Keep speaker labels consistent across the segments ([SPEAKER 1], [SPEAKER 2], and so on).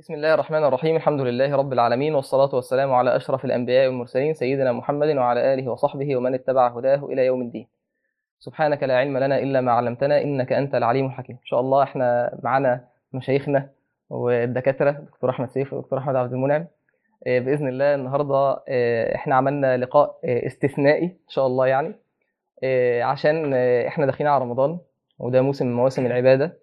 [SPEAKER 1] بسم الله الرحمن الرحيم. الحمد لله رب العالمين والصلاة والسلام على أشرف الأنبياء والمرسلين سيدنا محمد وعلى آله وصحبه ومن اتبع هداه إلى يوم الدين. سبحانك لا علم لنا إلا ما علمتنا إنك أنت العليم الحكيم. إن شاء الله إحنا معنا مشايخنا والدكاترة دكتور أحمد سيف ودكتور أحمد عبد المنعم. آه، بإذن الله النهاردة آه، إحنا عملنا لقاء آه، استثنائي إن شاء الله يعني. عشان إحنا داخلين على رمضان وده موسم من مواسم العبادة.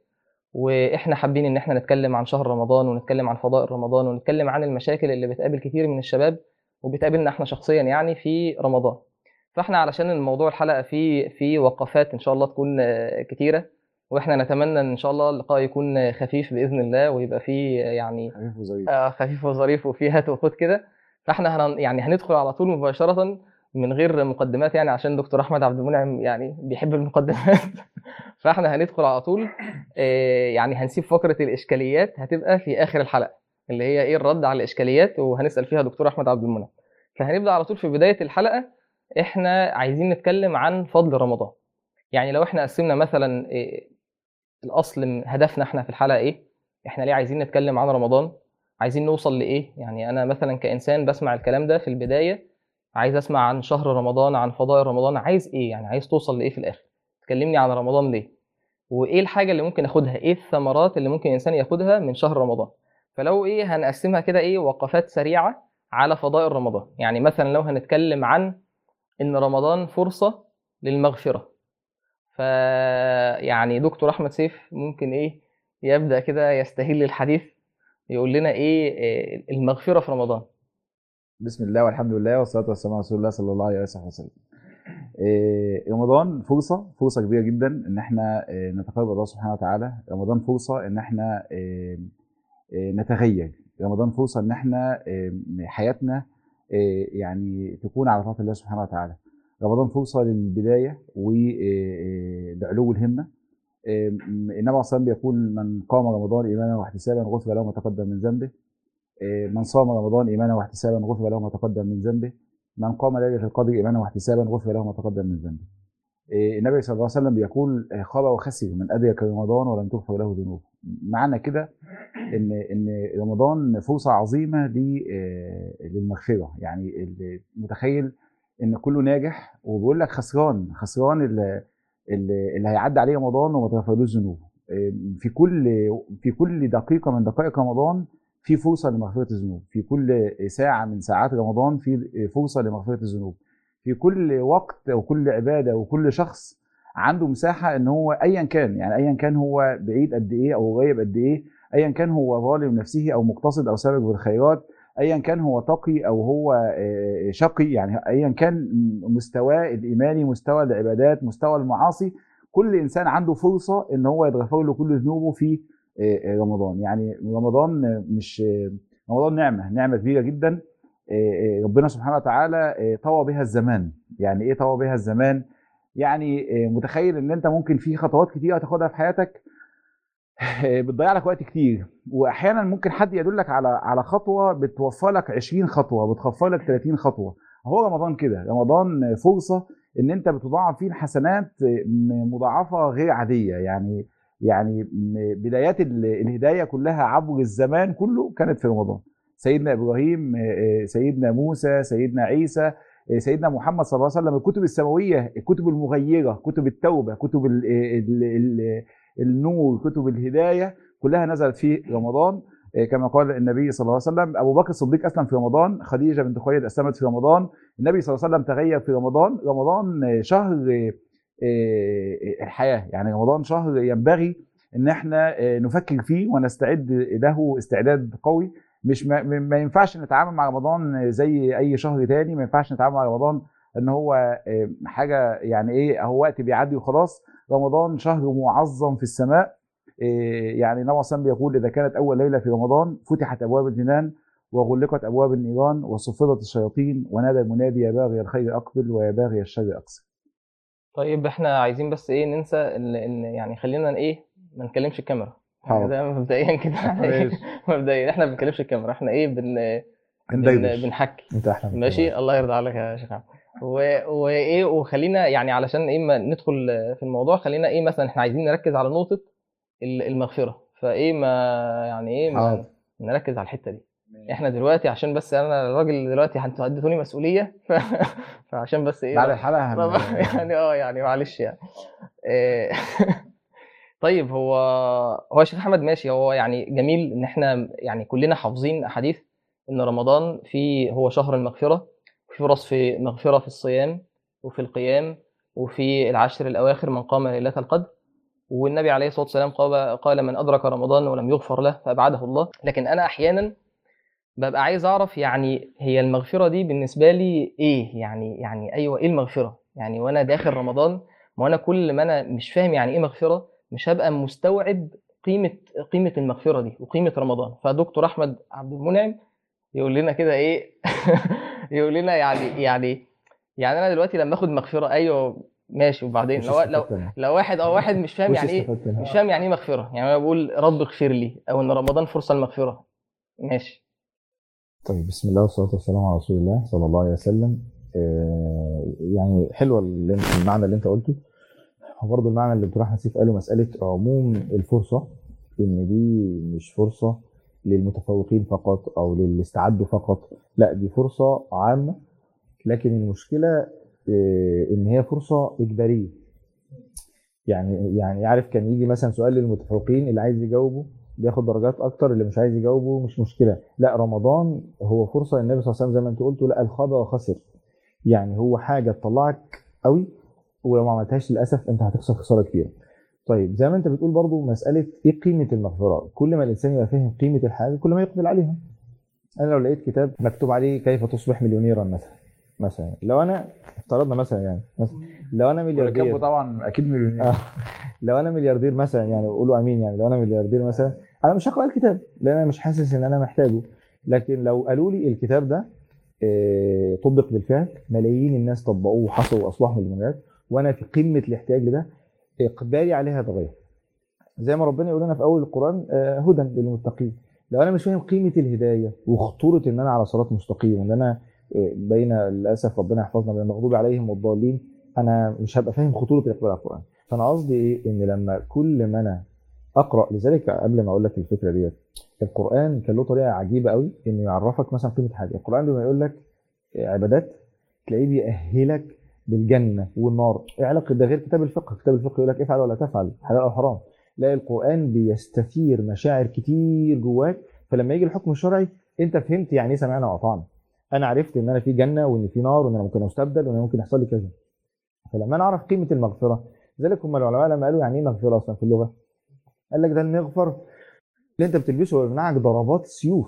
[SPEAKER 1] وإحنا حابين إن إحنا نتكلم عن شهر رمضان ونتكلم عن فضائل رمضان ونتكلم عن المشاكل اللي بتقابل كتير من الشباب وبتقابلنا إحنا شخصيا يعني في رمضان. فإحنا علشان الموضوع الحلقة فيه في وقفات إن شاء الله تكون كتيرة وإحنا نتمنى إن شاء الله اللقاء يكون خفيف بإذن الله ويبقى فيه يعني
[SPEAKER 2] خفيف وظريف.
[SPEAKER 1] آه، خفيف وظريف وفيه هات وخد كده. فإحنا هن يعني هندخل على طول مباشرة من غير مقدمات يعني عشان دكتور أحمد عبد المنعم يعني بيحب المقدمات. فإحنا هندخل على طول. آه، يعني هنسيب فقرة الإشكاليات هتبقى في آخر الحلقة اللي هي إيه الرد على الإشكاليات وهنسأل فيها دكتور أحمد عبد المنعم. فهنبدأ على طول في بداية الحلقة. إحنا عايزين نتكلم عن فضل رمضان. يعني لو إحنا قسمنا مثلا إيه الأصل هدفنا إحنا في الحلقة إيه إحنا ليه عايزين نتكلم عن رمضان؟ عايزين نوصل لإيه؟ يعني أنا مثلا كإنسان بسمع الكلام ده في البداية عايز أسمع عن شهر رمضان عن فضائل رمضان عايز إيه؟ يعني عايز توصل لإيه في الآخر؟ تكلمني عن رمضان ليه؟ وإيه الحاجة اللي ممكن آخدها؟ إيه الثمرات اللي ممكن الإنسان ياخدها من شهر رمضان؟ فلو إيه هنقسمها كده إيه وقفات سريعة على فضائل رمضان. يعني مثلا لو هنتكلم عن إن رمضان فرصة للمغفرة. ف يعني دكتور أحمد سيف ممكن إيه يبدأ كده يستهل الحديث يقول لنا إيه إيه المغفرة في رمضان.
[SPEAKER 2] بسم الله والحمد لله والصلاة والسلام على رسول الله صلى الله عليه وسلم. إيه، رمضان فرصة فرصة كبيرة جدا إن إحنا إيه، نتقرب الله سبحانه وتعالى، رمضان فرصة إن إحنا إيه، نتغير، رمضان فرصة إن إحنا حياتنا يعني تكون على طاعه الله سبحانه وتعالى. رمضان فرصة للبداية ولعلو الهمة. النبي عليه الصلاه والسلام بيقول من قام رمضان إيمانا واحتسابا غفر له ما تقدم من ذنبه. إيه، من صام رمضان إيمانا واحتسابا غفر له ما تقدم من ذنبه. من قام ليلة القدر إيمانا واحتسابا غفر له ما تقدم من ذنبه. إيه، النبي صلى الله عليه وسلم بيقول آه، خاب وخسر من أدرك رمضان ولم تغفر له ذنوبه. معنى كده إن إن رمضان فرصه عظيمة للمغفرة. يعني متخيل إن كله ناجح وبيقول لك خسران خسران اللي, اللي هيعدي عليه رمضان وما تغفرلوش ذنوبه. إيه، في كل في كل دقيقة من دقائق رمضان في فرصة لمغفرة الذنوب. في كل ساعة من ساعات رمضان في فرصة لمغفرة الذنوب. في كل وقت وكل عبادة وكل شخص عنده مساحة إن هو ايا كان يعني ايا كان هو بعيد قد إيه أو قريب قد إيه ايا كان هو ظالم نفسه أو مقتصد أو سابق بالخيرات ايا كان هو تقي أو هو آه، شقي يعني ايا كان مستواه الايماني مستوى العبادات مستوى المعاصي. كل إنسان عنده فرصة إن هو يتغفر له كل ذنوبه في رمضان. يعني رمضان مش رمضان نعمة نعمة كبيرة جدا. آه، آه، ربنا سبحانه وتعالى آه، طوى بها الزمان. يعني إيه طوى بها الزمان؟ يعني آه، متخيل إن أنت ممكن في خطوات كتير هتاخدها في حياتك بتضيع لك وقت كتير. واحيانا ممكن حد يدلك على على خطوة بتوفر لك 20 خطوة بتخفر لك 30 خطوة. هو رمضان كده. رمضان فرصة إن أنت بتضاعف فيه الحسنات مضاعفة غير عادية. يعني يعني بدايات ال- الهداية كلها عبر الزمان كله كانت في رمضان. سيدنا إبراهيم سيدنا موسى سيدنا عيسى سيدنا محمد صلى الله عليه وسلم. الكتب السماوية الكتب المغيرة كتب التوبة كتب ال ال ال النور كتب الهداية كلها نزلت في رمضان. كما قال النبي صلى الله عليه وسلم أبو بكر الصديق اسلم في رمضان خديجة بنت خويلد أسلمت في رمضان. النبي صلى الله عليه وسلم تغير في رمضان. رمضان آه، شهر آه، آه، الحياة. يعني رمضان شهر ينبغي إن إحنا آه، نفكر فيه ونستعد له استعداد قوي. مش ما, ما ينفعش نتعامل مع رمضان زي أي شهر تاني. ما ينفعش نتعامل مع رمضان إن هو آه، حاجة يعني إيه اهو وقت بيعدي وخلاص. رمضان شهر معظم في السماء. يعني عليه وسلم بيقول إذا كانت أول ليلة في رمضان فتحت أبواب الجنان وغلقت أبواب النيران وصفدت الشياطين ونادى المنادي يا باغي الخير أقبل ويا باغي الشر أقصر.
[SPEAKER 1] طيب إحنا عايزين بس إيه ننسى إن يعني خلينا إيه ما نكلمش الكاميرا. يعني. ده مبدئيا كده. إحنا إيه؟ مبدئيا إحنا ما بنكلمش الكاميرا. إحنا إيه بن بنحكي.
[SPEAKER 3] أنت من
[SPEAKER 1] ماشي. الله يرضى عليك يا شيخ عبد. و- وإيه وخلينا يعني علشان إيه ما ندخل في الموضوع خلينا إيه مثلا إحنا عايزين نركز على نقطة ال- المغفرة. فإيه ما يعني إيه ما. نركز على الحتة دي. إحنا دلوقتي عشان بس أنا الراجل دلوقتي أنتوا اديتوني مسؤولية. ف... فعشان بس إيه
[SPEAKER 2] بعد الحلقة.
[SPEAKER 1] يعني آه يعني معلش يعني. إيه، طيب هو هو شيخ أحمد ماشي. هو يعني جميل إن إحنا يعني كلنا حافظين أحاديث إن رمضان فيه هو شهر المغفرة في فرص في مغفرة في الصيام وفي القيام وفي العشر الأواخر من قام ليلة القدر. والنبي عليه الصلاة والسلام قال من أدرك رمضان ولم يغفر له فأبعده الله. لكن أنا أحيانا ببقى عايز أعرف يعني هي المغفرة دي بالنسبة لي إيه؟ يعني يعني أيوه إيه المغفرة؟ يعني وأنا داخل رمضان ما أنا كل ما أنا مش فاهم يعني إيه مغفرة مش هبقى مستوعب قيمة قيمة المغفرة دي وقيمة رمضان. فدكتور أحمد عبد المنعم يقول لنا كده إيه؟ يقول لنا يعني يعني يعني أنا دلوقتي لما آخد مغفرة أيوه ماشي. وبعدين لو لو. لو واحد أو واحد مش فاهم يعني
[SPEAKER 2] إيه.
[SPEAKER 1] مش فاهم يعني إيه مغفرة. يعني أنا بقول رب اغفر لي أو إن رمضان فرصة للمغفره ماشي.
[SPEAKER 3] طيب بسم الله والصلاة والسلام على رسول الله صلى الله عليه وسلم. آه، يعني حلوة المعنى اللي انت قلته. وبرضه المعنى اللي دكتور احمد سيف قاله مسألة عموم الفرصة إن دي مش فرصة للمتفوقين فقط أو للي استعدوا فقط. لا دي فرصة عامة. لكن المشكلة آه، إن هي فرصة إجبارية. يعني يعني عارف كان يجي مثلا سؤال للمتفوقين اللي عايز يجاوبه بياخد درجات أكتر اللي مش عايز يجاوبه مش مشكلة. لا رمضان هو فرصة النبي صلى الله عليه وسلم زي ما أنت قلت لا الخاب وخسر يعني هو حاجة تطلعك قوي ولو ما عملتهاش للأسف أنت هتخسر خسارة كبيرة. طيب زي ما أنت بتقول برضو مسألة إيه قيمة المغفرة؟ كل ما الإنسان يبقى فاهم قيمة الحاجة كل ما يقبل عليها. أنا لو لقيت كتاب مكتوب عليه كيف تصبح مليونيرا مثلا مثلا لو أنا افترضنا مثلا يعني مثلا لو أنا ملياردير.
[SPEAKER 2] طبعا أكيد مليونير.
[SPEAKER 3] لو أنا ملياردير مثلا يعني قولوا آمين يعني لو أنا ملياردير مثلا أنا مش هقرأ الكتاب لأن أنا مش حاسس إن أنا محتاجه. لكن لو قالوا لي الكتاب ده آه، طبق بالفعل ملايين الناس طبقوه وحصلوا واصبحوا مليونيرات وأنا في قمة الاحتياج لده إقبالي عليها اتغير زي ما ربنا يقول لنا في أول القرآن آه، هدى للمتقين. لو أنا مش فاهم قيمة الهداية وخطورة إن أنا على صراط مستقيم وان أنا آه، بين للأسف ربنا يحفظنا بين المغضوب عليهم والضالين أنا مش هبقى فاهم خطورة الإقبال على القرآن. فأنا قصدي إيه؟ إن لما كل ما أنا أقرأ لذلك قبل ما أقول لك الفكرة ديت. القرآن كان له طريقة عجيبة قوي إنه يعرفك مثلا قيمة حاجة. القرآن لما يقول لك عبادات تلاقيه بيأهلك بالجنة والنار. إيه علاقه ده غير كتاب الفقه. كتاب الفقه يقول لك افعل ولا تفعل حلال أو حرام. لا القرآن بيستثير مشاعر كتير جواك. فلما يجي الحكم الشرعي أنت فهمت يعني إيه سمعنا وأطعنا. أنا عرفت إن أنا في جنة وإن في نار وإن أنا ممكن أستبدل وإن أنا ممكن يحصل لي كذا. فلما أنا أعرف قيمة المغفرة لذلك هم العلماء لما قالوا يعني إيه مغفرة أصلا في اللغة؟ قال لك ده المغفر اللي أنت بتلبسه ويمنعك ضربات السيوف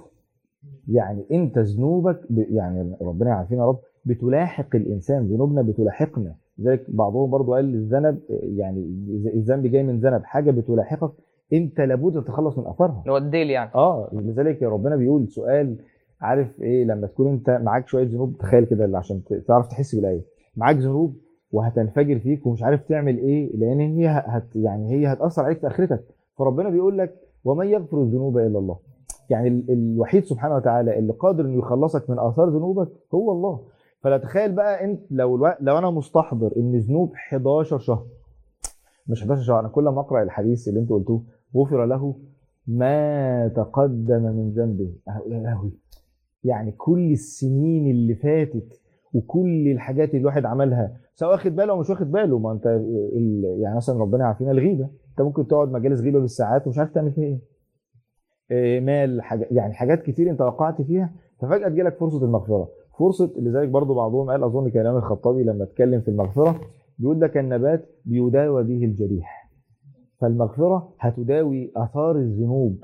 [SPEAKER 3] يعني أنت ذنوبك ب... يعني ربنا يعافينا يا رب بتلاحق الإنسان ذنوبنا بتلاحقنا. لذلك بعضهم برضو قال الذنب يعني الذنب جاي من ذنب حاجة بتلاحقك أنت لابد تتخلص من أثرها.
[SPEAKER 1] اللي هو الديل يعني.
[SPEAKER 3] آه لذلك ربنا بيقول سؤال عارف إيه لما تكون أنت معاك شوية ذنوب تخيل كده عشان تعرف تحس بالايه معاك ذنوب وهتنفجر فيك ومش عارف تعمل إيه لأن هي هت يعني هي هتأثر عليك في آخرتك. فربنا بيقول لك ومن يغفر الذنوب الا الله. يعني ال- الوحيد سبحانه وتعالى اللي قادر إنه يخلصك من آثار ذنوبك هو الله. فلا تخيل بقى أنت لو ألو... لو أنا مستحضر إن ذنوب 11 شهر مش 11 شهر أنا كل ما أقرأ الحديث اللي أنت قلتوه غفر له ما تقدم من ذنبه. يا لهوي. يعني كل السنين اللي فاتت وكل الحاجات اللي الواحد عملها سواء واخد باله أو مش واخد باله. ما أنت يعني مثلا ربنا يعافينا الغيبة. أنت ممكن تقعد مجالس غيبة بالساعات ومش عارف تعمل فيها إيه. إيه، مال حاجة يعني حاجات كتير أنت وقعت فيها ففجأة تجيلك فرصة المغفرة. فرصة لذلك برضو بعضهم قال أظن كلام الخطابي لما اتكلم في المغفرة بيقول لك النبات بيداوى به الجريح. فالمغفرة هتداوي آثار الذنوب.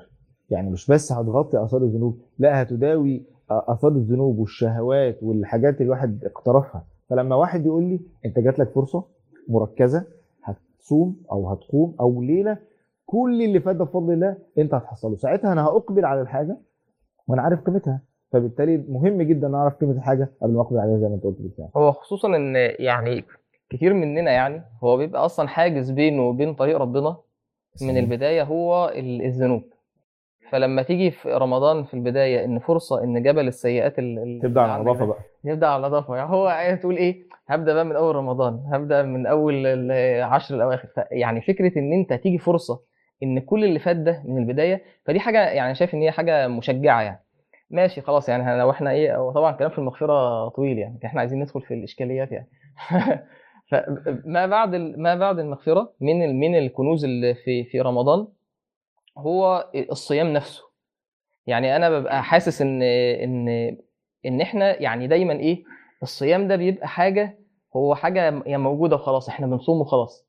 [SPEAKER 3] يعني مش بس هتغطي آثار الذنوب لا هتداوي آثار الذنوب والشهوات والحاجات اللي الواحد اقترفها. فلما واحد يقول لي انت جات لك فرصة مركزة هتصوم أو هتقوم أو ليلة كل اللي فات ده بفضل الله انت هتحصله. ساعتها أنا هأقبل على الحاجة وأنا عارف قيمتها. فبالتالي مهم جدا إن أعرف قيمة الحاجة قبل ما أقبل عليها زي ما أنت قلت بالفعل.
[SPEAKER 1] هو خصوصا إن يعني كتير مننا يعني هو بيبقى أصلا حاجز بينه وبين طريق ربنا من البداية هو ال- الذنوب. فلما تيجي في رمضان في البداية إن فرصة إن جبل السيئات ال- ال-
[SPEAKER 3] تبدأ على
[SPEAKER 1] النظافة
[SPEAKER 3] بقى.
[SPEAKER 1] يبدأ على النظافة. يعني هو تقول إيه؟ هبدأ بقى من أول رمضان هبدأ من أول العشر الأواخر. يعني فكرة إن أنت تيجي فرصة إن كل اللي فات ده من البداية فدي حاجة يعني شايف إن هي حاجة مشجعة يعني. ماشي خلاص يعني لو إحنا إيه هو طبعا كلام في المغفرة طويل يعني إحنا عايزين ندخل في الإشكاليات يعني. فما بعد ما بعد المغفرة من من الكنوز اللي في في رمضان هو الصيام نفسه. يعني أنا ببقى حاسس إن إن إن إحنا يعني دايما إيه الصيام ده بيبقى حاجة هو حاجة هي موجودة وخلاص إحنا بنصوم وخلاص.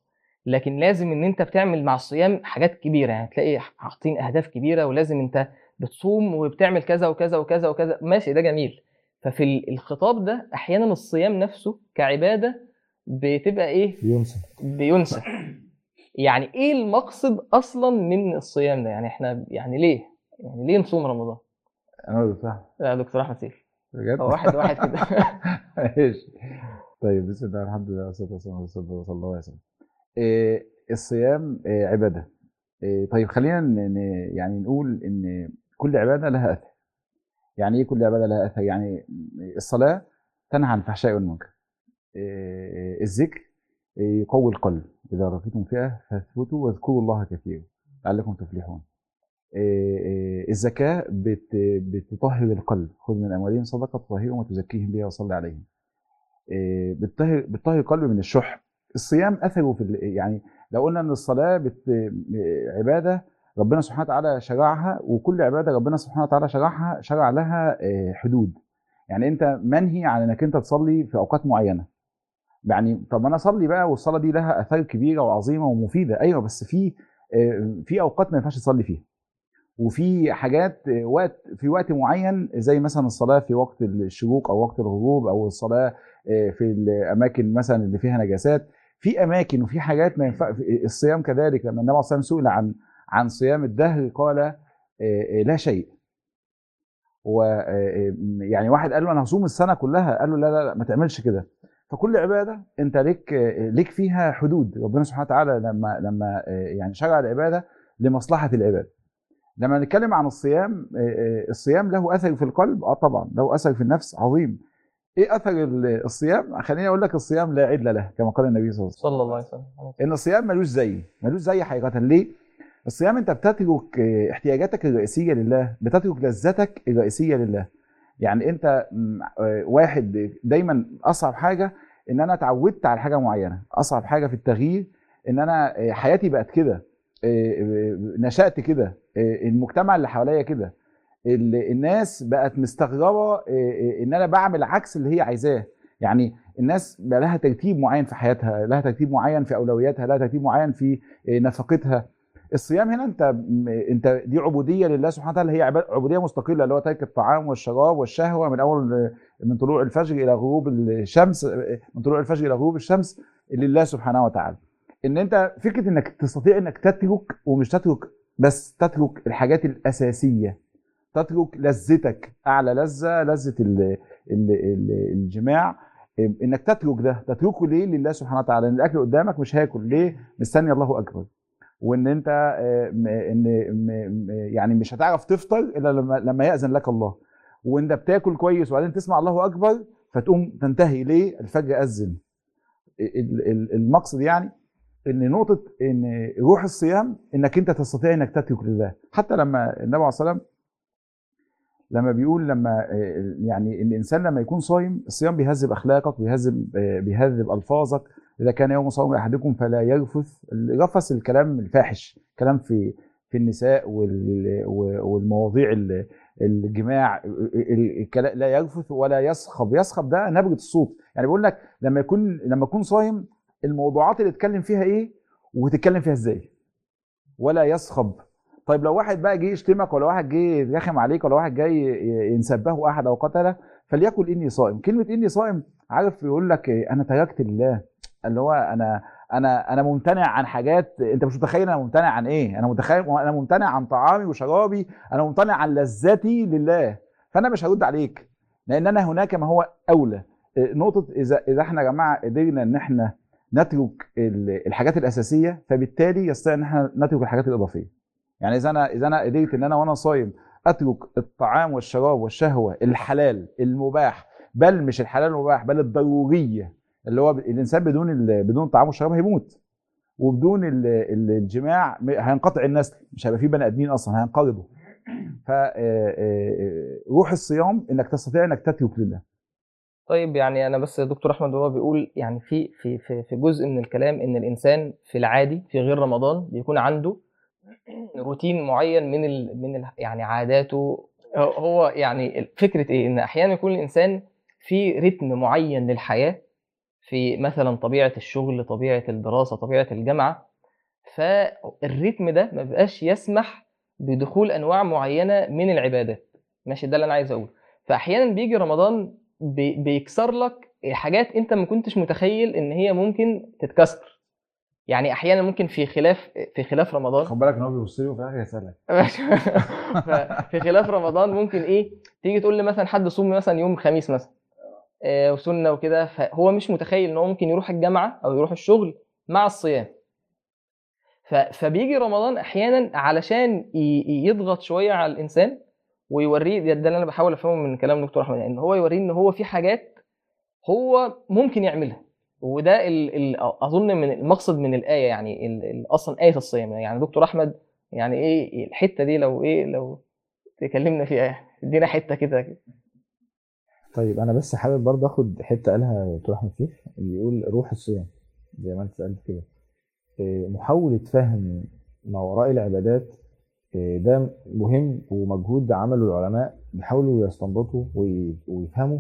[SPEAKER 1] لكن لازم إن أنت بتعمل مع الصيام حاجات كبيرة يعني تلاقي حاطين أهداف كبيرة ولازم أنت بتصوم وبتعمل كذا وكذا وكذا وكذا. ماشي ده جميل. ففي ال- الخطاب ده أحيانا الصيام نفسه كعبادة بتبقى إيه؟
[SPEAKER 3] ينسى
[SPEAKER 1] بينسى يعني إيه المقصد أصلا من الصيام ده؟ يعني إحنا يعني ليه؟ يعني ليه نصوم رمضان؟
[SPEAKER 2] أنا صح
[SPEAKER 1] يا دكتور أحمد سيف.
[SPEAKER 2] بجد؟
[SPEAKER 1] هو واحد واحد كده.
[SPEAKER 2] ماشي. طيب بسم الله الحمد لله والصلاة والسلام على رسول الله صلى الله عليه وسلم. إيه الصيام إيه عبادة. إيه طيب خلينا يعني نقول إن كل عبادة لها أثر. يعني إيه كل عبادة لها أثر؟ يعني الصلاة تنهى عن الفحشاء والمنكر. إيه الذكر يقوي القلب. إذا رأيتم فئة فاثبتوا واذكروا الله كثيرا لعلكم تفلحون. إيه الزكاة بت بتطهر القلب. خذ من أموالهم صدقة تطهرهم وتزكيهم بها وصل عليهم. إيه، بتطهر بتطهر القلب من الشح. الصيام أثره في يعني لو قلنا إن الصلاة بت... عبادة ربنا سبحانه وتعالى شرعها وكل عبادة ربنا سبحانه وتعالى شرعها شرع لها حدود. يعني أنت منهي عن إنك أنت تصلي في أوقات معينة. يعني طب أنا أصلي بقى والصلاة دي لها آثار كبيرة وعظيمة ومفيدة. أيوه بس في إيه، في أوقات ما ينفعش تصلي فيها. وفي حاجات إيه، وقت في وقت معين زي مثلا الصلاة في وقت الشروق أو وقت الغروب أو الصلاة إيه، في الأماكن مثلا اللي فيها نجاسات. في أماكن وفي حاجات ما ينفع الصيام كذلك. لما النبي صلى الله عليه وسلم سئل عن عن صيام الدهر قال لا شيء. و إيه، يعني واحد قال له أنا هصوم السنة كلها. قال له لا لا, لا ما تعملش كده. فكل عبادة انت ليك ليك فيها حدود. ربنا سبحانه وتعالى لما لما إيه، يعني شرع العبادة لمصلحة العباد لما نتكلم عن الصيام إيه، إيه، الصيام له أثر في القلب؟ آه طبعا. له أثر في النفس عظيم. إيه أثر ال- الصيام؟ خليني أقول لك الصيام لا عدل له كما قال النبي صلى الله عليه وسلم.
[SPEAKER 1] صلى الله عليه وسلم.
[SPEAKER 2] إن الصيام ملوش زي ملوش زي حقيقة. ليه؟ الصيام انت بتترك احتياجاتك الرئيسية لله بتترك لذتك الرئيسية لله. يعني انت آه، واحد دايما أصعب حاجة إن أنا اتعودت على حاجة معينة. أصعب حاجة في التغيير إن أنا آه، حياتي بقت كده. آه، نشأت كده. المجتمع اللي حواليا كده. ال- الناس بقت مستغربة إن أنا بعمل عكس اللي هي عايزاه. يعني الناس بقى لها ترتيب معين في حياتها لها ترتيب معين في أولوياتها لها ترتيب معين في نفقتها. الصيام هنا انت انت دي عبودية لله سبحانه وتعالى هي عبودية مستقلة اللي هو ترك الطعام والشراب والشهوة من أول من طلوع الفجر إلى غروب الشمس من طلوع الفجر إلى غروب الشمس لله سبحانه وتعالى. إن أنت فكرة إنك تستطيع إنك تترك ومش تترك بس تترك الحاجات الأساسية تترك لذتك أعلى لذة لذة ال ال ال الجماع إنك تترك ده تتركه ليه؟ لله سبحانه وتعالى ان الأكل قدامك مش هاكل ليه؟ مستني الله أكبر. وإن أنت آه، إن يعني مش هتعرف تفطر إلا لما لما يأذن لك الله. وانت بتاكل كويس وبعدين تسمع الله أكبر فتقوم تنتهي ليه؟ الفجر أذن. ال- ال- المقصد يعني إن نقطة إن روح الصيام إنك أنت تستطيع إنك تترك لله. حتى لما النبي عليه الصلاه والسلام لما بيقول لما آه، يعني إن الإنسان لما يكون صايم الصيام بيهذب أخلاقك بيهذب آه، بيهذب ألفاظك إذا كان يوم صوم أحدكم فلا يرفث الرفث الكلام الفاحش كلام في في النساء وال- والمواضيع ال- الجماع لا يرفث ولا يصخب. يصخب ده نبره الصوت. يعني بيقول لك لما يكون لما يكون صايم الموضوعات اللي تتكلم فيها إيه؟ وتتكلم فيها إزاي؟ ولا يصخب. طيب لو واحد بقى جه يشتمك ولا واحد جه يرخم عليك ولا واحد جاي ينسبه أحد أو قتله فليقل إني صائم. كلمة إني صائم عارف يقول لك إيه، أنا تركت لله اللي هو أنا أنا أنا ممتنع عن حاجات أنت مش متخيل أنا ممتنع عن إيه. أنا متخيل أنا ممتنع عن طعامي وشرابي أنا ممتنع عن لذتي لله. فأنا مش هرد عليك لأن أنا هناك ما هو أولى. إيه، نقطة إذا إذا إحنا يا جماعة قدرنا إن إحنا نترك ال- الحاجات الأساسية فبالتالي يستطيع إن إحنا نترك الحاجات الإضافية. يعني إذا أنا إذا أنا قدرت إن أنا وأنا صايم أترك الطعام والشراب والشهوة الحلال المباح بل مش الحلال المباح بل الضرورية. اللي هو الإنسان بدون بدون الطعام والشراب هيموت. وبدون ال- ال- الجماع هينقطع النسل مش هيبقى فيه بني آدمين أصلا هينقرضوا. فروح الصيام إنك تستطيع إنك تترك لله.
[SPEAKER 1] طيب يعني أنا بس دكتور أحمد وهو بيقول يعني في في في في جزء من الكلام إن الإنسان في العادي في غير رمضان بيكون عنده روتين معين من ال من ال يعني عاداته. هو- هو يعني فكرة إيه؟ إن أحيانا يكون الإنسان في رتم معين للحياة في مثلا طبيعة الشغل طبيعة الدراسة طبيعة الجامعة فالريتم ده ما بيبقاش يسمح بدخول أنواع معينة من العبادات. ماشي ده اللي أنا عايز أقوله. فاحيانا بيجي رمضان بي- بيكسر لك حاجات أنت ما كنتش متخيل إن هي ممكن تتكسر. يعني أحيانا ممكن في خلاف في خلاف رمضان.
[SPEAKER 2] خد بالك إن هو بيبص لي وفي الآخر يسالك.
[SPEAKER 1] في خلاف رمضان ممكن إيه؟ تيجي تقول لي مثلا حد صوم مثلا يوم خميس مثلا. آه، وسنة وكده. فهو مش متخيل إن هو ممكن يروح الجامعة أو يروح الشغل مع الصيام. فبيجي رمضان أحيانا علشان يضغط شوية على الإنسان ويوريه ده اللي أنا بحاول أفهمه من كلام دكتور أحمد إن هو يوريه إن هو في حاجات هو ممكن يعملها. وده ال ال أظن من المقصد من الآية يعني أصلا آية الصيام. يعني دكتور أحمد يعني إيه الحتة دي؟ لو إيه لو تكلمنا فيها إدينا حتة كده.
[SPEAKER 3] طيب أنا بس حابب برضه آخد حتة قالها دكتور أحمد سيف بيقول روح الصيام زي ما أنت سألت كده. إيه، محاولة فهم ما وراء العبادات إيه، ده مهم ومجهود عمله العلماء بيحاولوا يستنبطوا وي- ويفهموا.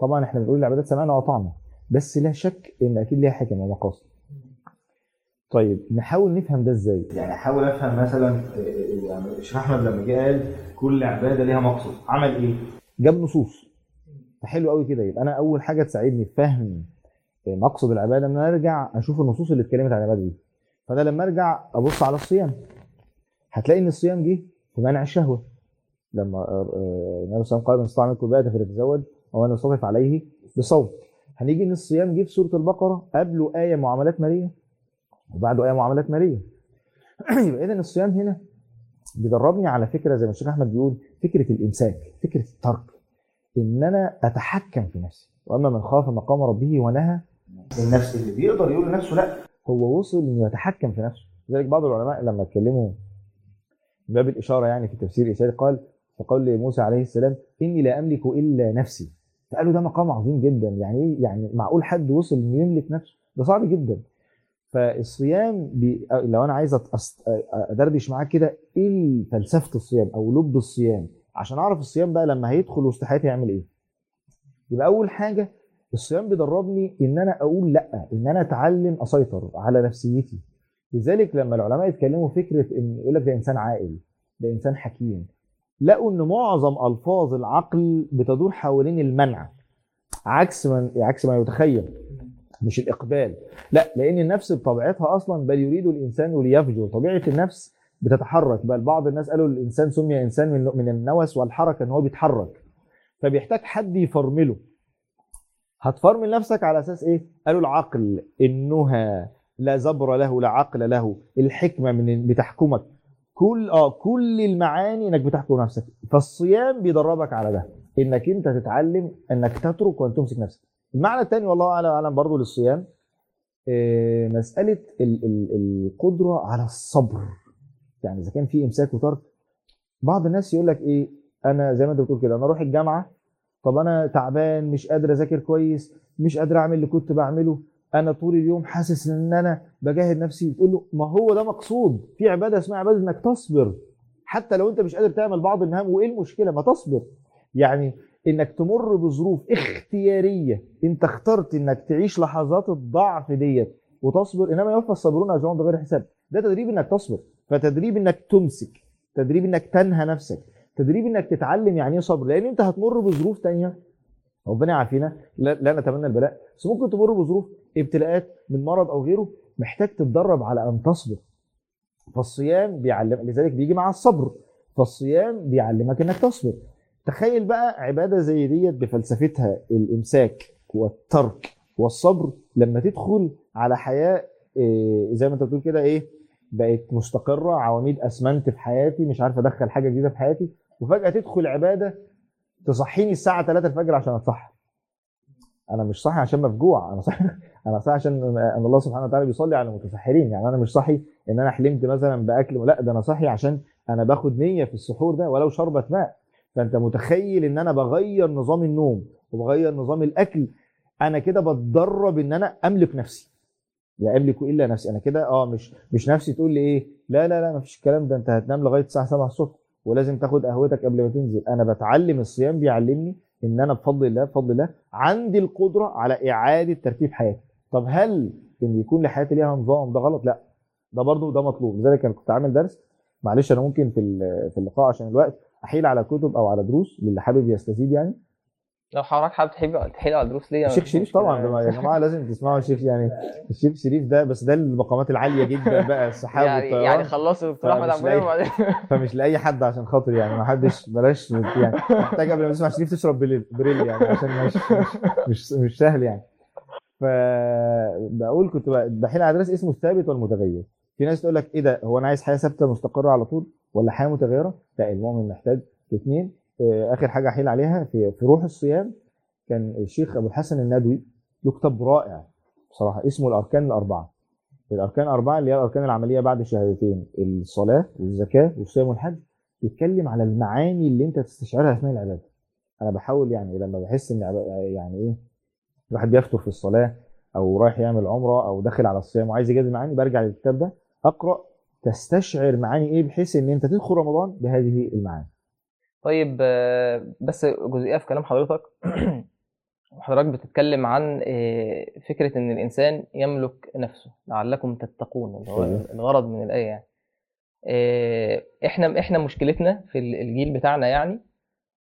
[SPEAKER 3] طبعا إحنا بنقول العبادات سمعنا وأطعنا بس لا شك إن أكيد ليها حكم ومقاصد. طيب نحاول نفهم ده إزاي؟ يعني أحاول أفهم مثلا إيه، يعني الشيخ أحمد لما جه قال كل عبادة ليها مقصد عمل إيه؟ جاب نصوص. فحلو قوي كده. يبقى أنا أول حاجة تساعدني في فهم مقصد العبادة إن أنا أرجع أشوف النصوص اللي اتكلمت عن العبادة دي. فأنا لما أرجع أبص على الصيام هتلاقي إن الصيام جه في منع الشهوة. لما آه، آه، النبي صلى الله عليه وسلم قال من استطاع منكم فليتزوج أو ان يستطيع عليه بصوم. هنيجي إن الصيام جه في سورة البقرة قبله آية معاملات مالية وبعده آية معاملات مالية. يبقى اذا الصيام هنا بيدربني على فكرة زي ما الشيخ أحمد بيقول فكرة الإمساك فكرة الترك. إن أنا أتحكم في نفسي وأما من خاف مقام ربه ونهى النفس اللي بيقدر يقول لنفسه لا. هو وصل إنه يتحكم في نفسه. لذلك بعض العلماء لما اتكلموا باب الإشارة يعني في تفسير الاشاره قال فقال لموسى عليه السلام إني لا أملك إلا نفسي. فقالوا ده مقام عظيم جدا. يعني إيه؟ يعني معقول حد وصل إنه يملك نفسه؟ ده صعب جدا. فالصيام بي... لو أنا عايز أدردش معاك كده إيه فلسفة الصيام أو لب الصيام؟ عشان اعرف الصيام بقى لما هيدخل وسط حياتي يعمل إيه. يبقى أول حاجة الصيام بيدربني إن أنا أقول لأ إن أنا أتعلم أسيطر على نفسيتي. لذلك لما العلماء يتكلموا فكرة إن يقول لك ده إنسان عاقل ده إنسان حكيم لقوا إن معظم ألفاظ العقل بتدور حوالين المنع. عكس من عكس ما يتخيل مش الإقبال. لأ لأن النفس بطبيعتها أصلا بل يريد الإنسان ليفجر. طبيعة النفس بتتحرك. بل بعض الناس قالوا الإنسان سمي إنسان من من النوس والحركة إن هو بيتحرك. فبيحتاج حد يفرمله. هتفرمل نفسك على أساس إيه؟ قالوا العقل. النهى لا زبر له لا عقل له. الحكمة من بتحكمك. كل آه كل المعاني إنك بتحكم نفسك. فالصيام بيدربك على ده. إنك أنت تتعلم إنك تترك وان تمسك نفسك. المعنى الثاني والله اعلم برضه للصيام آه، مسألة ال- ال- القدرة على الصبر. يعني إذا كان في إمساك وترك بعض الناس يقول لك إيه أنا زي ما أنت بتقول كده أنا أروح الجامعة طب أنا تعبان مش قادر أذاكر كويس مش قادر أعمل اللي كنت بعمله أنا طول اليوم حاسس إن أنا بجاهد نفسي تقول له ما هو ده مقصود في عبادة اسمها عبادة إنك تصبر حتى لو أنت مش قادر تعمل بعض المهام وإيه المشكلة؟ ما تصبر. يعني إنك تمر بظروف اختيارية أنت اخترت إنك تعيش لحظات الضعف ديت وتصبر إنما يوفى الصابرون أجرهم بغير حساب. ده تدريب إنك تصبر. فتدريب إنك تمسك تدريب إنك تنهى نفسك تدريب إنك تتعلم يعني إيه صبر لأن أنت هتمر بظروف تانية. ربنا يعافينا لا, لا نتمنى البلاء بس ممكن تمر بظروف ابتلاءات من مرض أو غيره محتاج تتدرب على أن تصبر. فالصيام بيعلم لذلك بيجي مع الصبر. فالصيام بيعلمك إنك تصبر. تخيل بقى عبادة زي ديت بفلسفتها الإمساك والترك والصبر لما تدخل على حياة إيه، زي ما أنت بتقول كده إيه؟ بقت مستقرة عواميد أسمنت في حياتي مش عارف أدخل حاجة جديدة في حياتي وفجأة تدخل عبادة تصحيني الساعة 3 الفجر عشان أتصحى. أنا مش صاحي عشان مفجوع أنا صاحي أنا صاحي عشان أن الله سبحانه وتعالى بيصلي على المتسحرين يعني أنا مش صاحي إن أنا حلمت مثلا بأكل لا ده أنا صاحي عشان أنا باخد نية في السحور ده ولو شربة ماء. فأنت متخيل إن أنا بغير نظام النوم وبغير نظام الأكل أنا كده بتدرب إن أنا أملك نفسي. لا املك إلا نفسي. أنا كده آه مش مش نفسي تقول لي إيه لا لا لا ما فيش الكلام ده. أنت هتنام لغاية الساعة 7 الصبح ولازم تاخد قهوتك قبل ما تنزل. أنا بتعلم الصيام بيعلمني إن أنا بفضل الله بفضل الله عندي القدرة على إعادة ترتيب حياتي. طب هل إن يكون لحياتي ليها نظام ده غلط؟ لا. ده برضو ده مطلوب. لذلك أنا كنت عامل درس. معلش أنا ممكن في في اللقاء عشان الوقت أحيل على كتب أو على دروس للي حابب يستزيد يعني.
[SPEAKER 1] لو حضرتك حابب تحب تحيل على دروس ليا
[SPEAKER 3] الشيخ شريف. طبعا يا جماعة لازم تسمعوا الشيخ يعني الشيخ شريف ده بس ده المقامات العالية جدا بقى السحاب
[SPEAKER 1] يعني
[SPEAKER 3] والطيران.
[SPEAKER 1] يعني خلصوا دكتور احمد عبد. وبعدين
[SPEAKER 3] فمش لاي حد عشان خاطر يعني ما حدش بلاش يعني. محتاج قبل ما تسمع شريف تشرب بريل يعني عشان مش مش مش سهل يعني. فبقول كنت بحيل على درس اسمه الثابت والمتغير. في ناس تقول لك إيه ده هو أنا عايز حياة ثابتة مستقرة على طول ولا حياة متغيرة؟ لا المؤمن محتاج اثنين آخر حاجة أحيل عليها في في روح الصيام كان الشيخ أبو الحسن الندوي له كتاب رائع بصراحة اسمه الأركان الأربعة. الأركان الأربعة اللي هي الأركان العملية بعد الشهادتين الصلاة والزكاة والصيام والحج بيتكلم على المعاني اللي أنت تستشعرها أثناء العبادة. أنا بحاول يعني لما بحس إن يعني إيه الواحد بيفطر في الصلاة أو رايح يعمل عمرة أو داخل على الصيام وعايز يجدد معاني برجع للكتاب ده أقرأ تستشعر معاني إيه بحيث إن أنت تدخل رمضان بهذه المعاني.
[SPEAKER 1] طيب آه، بس جزئية في كلام حضرتك. حضرتك بتتكلم عن آه، فكرة إن الإنسان يملك نفسه لعلكم تتقون اللي هو. الغرض من الآية يعني. آه، إحنا إحنا مشكلتنا في الجيل بتاعنا يعني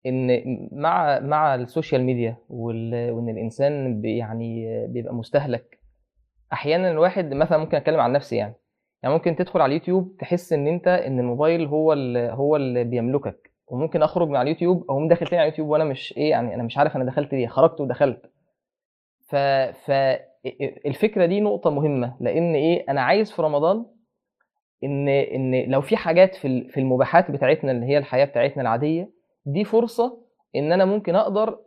[SPEAKER 1] إن مع مع ال social media وإن الإنسان يعني بيبقى مستهلك أحيانا الواحد مثلا ممكن أتكلم عن نفسي يعني. يعني ممكن تدخل على اليوتيوب تحس إن أنت إن الموبايل هو اللي هو اللي بيملكك. وممكن أخرج من على اليوتيوب أقوم داخل تاني على اليوتيوب وأنا مش إيه يعني أنا مش عارف أنا دخلت ليه خرجت ودخلت. ف ف الفكرة دي نقطة مهمة لأن إيه أنا عايز في رمضان إن إن لو في حاجات في في المباحات بتاعتنا اللي هي الحياة بتاعتنا العادية دي فرصة إن أنا ممكن أقدر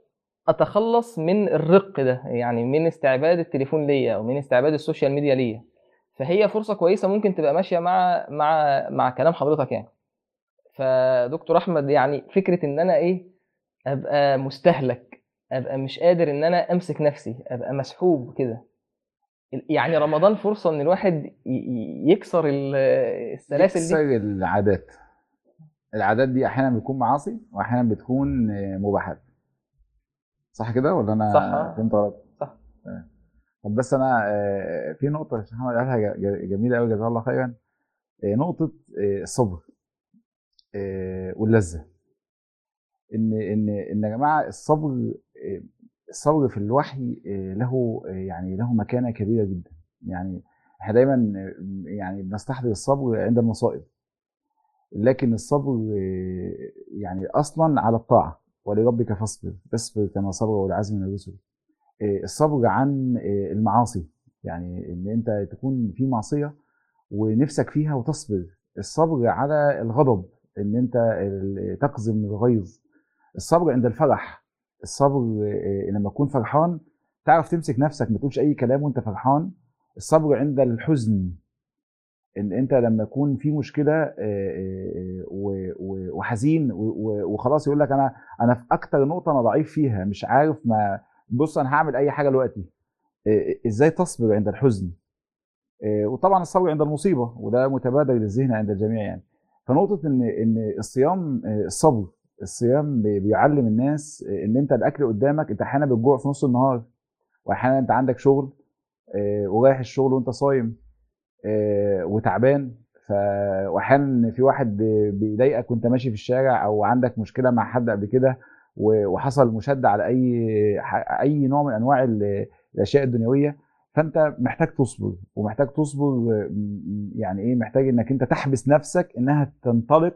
[SPEAKER 1] أتخلص من الرق ده يعني من استعباد التليفون ليا أو من استعباد ال social media ليا. فهي فرصة كويسة ممكن تبقى ماشية مع مع مع كلام حضرتك يعني. فدكتور أحمد يعني فكرة إن أنا إيه أبقى مستهلك أبقى مش قادر إن أنا أمسك نفسي أبقى مسحوب كده. يعني رمضان فرصة إن الواحد يكسر ال- السلاسل دي.
[SPEAKER 2] يكسر العادات. العادات دي أحيانا بتكون معاصي واحيانا بتكون مباحات. صح كده ولا أنا
[SPEAKER 1] صح،.
[SPEAKER 2] فهمت غلط؟
[SPEAKER 1] صح.
[SPEAKER 2] طب بس أنا آه، في نقطة الشيخ محمد قالها جميلة قوي جزاه الله خيرا. آه، نقطة آه، الصبر. واللذة. إن إن إن يا جماعة الصبر آه، الصبر في الوحي آه، له آه، يعني له مكانة كبيرة جدا. يعني إحنا دايما آه، يعني بنستحضر الصبر عند المصائب. لكن الصبر آه، يعني أصلا على الطاعة. ولربك فاصبر اصبر كما صبر والعزم من الرسل. آه، الصبر عن آه، المعاصي. يعني إن أنت تكون في معصية ونفسك فيها وتصبر. الصبر على الغضب. إن أنت تقزم الغيظ. الصبر عند الفرح. الصبر آه، لما تكون فرحان تعرف تمسك نفسك ما تقولش أي كلام وأنت فرحان. الصبر عند الحزن. إن أنت لما يكون في مشكلة آه، آه، وحزين وخلاص يقول لك أنا أنا في أكتر نقطة أنا ضعيف فيها مش عارف ما بص أنا هعمل أي حاجة دلوقتي. إزاي تصبر عند الحزن؟ وطبعا الصبر عند المصيبة وده متبادر للذهن عند الجميع يعني. فنقطة إن إن الصيام آه، الصبر الصيام بي- بيعلم الناس آه، إن أنت الأكل قدامك أنت أحيانا بتجوع في نص النهار وأحيانا أنت عندك شغل آه، ورايح الشغل وأنت صايم وتعبان ف وأحيانا في واحد بيضايقك وأنت ماشي في الشارع أو عندك مشكلة مع حد قبل كده وحصل مشادة على أي أي نوع من أنواع ال- الأشياء الدنيوية فانت محتاج تصبر ومحتاج تصبر يعني إيه محتاج إنك أنت تحبس نفسك إنها تنطلق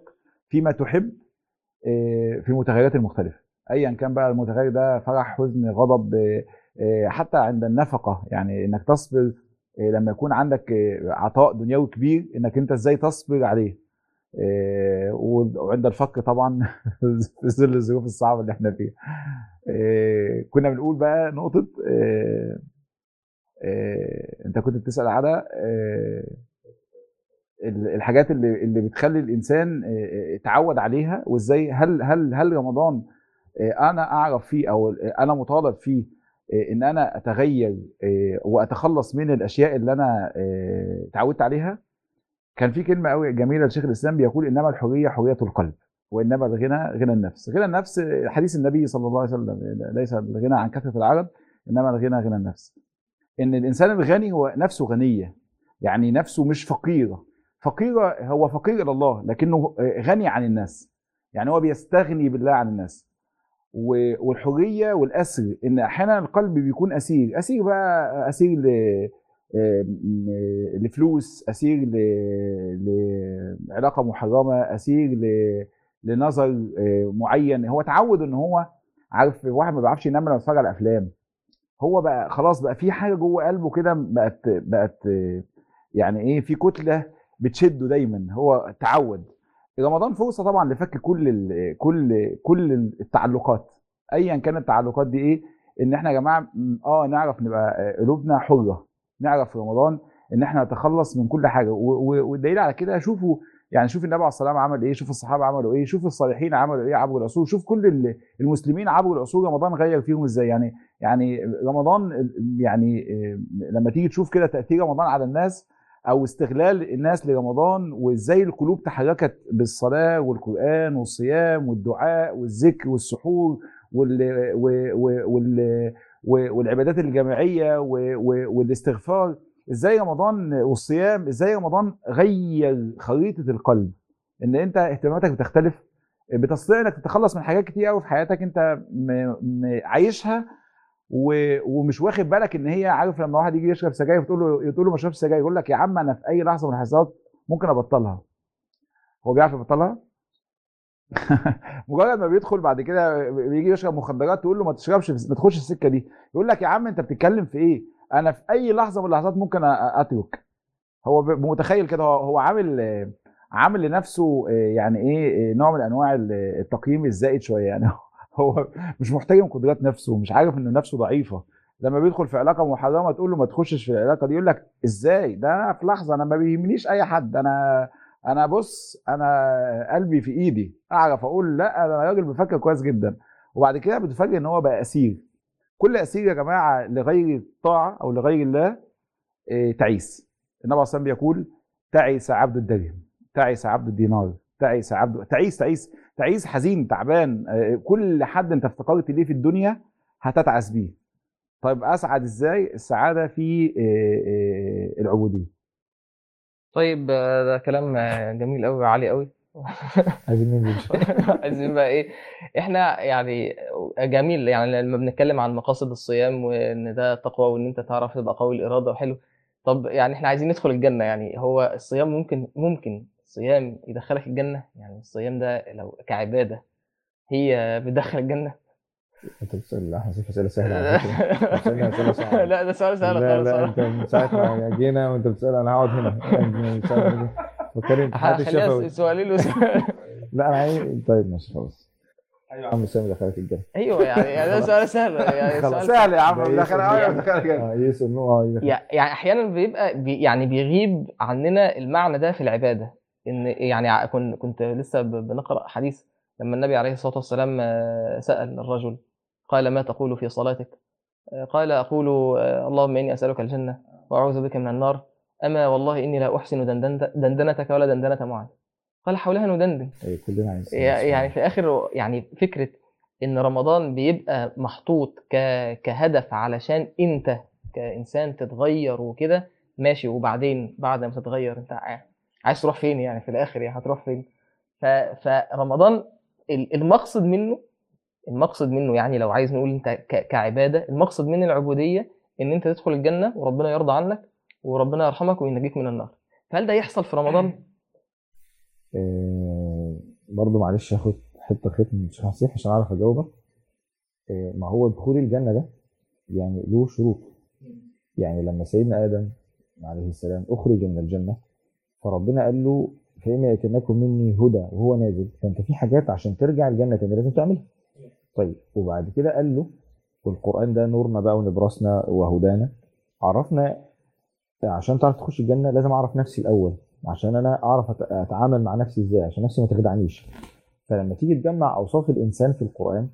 [SPEAKER 2] فيما تحب في المتغيرات المختلفة. ايا كان بقى المتغير ده فرح حزن غضب حتى عند النفقة يعني إنك تصبر لما يكون عندك عطاء دنيوي كبير إنك أنت إزاي تصبر عليه؟ وعند الفقر طبعا في ظل الظروف الصعبة اللي إحنا فيها. كنا بنقول بقى نقطة انت كنت بتسأل على آه، ال- الحاجات اللي اللي بتخلي الإنسان آه، آه، عليها وإزاي هل هل هل رمضان آه، أنا أعرف فيه أو أنا مطالب فيه آه، إن أنا أتغير آه، وأتخلص من الأشياء اللي أنا آه، اتعودت عليها؟ كان في كلمة قوي جميلة لشيخ الإسلام بيقول إنما الحرية حرية القلب وإنما الغنى غنى النفس. غنى النفس آه، حديث النبي صلى الله عليه وسلم ليس الغنى عن كثرة العرب إنما الغنى غنى النفس. إن الإنسان الغني هو نفسه غنية. يعني نفسه مش فقيره فقيره هو فقير إلى الله لكنه غني عن الناس. يعني هو بيستغني بالله عن الناس. والحرية والأسر. إن أحيانا القلب بيكون أسير. أسير بقى أسير ل لفلوس. أسير ل- لعلاقه محرمة. أسير ل- لنظر معين. هو اتعود إن هو عارف واحد ما بيعرفش ينام لما يتفرج على أفلام. هو بقى خلاص بقى في حاجة جوه قلبه كده بقت بقت يعني إيه في كتلة بتشده دايما هو تعود رمضان فرصة طبعا لفك كل ال كل كل التعلقات. ايا كانت التعلقات دي إيه؟ إن إحنا يا جماعة آه نعرف نبقى آه، قلوبنا حرة. نعرف في رمضان إن إحنا نتخلص من كل حاجة. والدليل على كده شوفوا يعني شوف النبي عليه الصلاة والسلام عمل إيه شوف الصحابة عملوا إيه شوف الصالحين عملوا إيه عبر العصور شوف كل ال- المسلمين عبر العصور رمضان غير فيهم إزاي. يعني يعني رمضان يعني آه، لما تيجي تشوف كده تأثير رمضان على الناس أو استغلال الناس لرمضان وإزاي القلوب تحركت بالصلاة والقرآن والصيام والدعاء والذكر والسحور وال وال والعبادات الجماعية والاستغفار إزاي رمضان والصيام إزاي رمضان غير خريطة القلب؟ إن أنت اهتماماتك بتختلف بتستطيع إنك تتخلص من حاجات كتير قوي في حياتك أنت عايشها و- ومش واخد بالك إن هي عارف لما واحد يجي يشرب سجاير تقول له تقول له ما اشربش سجاير يقول لك يا عم أنا في أي لحظة من اللحظات ممكن أبطلها. هو بيعرف يبطلها؟ مجرد ما بيدخل بعد كده بيجي يشرب مخدرات تقول له ما تشربش ما تخش السكة دي. يقول لك يا عم أنت بتتكلم في إيه؟ أنا في أي لحظة من اللحظات ممكن أترك. هو متخيل كده هو عامل عامل لنفسه آه، يعني إيه آه، نوع من أنواع ال- التقييم الزائد شوية يعني. هو مش محترم قدرات نفسه مش عارف ان نفسه ضعيفة. لما بيدخل في علاقة محرمة تقول له ما تخشش في العلاقة دي يقول لك إزاي؟ ده أنا في لحظة أنا ما بيهمنيش أي حد أنا أنا بص أنا قلبي في إيدي أعرف أقول لأ أنا راجل بفكر كويس جدا. وبعد كده بتفاجئ إن هو بقى أسير. كل أسير يا جماعة لغير الطاعة أو لغير الله إيه، تعيس. النبي عليه الصلاه والسلام بيقول تعيس عبد الدرهم تعيس عبد الدينار تعيس عبد تعيس تعيس تعيس حزين تعبان آه، كل حد انت افتكرت ليه في الدنيا هتتعس بيه. طيب أسعد إزاي؟ السعادة في آه، آه، العبودية.
[SPEAKER 1] طيب ده كلام جميل قوي وعالي قوي
[SPEAKER 3] عايزين ننزل
[SPEAKER 1] عايزين بقى إيه؟ إحنا يعني جميل يعني لما بنتكلم عن مقاصد الصيام وإن ده تقوى وإن أنت تعرف تبقى قوي الإرادة وحلو. طب يعني إحنا عايزين ندخل الجنة يعني هو الصيام ممكن ممكن الصيام يدخلك الجنة؟ يعني الصيام ده لو كعبادة هي بتدخل الجنة؟
[SPEAKER 3] أنت بتسال إحنا شايف أسئلة سهلة على فكرة.
[SPEAKER 1] لا ده سؤال سهل
[SPEAKER 3] لا
[SPEAKER 1] خالص
[SPEAKER 3] لا. أنت من ساعة ما جينا وأنت بتسأل أنا هقعد هنا. فكرني
[SPEAKER 1] هخليها
[SPEAKER 3] الشفوي
[SPEAKER 1] سؤالين
[SPEAKER 3] لا أنا عايز طيب ماشي خلاص. أيوه. يا عم سامي دخلك الجنة.
[SPEAKER 1] أيوه يعني يعني ده سؤال سهل يعني. سؤال
[SPEAKER 2] سهل يا عم دخل أيوه
[SPEAKER 1] بيعمل.
[SPEAKER 2] دخل كده
[SPEAKER 3] آه يس انه آه يدخل.
[SPEAKER 1] يع- يعني أحيانا بيبقى بي يعني بيغيب عننا المعنى ده في العبادة. إن يعني ع- كن كنت لسه بنقرأ حديث لما النبي عليه الصلاة والسلام آه، سأل الرجل قال ما تقول في صلاتك؟ آه، قال أقول آه، اللهم إني أسألك الجنة وأعوذ بك من النار أما والله إني لا أحسن دندنت- دندنتك ولا دندنة معاذ. قال حولها ندندن
[SPEAKER 3] كلنا
[SPEAKER 1] يعني في الآخر يعني فكرة إن رمضان بيبقى محطوط. كهدف علشان أنت كإنسان تتغير وكده ماشي وبعدين بعد ما تتغير أنت عايز تروح فين يعني في الآخر يعني هتروح فين؟ ف... فرمضان ال- المقصد منه المقصد منه يعني لو عايز نقول انت ك... كعبادة المقصد من العبودية إن أنت تدخل الجنة وربنا يرضى عنك وربنا يرحمك وينجيك من النار. فهل ده يحصل في رمضان؟
[SPEAKER 3] آه، برضه معلش هاخد حتة خيط الشيخ نصيح عشان أعرف أجاوبك. آه، ما هو دخول الجنة ده يعني له شروط. يعني لما سيدنا آدم عليه السلام أخرج من الجنة فربنا قال له فإما يأتينكم مني هدى وهو نازل فأنت في حاجات عشان ترجع الجنة تاني لازم تعملها. طيب وبعد كده قال له والقرآن ده نورنا بقى ونبرسنا وهدانا. عرفنا عشان تعرف تخش الجنة لازم أعرف نفسي الأول عشان أنا أعرف أت- أتعامل مع نفسي إزاي عشان نفسي ما تخدعنيش. فلما تيجي تجمع أوصاف الإنسان في القرآن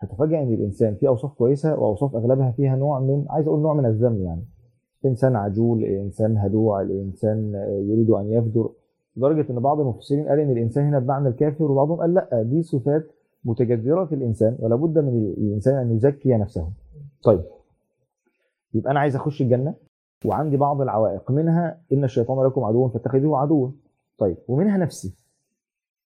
[SPEAKER 3] هتفاجئ إن الإنسان فيه أوصاف كويسة وأوصاف أغلبها فيها نوع من عايز أقول نوع من الذم يعني. انسان عجول انسان هدوع الإنسان يريد أن يفجر. لدرجة إن بعض المفسرين قال إن الإنسان هنا بمعنى الكافر وبعضهم قال لأ دي صفات متجذرة في الإنسان ولا بد من الإنسان أن يزكي نفسه. طيب. يبقى أنا عايز أخش الجنة وعندي بعض العوائق. منها إن الشيطان لكم عدو فاتخذوه عدوا. طيب. ومنها نفسي.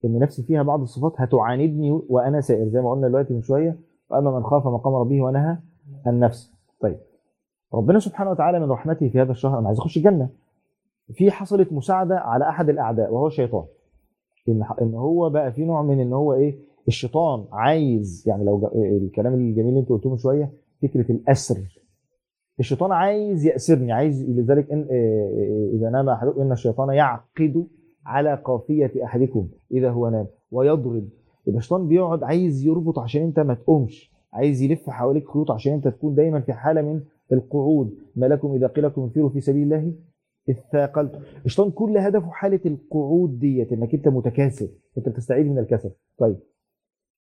[SPEAKER 3] إن نفسي فيها بعض الصفات هتعاندني وأنا سائر زي ما قلنا دلوقتي من شوية وأما من خاف مقام ربه ونهى النفس. طيب. ربنا سبحانه وتعالى من رحمته في هذا الشهر أنا عايز أخش الجنة. في حصلت مساعدة على أحد الأعداء وهو الشيطان. إن إن هو بقى في نوع من إن هو إيه الشيطان عايز يعني لو الكلام الجميل اللي أنت قلته من شوية فكرة الأسر. الشيطان عايز يأسرني عايز لذلك إيه، إذا نام أحدكم إن الشيطان يعقد على قافية أحدكم إذا هو نام ويضرب. يبقى الشيطان بيقعد عايز يربط عشان أنت ما تقومش عايز يلف حواليك خيوط عشان أنت تكون دايما في حالة من القعود. ما لكم إذا قيل لكم انفروا في سبيل الله إذ ثاقلتم الشيطان كل هدفه حالة القعود ديت إنك أنت متكاسل. أنت بتستعيد من الكسل. طيب.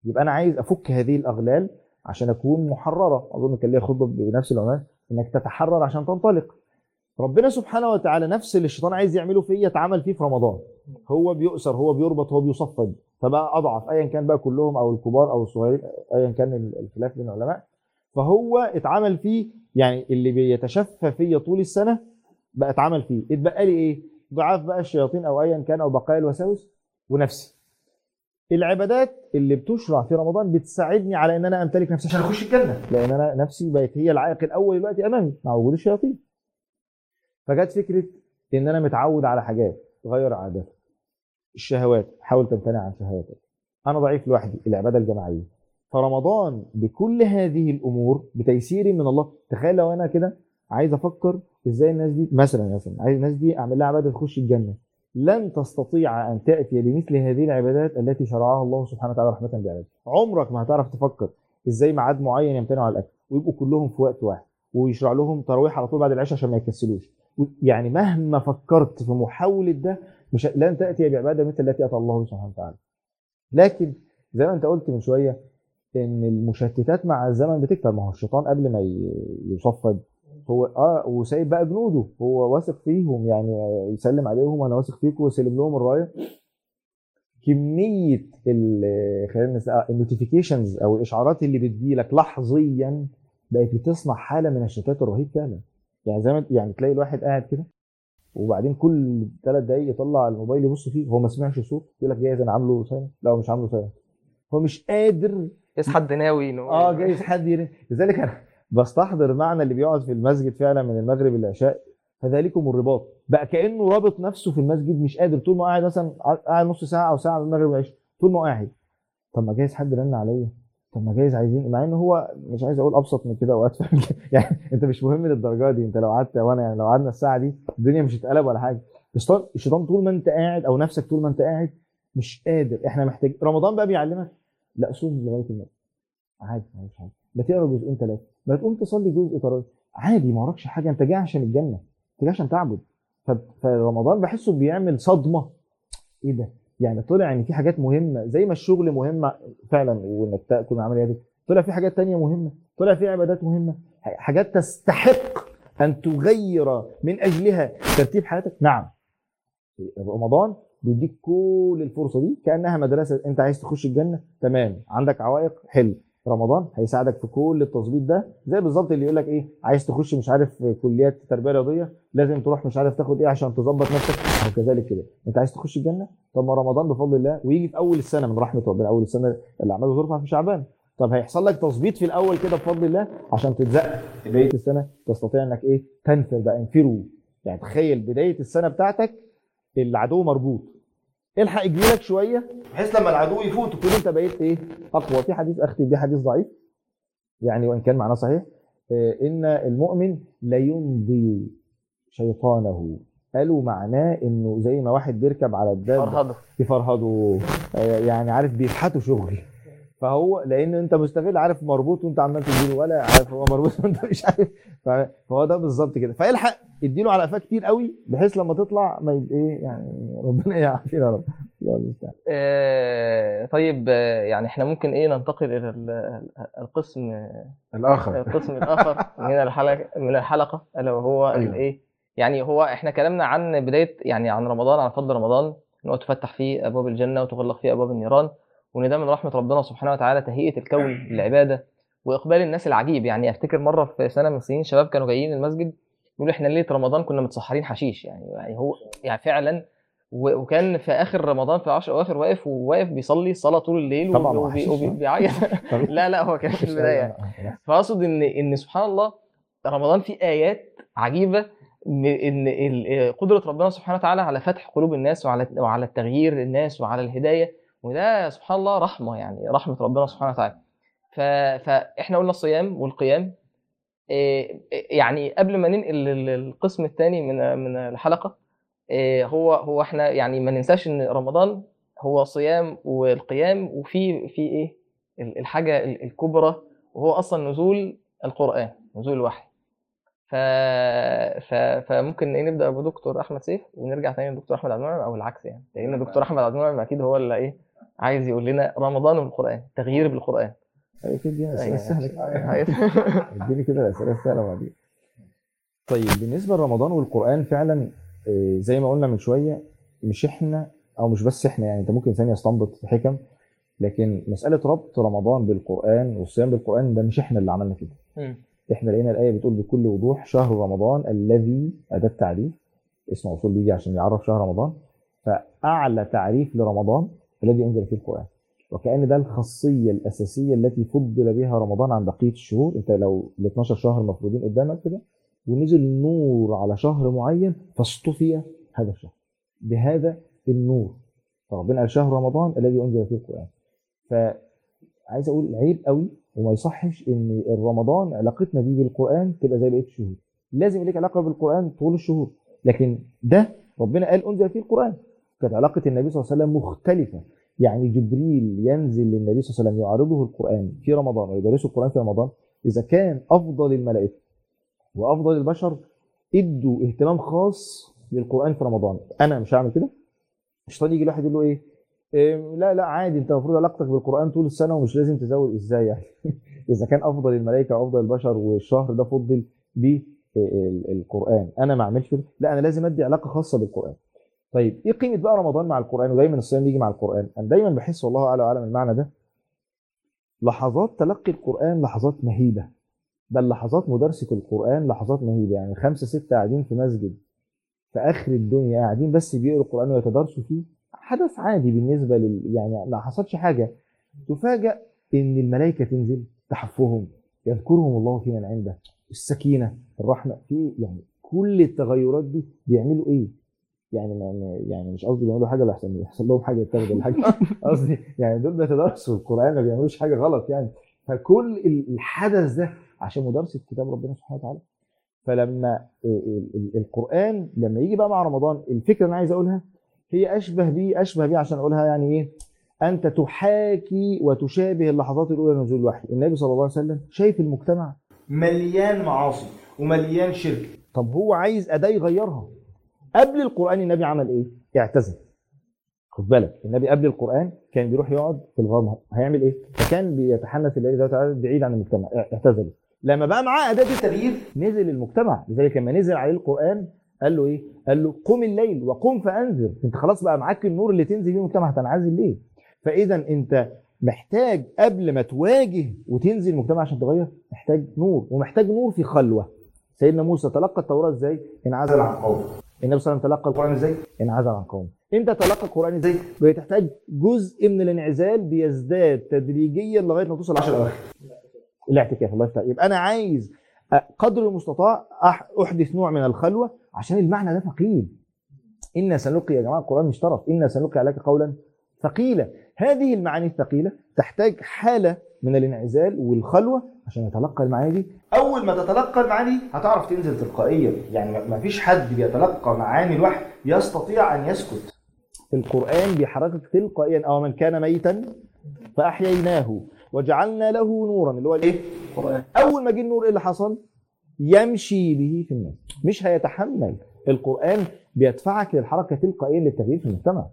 [SPEAKER 3] يبقى أنا عايز أفك هذه الأغلال عشان أكون محررة. أظن كان ليا خطبة بنفس العنوان. إنك تتحرر عشان تنطلق. ربنا سبحانه وتعالى نفس اللي الشيطان عايز يعمله فيا اتعمل فيه في رمضان. هو بيؤسر هو بيربط هو بيصفد. فبقى أضعف. ايا كان بقى كلهم أو الكبار أو الصغيرين ايا كان ال- الخلاف بين العلماء. فهو اتعمل فيه يعني اللي بيتشفى فيا طول السنة بقى اتعمل فيه. اتبقى لي إيه؟ ضعاف بقى الشياطين أو ايا كان أو بقايا الوساوس ونفسي. العبادات اللي بتشرع في رمضان بتساعدني على إن أنا أمتلك نفسي. عشان أخش الجنة. لأن أنا نفسي بقت هي العائق الأول دلوقتي أمامي مع وجود الشياطين. فجت فكرة إن أنا متعود على حاجات غير عاداتك الشهوات حاول تمتنع عن شهواتك. أنا ضعيف لوحدي العبادة الجماعية. فرمضان بكل هذه الأمور بتيسير من الله. تخيل لو أنا كده عايز أفكر إزاي الناس دي مثلا مثلا عايز الناس دي أعمل لها عبادة تخش الجنة. لن تستطيع أن تأتي بمثل هذه العبادات التي شرعها الله سبحانه وتعالى رحمة بعباده عمرك ما هتعرف تفكر إزاي ميعاد معين يمتنعوا على الأكل. ويبقوا كلهم في وقت واحد. ويشرع لهم تراويح على طول بعد العشاء عشان ما يكسلوش. يعني مهما فكرت في محاولة ده مش لن تأتي بعبادة مثل التي أتى الله سبحانه وتعالى. لكن زي ما أنت قلت من شوية إن المشتتات مع الزمن بتكتر. ما هو الشيطان قبل ما يصفد هو آه وسايب بقى جنوده. هو واثق فيهم يعني يسلم عليهم وأنا واثق فيكم ويسلم لهم الرايه كمية خلينا النوتيفيكيشنز أو الإشعارات اللي بتجيلك لحظيا بقت بتصنع حالة من الشتات الرهيب فعلا. يعني زي ما يعني تلاقي الواحد قاعد كده وبعدين كل ثلاث دقايق يطلع الموبايل يبص فيه هو ما سمعش صوت يقول لك جايز أنا عامله silent لا مش عامله silent هو مش قادر
[SPEAKER 1] يصحى الدناوي إنه-
[SPEAKER 3] آه جايز حد يرن. لذلك أنا بستحضر معنى اللي بيقعد في المسجد فعلا من المغرب للعشاء فذلكم الرباط. بقى كأنه رابط نفسه في المسجد مش قادر. طول ما قاعد مثلا قاعد نص ساعة أو ساعة من المغرب والعشاء طول ما قاعد. طب ما جايز حد رن عليا؟ طب ما جايز عايزين؟ مع ان هو مش عايز أقول أبسط من كده فاهم؟ يعني أنت مش مهم للدرجة دي. أنت لو قعدت وأنا يعني لو قعدنا الساعة دي الدنيا مش هتقلب ولا حاجة. الشيطان طول ما أنت قاعد أو نفسك طول ما أنت قاعد مش قادر. إحنا محتاج رمضان بقى بيعلمك لا صوم لغاية المغرب عادي ما حاجة. ما تقرا جزئين ثلاثة ما تقوم تصلي جزء تراويح عادي ما وراكش حاجة. انت جاي عشان الجنة انت جاي عشان تعبد. فرمضان بحسه بيعمل صدمة. إيه ده؟ يعني طلع ان في حاجات مهمة. زي ما الشغل مهمة فعلا وإنك تأكل من عمل يدك طلع في حاجات تانية مهمة. طلع في عبادات مهمة. حاجات تستحق أن تغير من أجلها. ترتيب حياتك. نعم. رمضان بيديك كل الفرصة دي كأنها مدرسة أنت عايز تخش الجنة تمام. عندك عوائق حلو. رمضان هيساعدك في كل التظبيط ده زي بالظبط اللي يقول لك إيه عايز تخش مش عارف كليات تربية رياضية لازم تروح مش عارف تاخد إيه عشان تظبط نفسك أو كذلك كده. أنت عايز تخش الجنة؟ طب ما رمضان بفضل الله ويجي في أول السنة من رحمة ربنا أول السنة الاعمال ترفع في شعبان. طب هيحصل لك تظبيط في الأول كده بفضل الله؟ عشان تتزق في بداية السنة تستطيع إنك إيه تنفر بقى انفروا. يعني تخيل بداية السنة بتاعتك العدو مربوط. الحق يجيلك شوية بحيث لما العدو يفوت تكون انت بقيت إيه أقوى. في حديث أختي بيه حديث ضعيف. يعني وإن كان معناه صحيح. آه، إن المؤمن لا يمضي شيطانه. قالوا معناه إنه زي ما واحد بيركب على الدابه يفرهدوا آه، يعني عارف بيفحتوا شغل. فهو لأن أنت مستغل عارف مربوط وأنت عمال تديله ولا عارف هو مربوط وأنت مش عارف. فهو ده بالظبط كده. فالحق اديله على قفاه كتير قوي بحيث لما تطلع ما يبقى إيه يعني ربنا يعافينا يا رب.
[SPEAKER 1] آه، طيب آه، يعني إحنا ممكن إيه ننتقل إلى ال- القسم
[SPEAKER 2] الآخر.
[SPEAKER 1] القسم الآخر من الحلقة من الحلقة الا وهو
[SPEAKER 2] أيوة.
[SPEAKER 1] الايه يعني هو إحنا كلامنا عن بداية يعني عن رمضان عن فضل رمضان إن هو تفتح فيه أبواب الجنة وتغلق فيه أبواب النيران. وإن ده من رحمة ربنا سبحانه وتعالى تهيئة الكون للعبادة وإقبال الناس العجيب. يعني أفتكر مرة في سنة من السنين شباب كانوا جايين المسجد يقولوا إحنا ليلة رمضان كنا متسحرين حشيش. يعني يعني هو يعني فعلا وكان في آخر رمضان في العشر أواخر واقف وواقف بيصلي صلاة طول الليل
[SPEAKER 3] يعني.
[SPEAKER 1] وبيعيط. لا لا هو كان في البداية. يعني. فأقصد إن إن سبحان الله رمضان فيه آيات عجيبة إن قدرة ربنا سبحانه وتعالى على فتح قلوب الناس وعلى وعلى التغيير الناس وعلى الهداية. وده سبحان الله رحمة يعني رحمة ربنا سبحانه وتعالى. ف... فاحنا قلنا الصيام والقيام إيه، يعني قبل ما ننقل لل- للقسم الثاني من من الحلقة إيه، هو هو إحنا يعني ما ننساش إن رمضان هو صيام والقيام وفي في إيه؟ ال- الحاجة ال- الكبرى وهو أصلا نزول القرآن نزول الوحي. ف... ف... فممكن إيه نبدأ بدكتور أحمد سيف ونرجع تاني لدكتور أحمد عبد المنعم أو العكس يعني. لأن دكتور أحمد عبد المنعم أكيد هو اللي إيه؟ عايز يقول لنا رمضان والقران تغيير
[SPEAKER 3] بالقرآن كده دي أسئلة
[SPEAKER 1] أيوة.
[SPEAKER 3] سهلة كده.
[SPEAKER 1] أيوة.
[SPEAKER 3] اديني كده الأسئلة السهلة بعدين طيب بالنسبة لرمضان والقرآن فعلا آه، زي ما قلنا من شوية مش إحنا أو مش بس إحنا يعني أنت ممكن انسان يستنبط حكم لكن مسألة ربط رمضان بالقرآن والصيام بالقرآن ده مش إحنا اللي عملنا كده. إحنا لقينا الآية بتقول بكل وضوح شهر رمضان الذي اداه تعريف اسم موصول بيجي عشان يعرف شهر رمضان فأعلى تعريف لرمضان الذي أنزل فيه القرآن. وكأن ده الخاصية الأساسية التي فضل بها رمضان عن بقية الشهور. أنت لو ال 12 شهر مفروضين قدامك كده ونزل نور على شهر معين فاصطفي هذا الشهر. بهذا النور. فربنا قال شهر رمضان الذي أنزل فيه القرآن. فعايز أقول عيب قوي وما يصحش إن رمضان علاقتنا بيه بالقرآن تبقى زي بقية الشهور. لازم يبقى لك علاقة بالقرآن طول الشهور. لكن ده ربنا قال أنزل فيه القرآن. كانت علاقة النبي صلى الله عليه وسلم مختلفة. يعني جبريل ينزل للنبي صلى الله عليه وسلم يعرضه القرآن في رمضان ويدرسه القرآن في رمضان. إذا كان أفضل الملائكة وأفضل البشر إدوا اهتمام خاص للقرآن في رمضان. أنا مش هعمل كده؟ الشيطان يجي الواحد يقول له إيه؟ إيه، لا لا عادي أنت المفروض علاقتك بالقرآن طول السنة ومش لازم تزود. إزاي يعني؟ إذا كان أفضل الملائكة وأفضل البشر والشهر ده فضل بالقران أنا ما أعملش كده؟ لا أنا لازم أدي علاقة خاصة بالقرآن. طيب إيه قيمة بقى رمضان مع القرآن؟ ودايما الصيام يجي مع القرآن. أنا دايما بحس والله أعلى واعلم المعنى ده. لحظات تلقي القرآن لحظات مهيبة. بل لحظات مدرسة القرآن لحظات مهيبة. يعني خمسة ستة قاعدين في مسجد في آخر الدنيا قاعدين بس بيقروا القرآن ويتدارسوا فيه حدث عادي بالنسبة لل يعني ما حصلش حاجة. تفاجأ إن الملائكة تنزل تحفهم يذكرهم الله في من عنده. السكينة الرحمة في يعني كل التغيرات دي بيعملوا إيه؟ يعني ما يعني مش قصدي بيعملوا حاجة لحسن يحصل لهم حاجة يتاخد ولا حاجة قصدي يعني دول بيتدرسوا القرآن ما بيعملوش حاجة غلط يعني. فكل ال- الحدث ده عشان مدرسه كتاب ربنا سبحانه وتعالى. فلما ال- ال- القرآن لما يجي بقى مع رمضان الفكرة اللي أنا عايز أقولها هي أشبه بيه أشبه بيه عشان أقولها يعني إيه؟ أنت تحاكي وتشابه اللحظات الأولى لنزول الوحي. النبي صلى الله عليه وسلم شايف المجتمع مليان معاصي ومليان شرك. طب هو عايز اداه يغيرها. قبل القرآن النبي عمل إيه؟ اعتزل خد بالك النبي قبل القرآن كان بيروح يقعد في الغار هيعمل إيه؟ فكان بيتحنث سبحانه وتعالى بعيد عن المجتمع اعتزل. لما بقى معاه أداة التغيير نزل المجتمع. لذلك لما نزل عليه القرآن قال له إيه؟ قال له قم الليل وقم فأنذر. أنت خلاص بقى معاك النور اللي تنزل بيه المجتمع هتنعزل ليه؟ فإذا أنت محتاج قبل ما تواجه وتنزل المجتمع عشان تغير محتاج نور ومحتاج نور في خلوة. سيدنا موسى تلقى التوراة إزاي؟ انعزل عن قومه. النبي صلى الله عليه وسلم تلقى القرآن إزاي؟ انعزل عن قومه. انت تلقى القرآن إزاي؟ بتحتاج جزء من الانعزال بيزداد تدريجيا لغاية ما توصل 10 أواخر. الاعتكاف الله يفتح يبقى أنا عايز قدر المستطاع أحدث نوع من الخلوة عشان المعنى ده ثقيل. أنا سنلقي يا جماعة القرآن مش طرف، أنا سنلقي عليك قولا ثقيلا. هذه المعاني الثقيلة تحتاج حالة من الانعزال والخلوة عشان يتلقى المعاني. دي أول ما تتلقى المعاني هتعرف تنزل تلقائيا. يعني ما فيش حد بيتلقى معاني الوحي يستطيع أن يسكت. القرآن بيحركك تلقائيا. أو من كان ميتا فأحييناه وجعلنا له نورا اللي هو الايه؟ القرآن. أول ما جه النور إيه اللي حصل؟ يمشي به في الناس مش هيتحمل. القرآن بيدفعك للحركة تلقائيا للتغيير في المجتمع.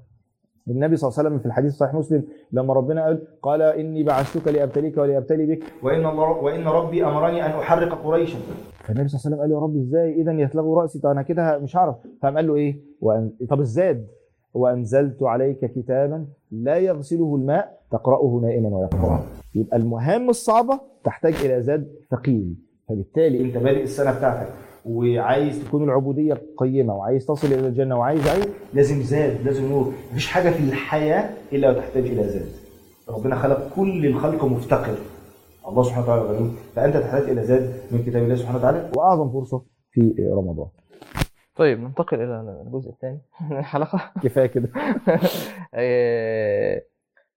[SPEAKER 3] النبي صلى الله عليه وسلم في الحديث صحيح مسلم لما ربنا قال قال إني بعثتك لأبتليك ولابتلي بك. وإن الله وإن ربي أمرني أن أحرق قريشا. فالنبي صلى الله عليه وسلم قال يا رب إزاي؟ اذا يتلغوا رأسي. طب أنا كده مش هعرف. فقام قال له إيه؟ وأن... طب الزاد. وأنزلت عليك كتابا لا يغسله الماء تقرأه نائما ويقراه يبقى المهام الصعبة تحتاج إلى زاد ثقيل. فبالتالي أنت بادئ السنة بتاعتك. وعايز تكون العبودية قيمة وعايز تصل إلى الجنة وعايز عايز لازم زاد لازم نور. مفيش حاجة في الحياة إلا وتحتاج إلى زاد. ربنا خلق كل الخلق مفتقر. الله سبحانه وتعالى غني فأنت تحتاج إلى زاد من كتاب الله سبحانه وتعالى. وأعظم فرصة في رمضان.
[SPEAKER 1] طيب ننتقل إلى الجزء الثاني من الحلقة.
[SPEAKER 3] كفاية كده.
[SPEAKER 1] آه،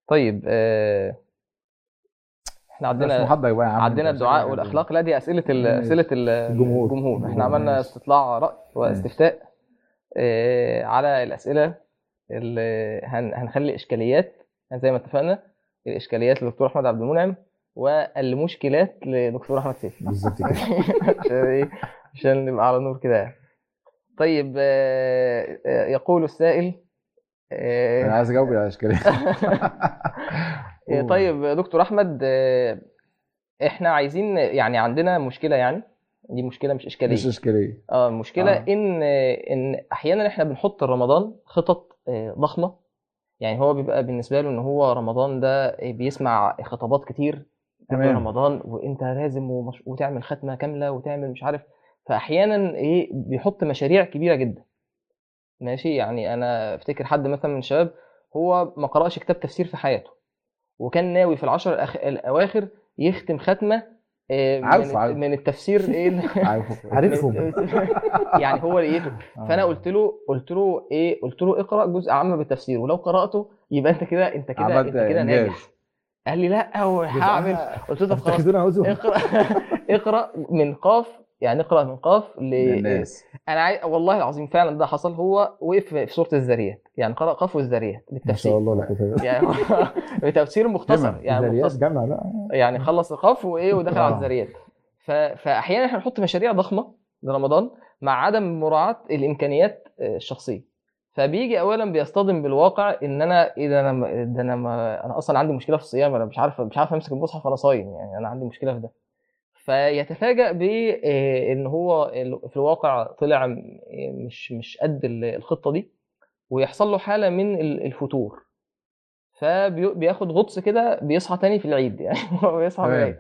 [SPEAKER 1] طيب آه،
[SPEAKER 2] إحنا
[SPEAKER 1] عندنا عندنا الدعاء والأخلاق لا دي أسئلة ال-
[SPEAKER 2] ماشي.
[SPEAKER 1] أسئلة ال-
[SPEAKER 3] الجمهور.
[SPEAKER 1] الجمهور
[SPEAKER 2] إحنا
[SPEAKER 1] عملنا. استطلاع رأي واستفتاء آه، على الأسئلة اللي هن- هنخلي إشكاليات زي ما اتفقنا الإشكاليات للدكتور أحمد عبد المنعم والمشكلات لدكتور أحمد سيف
[SPEAKER 3] بالظبط كده
[SPEAKER 1] عشان إيه عشان نبقى على نور كده يعني. طيب آه، آه، يقول السائل آه،
[SPEAKER 2] أنا عايز أجاوب على الاشكاليه
[SPEAKER 1] إيه، طيب يا دكتور أحمد آه، إحنا عايزين يعني عندنا مشكلة يعني دي مشكلة مش إشكالية.
[SPEAKER 2] مش إشكالية.
[SPEAKER 1] آه المشكلة
[SPEAKER 2] آه.
[SPEAKER 1] إن إن أحيانا إحنا بنحط رمضان خطط آه، ضخمة. يعني هو بيبقى بالنسبة له إن هو رمضان ده بيسمع خطابات كتير. قبل. رمضان وإنت لازم ومش... وتعمل ختمة كاملة وتعمل مش عارف. فأحيانا إيه بيحط مشاريع كبيرة جدا. ماشي؟ يعني أنا أفتكر حد مثلا من الشباب هو ما قرأش كتاب تفسير في حياته. وكان ناوي في العشر الأخ... الأواخر يختم ختمة آه، من,
[SPEAKER 2] عارفه، عارفه.
[SPEAKER 1] من التفسير
[SPEAKER 2] إيه
[SPEAKER 3] عارفهم.
[SPEAKER 1] يعني هو لقيته فأنا قلت له قلت له إيه قلت له اقرأ جزء عام بالتفسير ولو قرأته يبقى أنت كده أنت كده أنت كده. ناجح. قال لي لا وهعمل قلت له طب خلاص. اقرأ اقرأ من قاف يعني اقرأ من قاف ل
[SPEAKER 2] للناس.
[SPEAKER 1] أنا عاي... والله العظيم فعلا ده حصل. هو وقف في سورة الذريات يعني قرا قاف والذريات
[SPEAKER 3] ما شاء
[SPEAKER 1] بالتفسير.
[SPEAKER 3] الله كده.
[SPEAKER 1] يعني هو بتفسير مختصر. يعني مختصر.
[SPEAKER 3] جمع بقى.
[SPEAKER 1] يعني خلص القاف وإيه ودخل على
[SPEAKER 2] آه.
[SPEAKER 1] الذريات. ف... فأحيانا إحنا نحط مشاريع ضخمة لرمضان مع عدم مراعاة الإمكانيات آه، الشخصية. فبيجي اولا بيصطدم بالواقع إن أنا إيه ده أنا ده أنا ما أنا أصلا عندي مشكلة في الصيام أنا مش عارف مش عارف أمسك المصحف وأنا صايم يعني أنا عندي مشكلة في ده. فيتفاجأ بان هو ال- في الواقع طلع مش مش قد ال- الخطة دي. ويحصل له حالة من ال- الفتور. فبياخد غطس كده بيصحى تاني في العيد يعني. هو بيصحى في. العيد.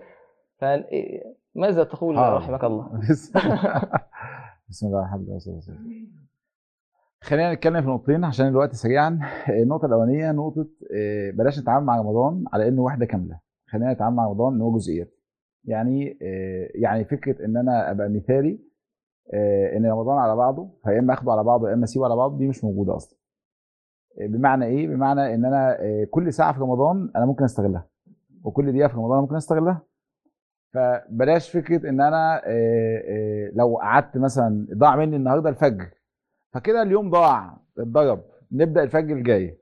[SPEAKER 1] فماذا تقول. رحمك الله؟
[SPEAKER 2] بسم الله الرحمن الرحيم. خلينا نتكلم في نقطتين عشان الوقت سريعا. النقطة الأولانية نقطة آه، بلاش نتعامل مع رمضان على إنه وحده كاملة. خلينا نتعامل مع رمضان إن هو جزئيات. يعني آه، يعني فكرة إن أنا أبقى مثالي آه، إن رمضان على بعضه فيا إما آخده على بعضه يا إما أسيبه على بعضه دي مش موجودة أصلا. بمعنى إيه؟ بمعنى إن أنا آه، كل ساعة في رمضان أنا ممكن أستغلها. وكل دقيقة في رمضان أنا ممكن أستغلها. فبلاش فكرة إن أنا آه، آه، لو قعدت مثلا ضاع مني النهارده الفجر فكده اليوم ضاع اتضرب نبدأ الفجر الجاي.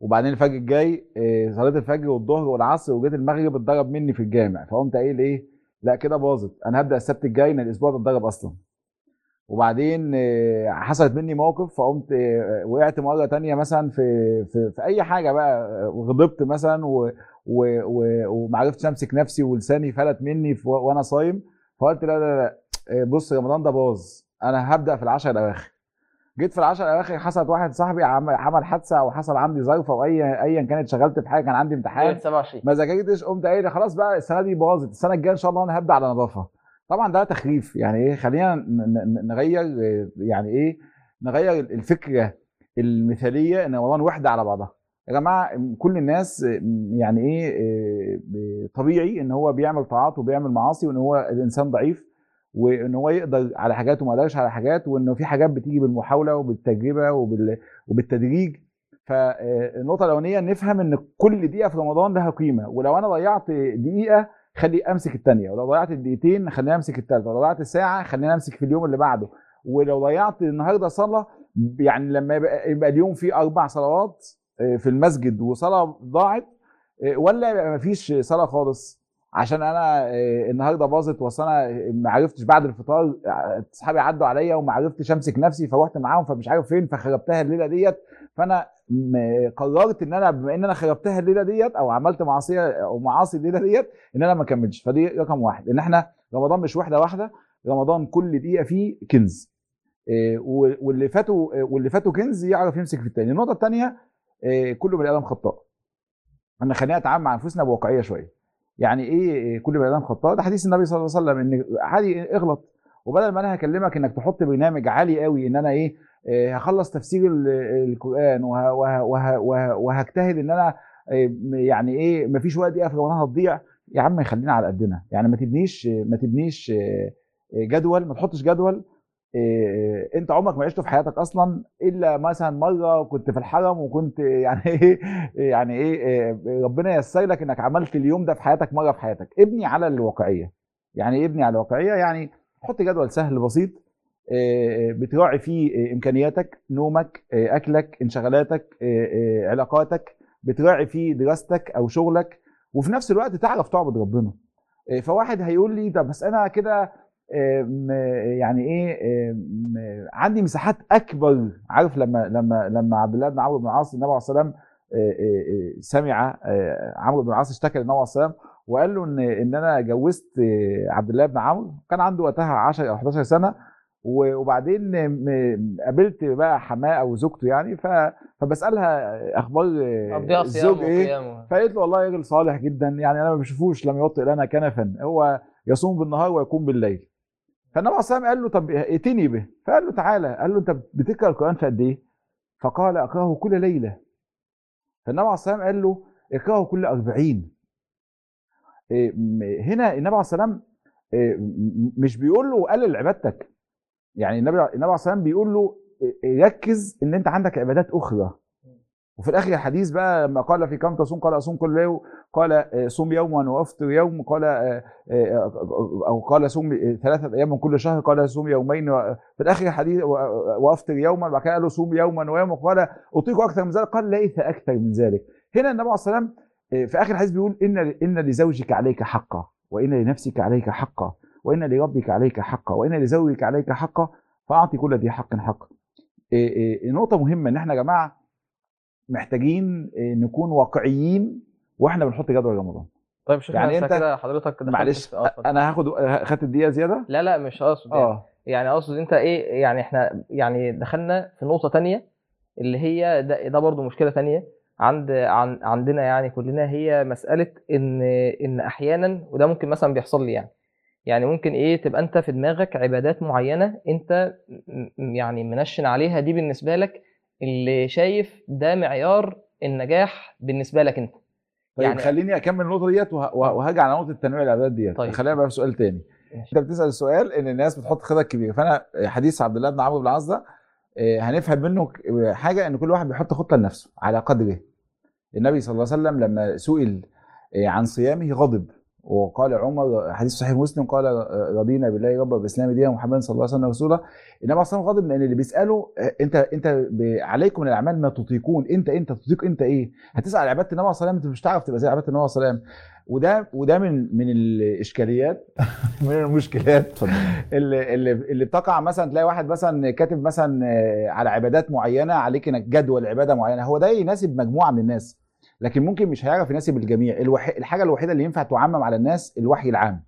[SPEAKER 2] وبعدين الفجر الجاي آه، صلاة الفجر والظهر والعصر وجيت المغرب اتضرب مني في الجامع. فقمت قايل إيه؟ لا كده باظت أنا هبدأ السبت الجاي ان الأسبوع ده اتضرب أصلا. وبعدين آه، حصلت مني موقف فقمت آه، وقعت مرة تانية مثلا في في, في أي حاجة بقى آه، وغضبت مثلا و و و وما عرفتش أمسك نفسي ولساني فلت مني وأنا صايم. فقلت لا لا لا آه، بص رمضان ده باظ. أنا هبدأ في العشر الأواخر. جيت في العشر الأواخر حصلت واحد صاحبي عم- عمل حادثة أو حصل عندي ظرف أو اي ايا كانت شغلت في حاجة كان عندي امتحان.
[SPEAKER 1] 27
[SPEAKER 2] ما ذاكرتش قمت قايل خلاص بقى السنة دي باظت. السنة الجاية إن شاء الله أنا هبدأ على نظافة. طبعا ده تخريف. يعني إيه؟ خلينا نغير آه، يعني إيه؟ نغير الفكرة المثالية إن رمضان وحده على بعضها. يا جماعة كل الناس آه، يعني إيه؟ آه، طبيعي إن هو بيعمل طاعات وبيعمل معاصي وإن هو الإنسان ضعيف وإن هو يقدر على حاجات وما يقدرش على حاجات وإنه في حاجات بتيجي بالمحاولة وبالتجربة وبال وبالتدريج. فالنقطه الأولانية نفهم إن كل دقيقة في رمضان لها قيمة. ولو أنا ضيعت دقيقة خلي امسك الثانية ولو ضيعت الدقيقتين خليني امسك الثالثه ولو ضيعت الساعة خليني امسك في اليوم اللي بعده ولو ضيعت النهارده صلاة يعني لما يبقى, يبقى اليوم فيه أربع صلوات آه، في المسجد وصلاة ضاعت إيه، ولا يبقى مفيش صلاة خالص؟ عشان أنا إيه، النهارده باظت وأصل أنا ما عرفتش بعد الفطار آه، اصحابي عدوا عليا وما عرفتش أمسك نفسي فروحت معاهم فمش عارف فين فخربتها الليلة ديت. فأنا قررت إن أنا بما إن أنا خربتها الليلة ديت أو عملت معصية أو معاصي الليلة ديت إن أنا ما أكملش. فدي رقم واحد. إن إحنا رمضان مش وحده واحدة رمضان كل دقيقة فيه كنز. إيه، و- واللي فاتوا واللي فاتوا كنز يعرف يمسك في التاني. النقطة الثانية كل بني آدم خطاء. انا خلينا نتعامل مع أنفسنا بواقعية شوية. يعني إيه إيه كل بني آدم خطاء؟ ده حديث النبي صلى الله عليه وسلم إن عادي اغلط. وبدل ما أنا هكلمك إنك تحط برنامج عالي قوي إن أنا إيه إيه، هخلص تفسير ال- القرآن وه وه وه وه وهجتهد إن أنا إيه، يعني إيه مفيش وقت دقيقه في هتضيع. يا عم خلينا على قدنا. يعني ما تبنيش ما تبنيش إيه، جدول ما تحطش جدول أنت عمرك ما عشته في حياتك أصلا إلا مثلا مرة كنت في الحرم وكنت يعني إيه يعني إيه ربنا ييسر لك إنك عملت اليوم ده في حياتك مرة في حياتك. ابني على الواقعية. يعني ابني على الواقعية يعني حط جدول سهل بسيط. بتراعي فيه إيه، إمكانياتك نومك أكلك انشغالاتك علاقاتك بتراعي فيه دراستك أو شغلك وفي نفس الوقت تعرف تعبد ربنا. فواحد هيقول لي طب بس أنا كده يعني إيه عندي مساحات أكبر. عارف لما لما لما عبد الله بن عمرو بن العاص النبي عليه إيه، سمع عمرو بن العاص اشتكى للنبي عليه والسلام وقال له إن إن أنا جوزت عبد الله بن عمرو. كان عنده وقتها 10 أو 11 سنة. وبعدين قابلت بقى حماة أو زوجته يعني فبسألها
[SPEAKER 1] أخبار
[SPEAKER 2] الزوج
[SPEAKER 1] إيه
[SPEAKER 2] فقالت له والله راجل صالح جدا يعني أنا ما بشوفوش لم يوطئ لنا كنفا هو يصوم بالنهار ويقوم بالليل. فالنبي عليه الصلاه والسلام قال له طب ائتني به. فقال له تعالى. قال له أنت بتقرأ القرآن في قد إيه؟ فقال أقرأه كل ليلة. فالنبي عليه الصلاه والسلام قال له اقرأه كل أربعين. إيه، هنا النبي عليه الصلاه والسلام مش بيقول له قلل عبادتك. يعني النبي النبي عليه الصلاه والسلام بيقول له ركز إن أنت عندك عبادات أخرى. وفي الآخر الحديث بقى لما قال في كم تصوم قال أصوم كل يوم قال آه، صوم يوما وافطر يوم قال آه، آه، أو قال صوم ثلاثة أيام من كل شهر قال صوم يومين في الآخر الحديث وافطر يوما بعد كده قال له صوم يوما ويوما قال أطيق أكثر من ذلك قال ليس أكثر من ذلك. هنا النبي عليه الصلاه والسلام في آخر الحديث بيقول إن إن لزوجك عليك حقا وإن لنفسك عليك حقا. وإن لربك عليك حقا وإن لزوجك عليك حقا فأعطي كل ذي حق حقا نقطة مهمة إن إحنا يا جماعة محتاجين نكون واقعيين وإحنا بنحط جدول رمضان.
[SPEAKER 1] طيب شوف
[SPEAKER 2] يعني أنت
[SPEAKER 1] كده حضرتك
[SPEAKER 2] معلش أنا هاخد خدت الدقيقة زيادة؟
[SPEAKER 1] لا لا مش أقصد يعني.
[SPEAKER 2] آه.
[SPEAKER 1] يعني أقصد أنت إيه يعني إحنا يعني دخلنا في نقطة تانية اللي هي ده, ده برضو مشكلة تانية عند عن عندنا يعني كلنا هي مسألة إن إن أحيانا وده ممكن مثلا بيحصل لي يعني. يعني ممكن إيه تبقى أنت في دماغك عبادات معينة أنت يعني منشن عليها دي بالنسبة لك اللي شايف ده معيار النجاح بالنسبة لك أنت.
[SPEAKER 2] طيب
[SPEAKER 1] يعني-
[SPEAKER 2] خليني أكمل النقطة ديت وه- وه- وهاجي على نقطة تنويع العبادات ديت.
[SPEAKER 1] طيب.
[SPEAKER 2] خلينا بقى في سؤال تاني.
[SPEAKER 1] ماشي.
[SPEAKER 2] أنت بتسأل السؤال إن الناس بتحط خطط كبيرة فأنا حديث عبد الله بن عمرو بن العاص ده آه، هنفهم منه حاجة إن كل واحد بيحط خطة لنفسه على قدره النبي صلى الله عليه وسلم لما سئل آه، عن صيامه غضب. وقال عمر حديث صحيح مسلم قال رضينا بالله ربا بالاسلام دينا محمد صلى الله عليه وسلم رسولا عليه وسلم غضب لأن اللي بيساله أنت أنت عليكم من الأعمال ما تطيقون. أنت أنت تطيق أنت إيه؟ هتسأل عبادة النبي صلى الله عليه وسلم أنت مش هتعرف تبقى زي عبادة النبي صلى الله عليه وسلم. وده وده من من الإشكاليات. من المشكلات. اللي اللي اللي بتقع مثلا تلاقي واحد مثلا كاتب مثلا على عبادات معينة عليك إنك جدول عبادة معينة. هو ده يناسب مجموعة من الناس. لكن ممكن مش هيعرف يناسب الجميع. الوح... الحاجة الوحيدة اللي ينفع تعمم على الناس الوحي العام.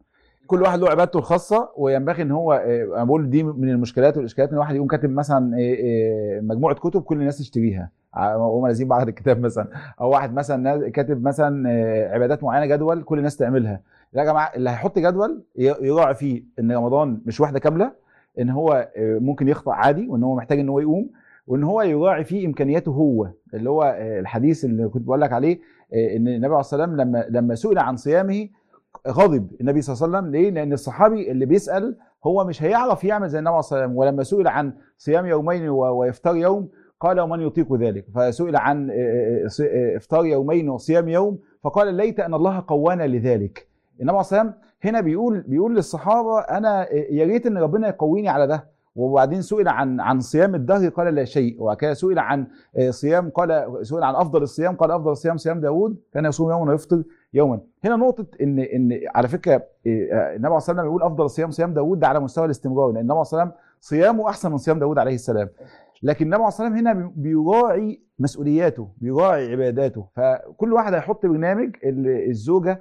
[SPEAKER 2] كل واحد له عبادته الخاصة وينبغي إن هو آه، أنا بقول دي من المشكلات والإشكالات إن الواحد يقوم كاتب مثلا آه، آه، مجموعة كتب كل الناس تشتريها. وهم لازم بعض الكتاب مثلا. أو واحد مثلا كاتب مثلا عبادات معينة جدول كل الناس تعملها. يا جماعة اللي هيحط جدول يراعي فيه إن رمضان مش واحدة كاملة إن هو ممكن يخطأ عادي وإن هو محتاج إن هو يقوم. وإن هو يراعي فيه إمكانياته هو اللي هو آه، الحديث اللي كنت بقول لك عليه آه، إن النبي عليه الصلاه والسلام لما لما سئل عن صيامه غضب النبي صلى الله عليه وسلم. ليه؟ لأن الصحابي اللي بيسأل هو مش هيعرف يعمل زي النبي عليه الصلاه والسلام ولما سئل عن صيام يومين و- وإفطار يوم قال ومن يطيق ذلك. فسئل عن آه، إفطار يومين وصيام يوم فقال ليت أن الله قوانا لذلك. النبي عليه الصلاه والسلام هنا بيقول بيقول للصحابة أنا يا ريت إن ربنا يقويني على ده. وبعدين سئل عن عن صيام الدهر قال لا شيء كده سئل عن آه، صيام قال سئل عن أفضل الصيام قال أفضل الصيام صيام داوود كان يصوم يوما ويفطر يوما. هنا نقطة إن إن على فكرة آه، النبي عليه الصلاه والسلام يقول أفضل الصيام صيام داوود ده على مستوى الاستمرار لأن النبي عليه الصلاه والسلام صيامه أحسن من صيام داوود عليه السلام. لكن النبي عليه الصلاه والسلام هنا بيراعي مسؤولياته بيراعي عباداته. فكل واحد هيحط برنامج ال- الزوجة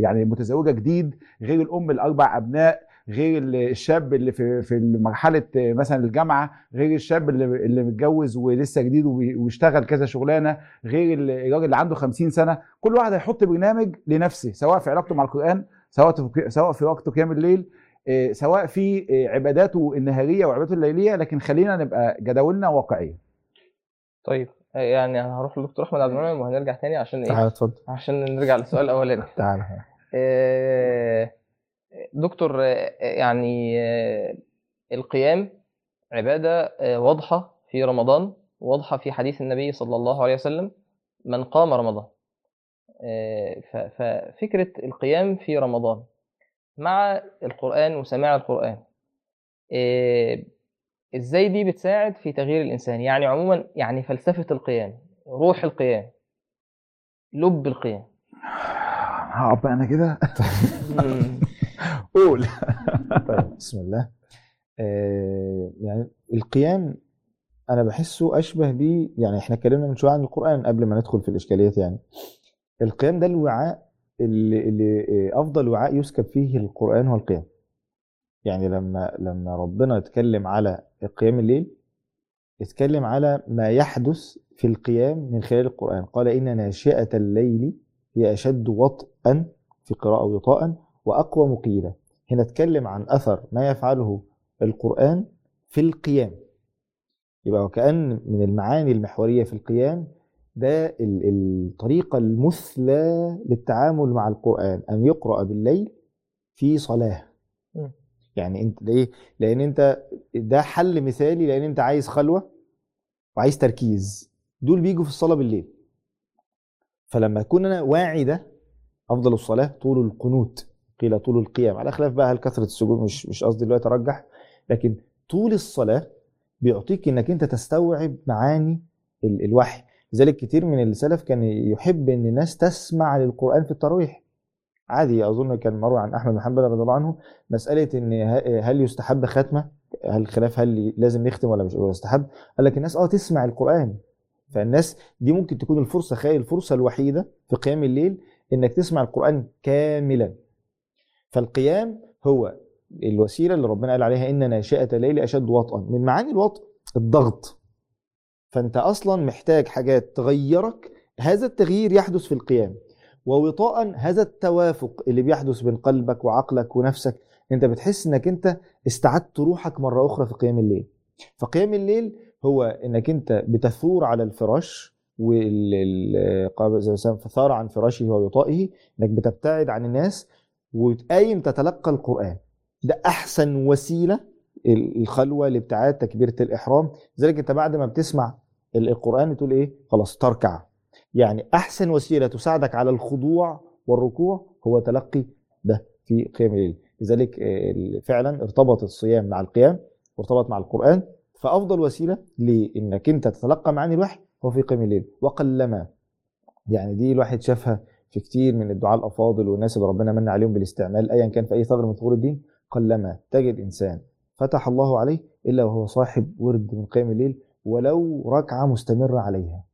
[SPEAKER 2] يعني متزوجة جديد غير الأم الأربع أبناء غير ال- الشاب اللي في في مرحلة آه، مثلا الجامعة غير الشاب اللي اللي متجوز ولسه جديد وبيشتغل كذا شغلانة غير ال- الراجل اللي عنده 50 سنة. كل واحد هيحط برنامج لنفسه سواء في علاقته مع القرآن سواء سواء في وقت قيام الليل آه، سواء في آه، عباداته النهارية وعباداته الليلية. لكن خلينا نبقى جداولنا واقعية.
[SPEAKER 1] طيب. يعني هروح للدكتور أحمد عبد المنعم وهنرجع تاني عشان إيه؟
[SPEAKER 3] تعالى اتفضل.
[SPEAKER 1] عشان نرجع للسؤال الاولاني
[SPEAKER 3] تعالى
[SPEAKER 1] آه، دكتور آه، يعني آه، القيام عبادة آه، واضحة في رمضان واضحة في حديث النبي صلى الله عليه وسلم من قام رمضان. ف- ففكرة القيام في رمضان مع القرآن وسماع القرآن آه، إزاي دي بتساعد في تغيير الإنسان؟ يعني عموما يعني فلسفة القيام روح القيام لب القيام.
[SPEAKER 2] هقف بقى أنا كده؟ قول.
[SPEAKER 3] طيب. بسم الله. آه يعني القيام أنا بحسه أشبه بيه يعني إحنا اتكلمنا من شوية عن القرآن قبل ما ندخل في الإشكاليات يعني. القيام ده الوعاء اللي, اللي آه، أفضل وعاء يسكب فيه القرآن هو القيام. يعني لما لما ربنا اتكلم على قيام الليل اتكلم على ما يحدث في القيام من خلال القرآن. قال إن ناشئة الليل هي أشد وطئا في قراءة وطاء وأقوى مقيلا. هنا اتكلم عن أثر ما يفعله القرآن في القيام. يبقى وكأن من المعاني المحورية في القيام ده ال- الطريقة المثلى للتعامل مع القرآن أن يقرأ بالليل في صلاة. يعني أنت ليه؟ لأن أنت ده حل مثالي لأن أنت عايز خلوة وعايز تركيز. دول بيجوا في الصلاة بالليل. فلما أكون أنا واعي ده أفضل الصلاة طول القنوت. قيل طول القيام. على خلاف بقى هل كثرة السجود مش مش قصدي دلوقتي أرجح. لكن طول الصلاة بيعطيك إنك أنت تستوعب معاني ال- الوحي. لذلك كتير من السلف كان يحب إن الناس تسمع للقرآن في التراويح. عادي أظن كان مروي عن أحمد بن حنبل رضي الله عنه. مسألة إن هل يستحب ختمة؟ هل خلاف هل لازم نختم ولا مش يستحب؟ قال لك الناس آه تسمع القرآن. فالناس دي ممكن تكون الفرصة خير الفرصة الوحيدة في قيام الليل إنك تسمع القرآن كاملا. فالقيام هو الوسيلة اللي ربنا قال عليها إن ناشئة الليل أشد وطئا. من معاني الوطء الضغط. فأنت أصلا محتاج حاجات تغيرك. هذا التغيير يحدث في القيام. ووطاء هذا التوافق اللي بيحدث بين قلبك وعقلك ونفسك انت بتحس انك انت استعدت روحك مرة أخرى في قيام الليل. فقيام الليل هو انك انت بتثور على الفراش وال زي ما فثار عن فراشه ووطائه انك بتبتعد عن الناس وتقايم تتلقى القرآن. ده أحسن وسيلة الخلوة الابتعاد تكبيرة الإحرام. لذلك انت بعد ما بتسمع ال- القرآن بتقول إيه؟ خلاص تركع. يعني أحسن وسيلة تساعدك على الخضوع والركوع هو تلقي ده في قيام الليل. لذلك آه، فعلا ارتبط الصيام مع القيام وارتبط مع القرآن. فأفضل وسيلة لإنك أنت تتلقى معاني الوحي هو في قيام الليل. وقلما يعني دي الواحد شافها في كتير من الدعاء الأفاضل والناس اللي ربنا من عليهم بالاستعمال ايا كان في أي ثغر من ثغور الدين قلما تجد إنسان فتح الله عليه إلا وهو صاحب ورد من قيام الليل ولو ركعة مستمرة عليها.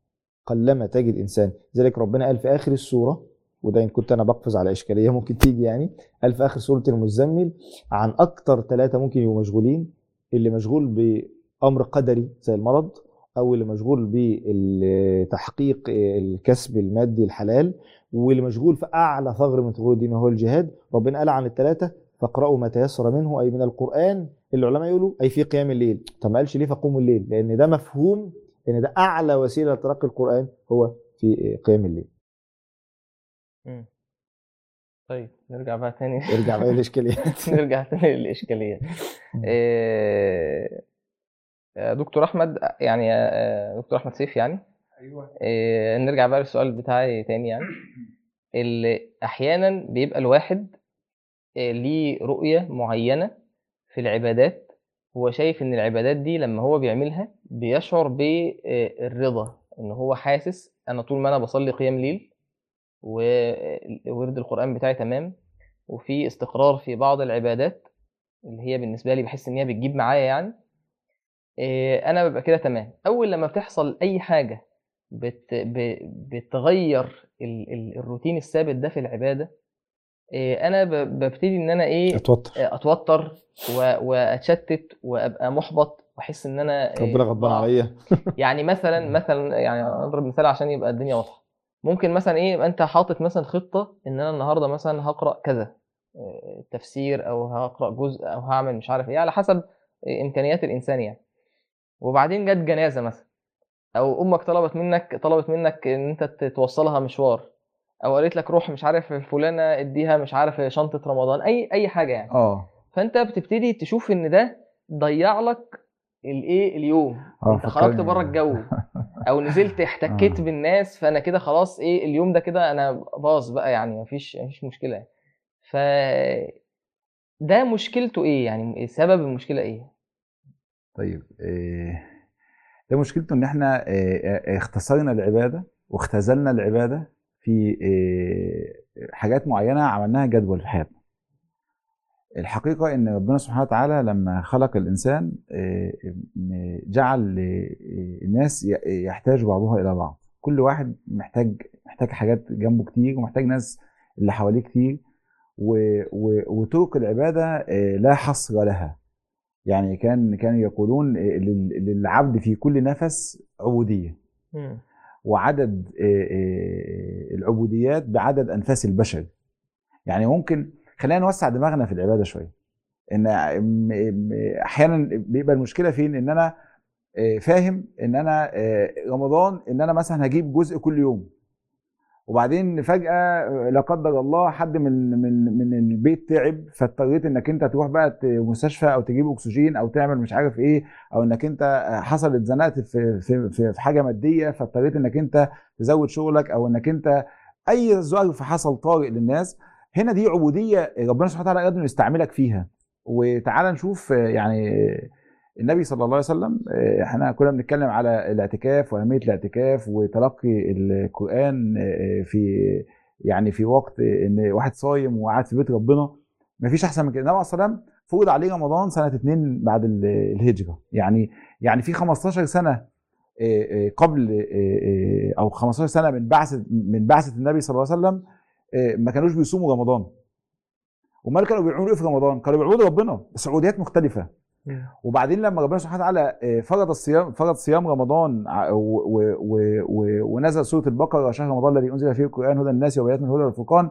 [SPEAKER 3] قلما تجد انسان لذلك ربنا قال في آخر السورة وده إن كنت أنا بقفز على إشكالية ممكن تيجي يعني قال في آخر سورة المزمل عن أكتر ثلاثة ممكن يبقوا مشغولين اللي مشغول بأمر قدري زي المرض أو اللي مشغول بتحقيق الكسب المادي الحلال واللي مشغول في أعلى ثغر من ثغور الدين وهو الجهاد. ربنا قال عن الثلاثة فاقرأوا ما تيسر منه أي من القرآن اللي العلماء يقولوا أي في قيام الليل. طب ما قالش ليه فقوموا الليل؟ لأن ده مفهوم إن ده أعلى وسيلة لتلقي القرآن هو في قيام الليل.
[SPEAKER 1] مم. طيب نرجع بقى تاني.
[SPEAKER 3] ارجع بقى للإشكاليات.
[SPEAKER 1] نرجع تاني للإشكاليات. إيه، يا دكتور أحمد يعني يا دكتور أحمد سيف يعني. أيوه. نرجع بقى للسؤال بتاعي تاني يعني. اللي أحيانا بيبقى الواحد آه، ليه رؤية معينة في العبادات هو شايف إن العبادات دي لما هو بيعملها بيشعر بالرضا إن هو حاسس أنا طول ما أنا بصلي قيام ليل وورد القرآن بتاعي تمام وفي استقرار في بعض العبادات اللي هي بالنسبة لي بحس إن هي بتجيب معايا يعني آه، أنا ببقى كده تمام. أول لما بتحصل أي حاجة بتغير ال- ال- الروتين الثابت ده في العبادة آه، أنا ببتدي إن أنا إيه
[SPEAKER 3] أتوتر.
[SPEAKER 1] أتوتر و- وأتشتت وأبقى محبط وأحس إن أنا
[SPEAKER 3] ربنا
[SPEAKER 1] آه،
[SPEAKER 3] غضبان
[SPEAKER 1] ضعف.
[SPEAKER 3] عليا.
[SPEAKER 1] يعني مثلا مثلا يعني أضرب مثال عشان يبقى الدنيا واضحة. ممكن مثلا إيه أنت حاطط مثلا خطة إن أنا النهارده مثلا هقرأ كذا آه، تفسير أو هقرأ جزء أو هعمل مش عارف إيه على حسب آه، إمكانيات الإنسان يعني. وبعدين جت جنازة مثلا أو أمك طلبت منك طلبت منك إن أنت توصلها مشوار. أو قالت لك روح مش عارف فلانة اديها مش عارف شنطة رمضان أي أي حاجة يعني.
[SPEAKER 2] آه.
[SPEAKER 1] فأنت بتبتدي تشوف إن ده ضيع لك الإيه اليوم.
[SPEAKER 2] آه
[SPEAKER 1] أنت خرجت. بره الجو. أو نزلت احتكيت
[SPEAKER 2] آه.
[SPEAKER 1] بالناس فأنا كده خلاص إيه اليوم ده كده أنا باظ بقى يعني مفيش مفيش مشكلة. ف ده مشكلته إيه يعني؟ سبب المشكلة إيه؟
[SPEAKER 2] طيب إيه ده مشكلته إن إحنا إيه، اختصرنا العبادة واختزلنا العبادة في إيه، حاجات معينة عملناها جدول في حياتنا. الحقيقة إن ربنا سبحانه وتعالى لما خلق الإنسان م- جعل إيه، الناس يحتاج بعضها إلى بعض. كل واحد محتاج محتاج حاجات جنبه كتير ومحتاج ناس اللي حواليه كتير وطرق العبادة لا حصر لها. يعني كان كانوا يقولون لل- للعبد في كل نفس
[SPEAKER 1] عبودية.
[SPEAKER 2] وعدد آه، آه، العبوديات بعدد أنفاس البشر. يعني ممكن خلينا نوسع دماغنا في العبادة شوية. إن أحيانا بيبقى المشكلة فين؟ إن أنا آه، فاهم إن أنا رمضان إن أنا مثلا هجيب جزء كل يوم. وبعدين فجأة لا قدر الله حد من من من البيت تعب فاضطريت إنك أنت تروح بقى مستشفى أو تجيب أكسجين أو تعمل مش عارف إيه أو إنك أنت حصل اتزنقت في في في حاجة مادية فاضطريت إنك أنت تزود شغلك أو إنك أنت أي ظرف حصل طارئ للناس. هنا دي عبودية ربنا سبحانه وتعالى قادر يستعملك فيها. وتعالى نشوف يعني النبي صلى الله عليه وسلم آه، إحنا كنا بنتكلم على الاعتكاف واهمية الاعتكاف وتلقي القرآن آه، في يعني في وقت إن واحد صايم وقاعد في بيت ربنا مفيش أحسن من كده. النبي عليه والسلام فرض عليه رمضان سنة اتنين بعد ال- الهجرة. يعني يعني في 15 سنة آه، آه، قبل آه، آه، أو 15 سنة من بعثة من بعثة النبي صلى الله عليه وسلم آه، ما كانوش بيصوموا رمضان. امال كانوا بيعملوا إيه في رمضان كانوا بيعبدوا ربنا. بس مختلفة. وبعدين لما ربنا سبحانه وتعالى آه، فرض الصيام فرض صيام رمضان ونزل سورة البقرة شهر رمضان الذي أنزل فيه القرآن هدى الناس وبينات من الهدى والفرقان. آه،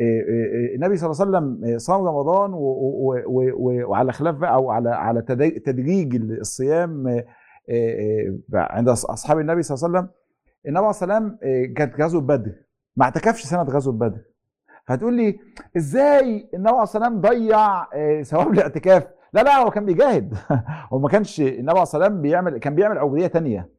[SPEAKER 2] آه، النبي صلى الله عليه وسلم صام رمضان وعلى خلاف بقى أو على على تدريج- الصيام عند أصحاب النبي صلى الله عليه وسلم. النبي عليه الصلاه والسلام كانت غزوة بدر. ما اعتكفش سنة غزوة بدر. هتقول لي إزاي النبي عليه الصلاه والسلام ضيع ثواب الاعتكاف؟ لا لا هو كان بيجاهد. هو ما كانش النبي عليه الصلاه والسلام بيعمل كان بيعمل عبودية تانية.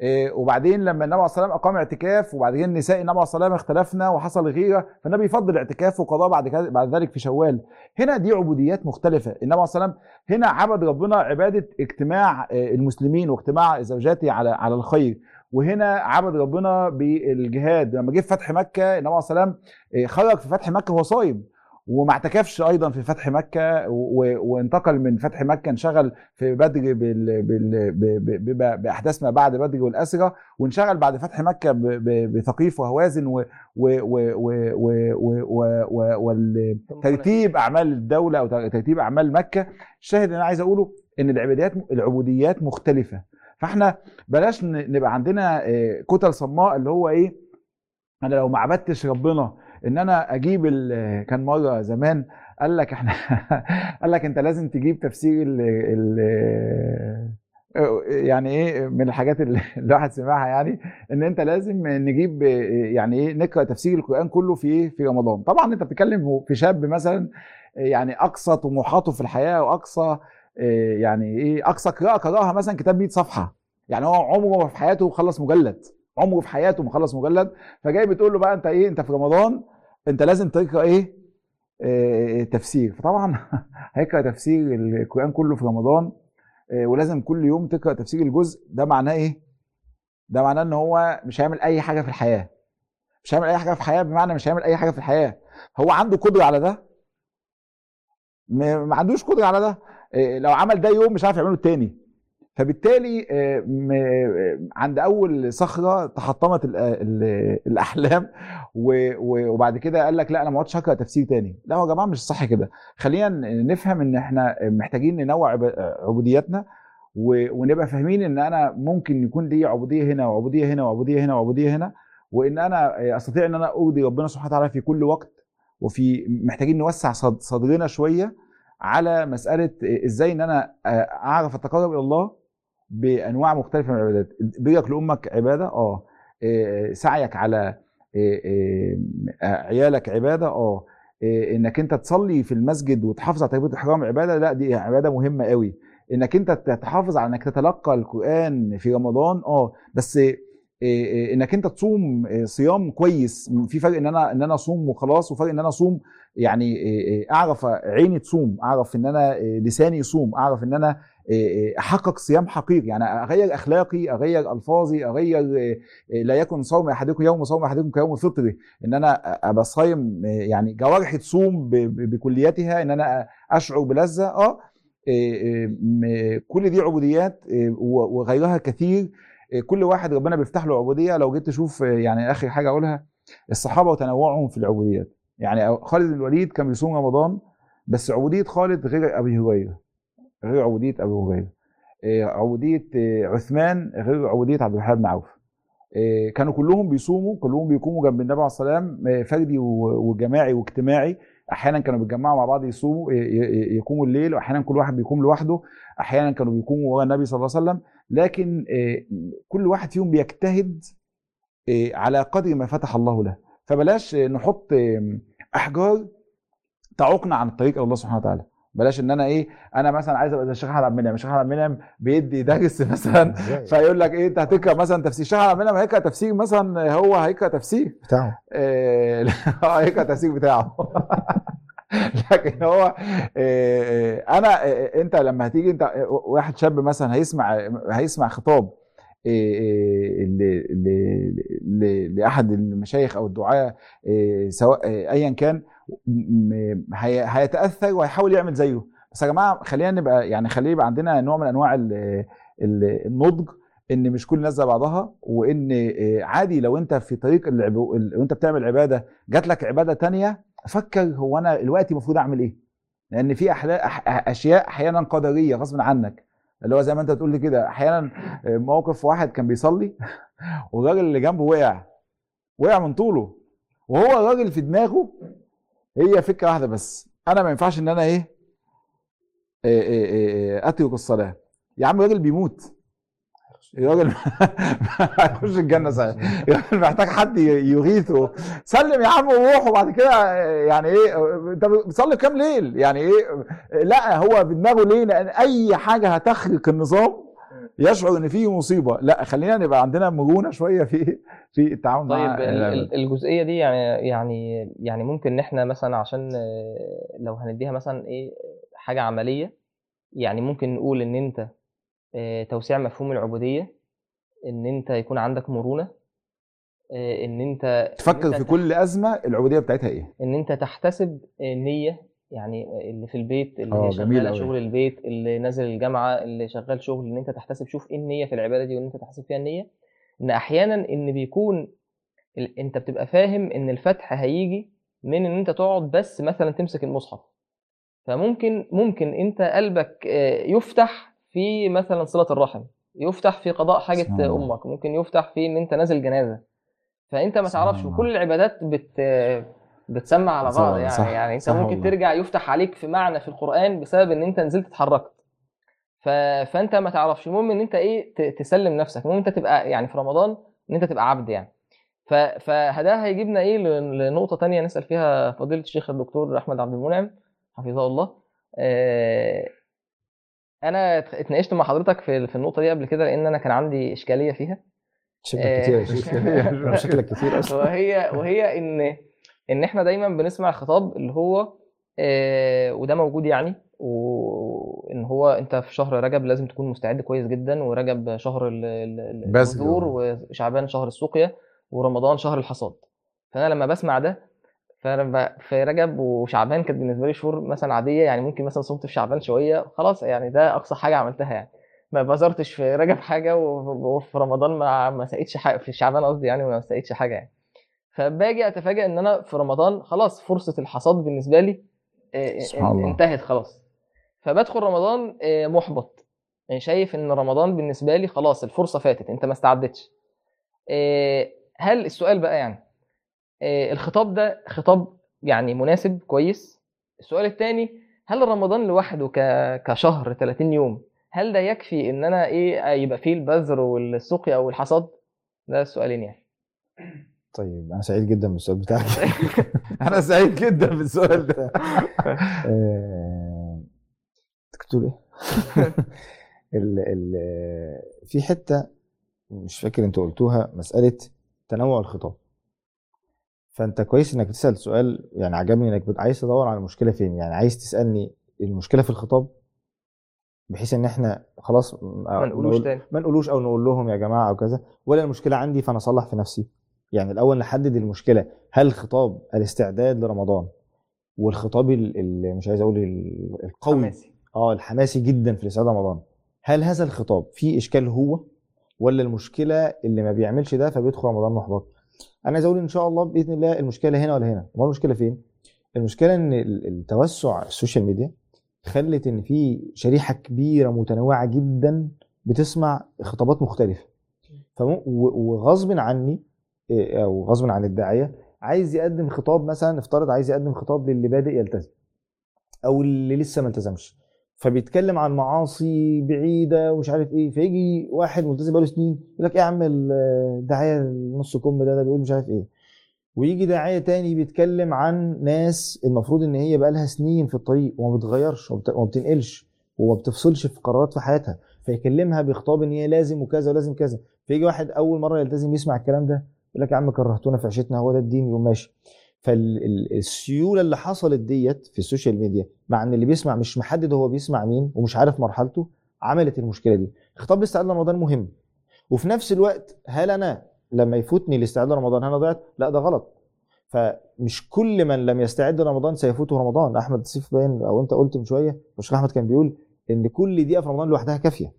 [SPEAKER 2] إيه، وبعدين لما النبي عليه الصلاه والسلام أقام اعتكاف وبعدين نساء النبي عليه الصلاه والسلام اختلفنا وحصل غيرة فالنبي يفضل الاعتكاف وقضاء بعد بعد ذلك في شوال. هنا دي عبوديات مختلفة. النبي عليه الصلاه والسلام هنا عبد ربنا عبادة اجتماع آه، المسلمين واجتماع زوجاته على على الخير. وهنا عبد ربنا بالجهاد. لما جه فتح مكة النبي عليه الصلاه والسلام آه، خرج في فتح مكة وهو صايم. وما اعتكفش أيضا في فتح مكة وانتقل من فتح مكة انشغل في بدر باحداث ما بعد بدر والأسرة وانشغل بعد فتح مكة بثقيف وهوازن وترتيب أعمال الدولة أو ترتيب أعمال مكة. الشاهد اللي أنا عايز أقوله إن العبادات العبوديات مختلفة. فإحنا بلاش نبقى عندنا آه، كتل صماء اللي هو إيه أنا لو ما عبدتش ربنا إن أنا أجيب ال- كان مرة زمان قال لك إحنا قال لك أنت لازم تجيب تفسير ال ال يعني إيه من الحاجات اللي الواحد سمعها يعني إن أنت لازم نجيب يعني إيه نقرأ تفسير القرآن كله في إيه في رمضان. طبعا أنت بتتكلم في شاب مثلا يعني أقصى طموحاته في الحياة واقصى يعني إيه أقصى قراءة قرأها مثلا كتاب 100 صفحة. يعني هو عمره في حياته خلص مجلد عمره في حياته ما خلص مجلد فجاي بتقول له بقى أنت إيه أنت في رمضان انت لازم تقرأ إيه؟ آه، تفسير. فطبعا هيقرأ تفسير القرآن كله في رمضان آه، ولازم كل يوم تقرأ تفسير الجزء. ده معناه إيه؟ ده معناه ان هو مش هيعمل أي حاجة في الحياة. مش هيعمل أي حاجة في الحياة بمعنى مش هيعمل أي حاجة في الحياة. هو عنده قدرة على ده؟ ما عندوش قدرة على ده؟ إيه، لو عمل ده يوم مش عارف يعمله التاني فبالتالي آه، آه، عند أول صخرة تحطمت ال- الأحلام وبعد كده قال لك لا أنا ما عدتش هقرأ تفسير تاني. لا يا جماعة مش صح كده. خلينا نفهم إن إحنا محتاجين ننوع عب- عبودياتنا ونبقى فاهمين إن أنا ممكن يكون لي عبودية هنا وعبودية هنا وعبودية هنا وعبودية هنا وإن أنا أستطيع إن أنا ارضي ربنا سبحانه وتعالى في كل وقت وفي محتاجين نوسع صد- صدرنا شوية على مسألة إزاي إن أنا أعرف أتقرب إلى الله بأنواع مختلفة من العبادات. برك لأمك عبادة؟ آه. إيه، سعيك على إيه، إيه، عيالك عبادة؟ آه. إنك أنت تصلي في المسجد وتحافظ على تكبيره الإحرام عبادة؟ لا دي عبادة مهمة قوي إنك أنت تحافظ على إنك تتلقى القرآن في رمضان؟ آه. بس إنك أنت تصوم صيام كويس. في فرق إن أنا إن أنا أصوم وخلاص وفرق إن أنا أصوم يعني أعرف عيني تصوم أعرف إن أنا لساني يصوم أعرف إن أنا أحقق صيام حقيقي. يعني أغير أخلاقي أغير ألفاظي أغير إيه، لا يكن صوم أحدكم يوم صوم أحدكم كيوم فطره إن أنا أبقى صايم يعني جوارحي تصوم بكليتها إن أنا أشعر بلذة. آه كل دي عبوديات وغيرها كثير كل واحد ربنا بيفتح له عبودية. لو جيت تشوف يعني آخر حاجة أقولها الصحابة وتنوعهم في العبوديات. يعني خالد الوليد كان بيصوم رمضان بس عبودية خالد غير أبي هريرة. غير عبوديه ابي هريرة. إيه، عبوديه إيه، عثمان غير عبوديه عبد الرحمن بن عوف إيه، كانوا كلهم بيصوموا كلهم بيقوموا جنب النبي عليه الصلاه والسلام فردي وجماعي واجتماعي. أحيانا كانوا بيتجمعوا مع بعض يصوموا يقوموا الليل واحيانا كل واحد بيقوم لوحده. أحيانا كانوا بيقوموا ورا النبي صلى الله عليه وسلم. لكن كل واحد فيهم بيجتهد على قدر ما فتح الله له. فبلاش نحط أحجار تعوقنا عن الطريق إلى الله سبحانه وتعالى. بلاش ان أنا إيه أنا مثلا عايز أبقى زي الشيخ أحمد عبد المنعم. الشيخ أحمد عبد المنعم بيدي درس مثلا فيقول لك إيه أنت هتقرأ مثلا تفسير. الشيخ أحمد عبد المنعم هيقرأ تفسير مثلا هو هيقرأ تفسير.
[SPEAKER 3] بتاعه.
[SPEAKER 2] آه هيقرأ التفسير بتاعه. لكن هو آه، آه، أنا آه، أنت لما هتيجي أنت واحد شاب مثلا هيسمع هيسمع خطاب لأحد المشايخ أو الدعاة سواء ايا كان هيتأثر وهيحاول يعمل زيه بس يا جماعة خلينا نبقى يعني خليه يبقى عندنا نوع من أنواع ال- ال- النضج إن مش كل الناس زي بعضها وإن آه، عادي لو أنت في طريق. وأنت بتعمل عبادة جات لك عبادة تانية فكر هو أنا دلوقتي المفروض أعمل إيه لأن في. أشياء أحيانا قدرية غصب عنك اللي هو زي ما أنت بتقول لي كده أحيانا آه، موقف واحد كان بيصلي والراجل اللي جنبه وقع وقع من طوله وهو الراجل في دماغه هي فكرة واحدة بس. أنا ما ينفعش إن أنا إيه إيه إيه إيه أترك الصلاة. يا عم الراجل بيموت. الراجل هيخش الجنة صحيح. الراجل محتاج حد يغيثه. سلم يا عم وروح وبعد كده يعني إيه انت بتصلي كام ليل؟ يعني إيه لا هو في دماغه ليه؟ لأن أي حاجة هتخرق النظام يشعر إن فيه مصيبة. لا خلينا نبقى عندنا مرونة شوية في في التعامل
[SPEAKER 1] طيب
[SPEAKER 2] مع
[SPEAKER 1] ال- ال- الجزئية دي يعني يعني يعني ممكن إن إحنا مثلا عشان لو هنديها مثلا إيه حاجة عملية يعني ممكن نقول إن أنت آه، توسيع مفهوم العبودية إن أنت يكون عندك مرونة آه، إن أنت إن
[SPEAKER 2] تفكر
[SPEAKER 1] أنت
[SPEAKER 2] في
[SPEAKER 1] تح-
[SPEAKER 2] كل أزمة العبودية بتاعتها إيه؟
[SPEAKER 1] إن أنت تحتسب النية يعني اللي في البيت اللي
[SPEAKER 2] آه
[SPEAKER 1] هي
[SPEAKER 2] جميل
[SPEAKER 1] شغاله
[SPEAKER 2] أوي.
[SPEAKER 1] شغل البيت اللي نازل الجامعة اللي شغال شغل إن أنت تحتسب شوف إيه النية في العبادة دي وإن أنت تحتسب فيها النية إن أحيانا إن بيكون ال- أنت بتبقى فاهم إن الفتح هيجي من إن أنت تقعد بس مثلا تمسك المصحف فممكن ممكن أنت قلبك آه، يفتح في مثلا صلة الرحم يفتح في قضاء حاجة
[SPEAKER 2] سبحان الله.
[SPEAKER 1] أمك ممكن يفتح في إن أنت نازل جنازة فأنت ما
[SPEAKER 2] سبحان
[SPEAKER 1] تعرفش
[SPEAKER 2] الله.
[SPEAKER 1] وكل العبادات بت بتسمع على
[SPEAKER 2] صح-
[SPEAKER 1] بعض يعني
[SPEAKER 2] صح-
[SPEAKER 1] يعني انت
[SPEAKER 2] صح
[SPEAKER 1] ممكن
[SPEAKER 2] والله.
[SPEAKER 1] ترجع يفتح عليك في معنى في القرآن بسبب إن أنت نزلت اتحركت. ف... فأنت ما تعرفش المهم إن أنت إيه ت- تسلم نفسك المهم أنت تبقى يعني في رمضان إن أنت تبقى عبد يعني. ف... فده هيجيبنا إيه ل- لنقطة تانية نسأل فيها فضيلة الشيخ الدكتور أحمد عبد المنعم حفظه الله. آه، أنا ات- اتناقشت مع حضرتك في في النقطة دي قبل كده لأن أنا كان عندي إشكالية فيها.
[SPEAKER 3] شكلك
[SPEAKER 1] آه،
[SPEAKER 3] كتير يا شيخ. شكلك كتير أصلا.
[SPEAKER 1] وهي وهي إن إن إحنا دايما بنسمع الخطاب اللي هو آه، وده موجود يعني وان هو أنت في شهر رجب لازم تكون مستعد كويس جدا ورجب شهر. البذور وشعبان شهر السقيا ورمضان شهر الحصاد. فأنا لما بسمع ده فأنا في رجب وشعبان كانت بالنسبة لي شهور مثلا عادية يعني ممكن مثلا صمت في شعبان شوية خلاص يعني ده أقصى حاجة عملتها يعني. ما بذرتش في رجب حاجة وفي رمضان ما ما سقيتش حاجة في شعبان قصدي يعني ما سقيتش حاجة يعني. فباجي اتفاجئ إن أنا في رمضان خلاص فرصة الحصاد بالنسبة لي آه،
[SPEAKER 2] الله.
[SPEAKER 1] انتهت خلاص. فبدخل رمضان آه، محبط. يعني شايف إن رمضان بالنسبة لي خلاص الفرصة فاتت أنت ما استعدتش. آه، هل السؤال بقى يعني آه، الخطاب ده خطاب يعني مناسب كويس؟ السؤال الثاني هل رمضان لوحده كشهر 30 يوم هل ده يكفي إن أنا إيه يبقى فيه البذر والسقيا أو الحصاد؟ ده السؤالين يعني.
[SPEAKER 3] طيب أنا سعيد جدا بالسؤال بتاعك.
[SPEAKER 2] أنا سعيد جدا بالسؤال ده.
[SPEAKER 3] آه، كنت بتقول إيه؟ ال ال في حتة مش فاكر أنت قلتوها مسألة تنوع الخطاب. فأنت كويس إنك بتسأل سؤال يعني عجبني إنك عايز تدور على المشكلة فين. يعني عايز تسألني المشكلة في الخطاب بحيث إن إحنا خلاص
[SPEAKER 1] ما نقولوش تاني.
[SPEAKER 3] ما نقولوش أو نقول لهم يا جماعة أو كذا ولا المشكلة عندي فأنا أصلح في نفسي. يعني الأول نحدد المشكلة. هل خطاب الاستعداد لرمضان والخطاب ال- ال- مش عايز أقول ال- القوي
[SPEAKER 1] حماسي.
[SPEAKER 3] آه الحماسي جدا في الاستعداد لرمضان هل هذا الخطاب فيه إشكال هو ولا المشكلة اللي ما بيعملش ده فبيدخل رمضان محبط؟ أنا عايز أقول إن شاء الله بإذن الله المشكلة هنا ولا هنا. أمال المشكلة فين؟ المشكلة إن ال- التوسع ال social media خلت إن في شريحة كبيرة متنوعة جدا بتسمع خطابات مختلفة. وغصب عني أو غصب عن الداعية عايز يقدم خطاب مثلا افترض عايز يقدم خطاب للي بادئ يلتزم أو اللي لسه ما التزمش. فبيتكلم عن معاصي بعيدة ومش عارف إيه فيجي واحد ملتزم بقاله سنين يقول لك إيه يا عم الداعية نص كم ده ده بيقول مش عارف إيه. ويجي داعية تاني بيتكلم عن ناس المفروض إن هي بقى لها سنين في الطريق وما بتغيرش وما بت- وما بتنقلش وما بتفصلش في قرارات في حياتها فيكلمها بخطاب إن هي لازم وكذا ولازم كذا. فيجي واحد أول مرة يلتزم يسمع الكلام ده يقول لك يا عم كرهتونا في عيشتنا هو ده الدين يقوم ماشي. فالسيوله اللي حصلت ديت في ال social media مع إن اللي بيسمع مش محدد هو بيسمع مين ومش عارف مرحلته عملت المشكلة دي. خطاب الاستعداد لرمضان مهم. وفي نفس الوقت هل أنا لما يفوتني الاستعداد لرمضان أنا ضيعت؟ لا ده غلط. فمش كل من لم يستعد لرمضان سيفوته رمضان. أحمد السيف باين أو أنت قلت من شوية الشيخ أحمد كان بيقول إن كل دقيقة في رمضان لوحدها
[SPEAKER 1] كافية.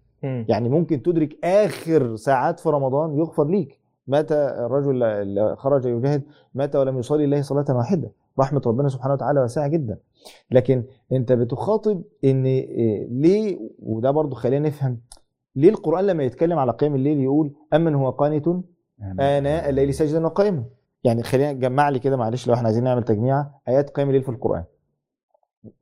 [SPEAKER 3] يعني ممكن تدرك آخر ساعات في رمضان يغفر ليك. مات الرجل اللي خرج يجاهد مات ولم يصلي الله صلاة واحدة. رحمة ربنا سبحانه وتعالى واسعة جدا. لكن أنت بتخاطب إن إيه، ليه؟ وده برضو خلينا نفهم. ليه القرآن لما يتكلم على قيام الليل يقول أمن هو قانت؟ آناء الليل ساجدا وقائما. يعني خلينا نجمع لي كده معلش لو إحنا عايزين نعمل تجميعه آيات قيام الليل في القرآن.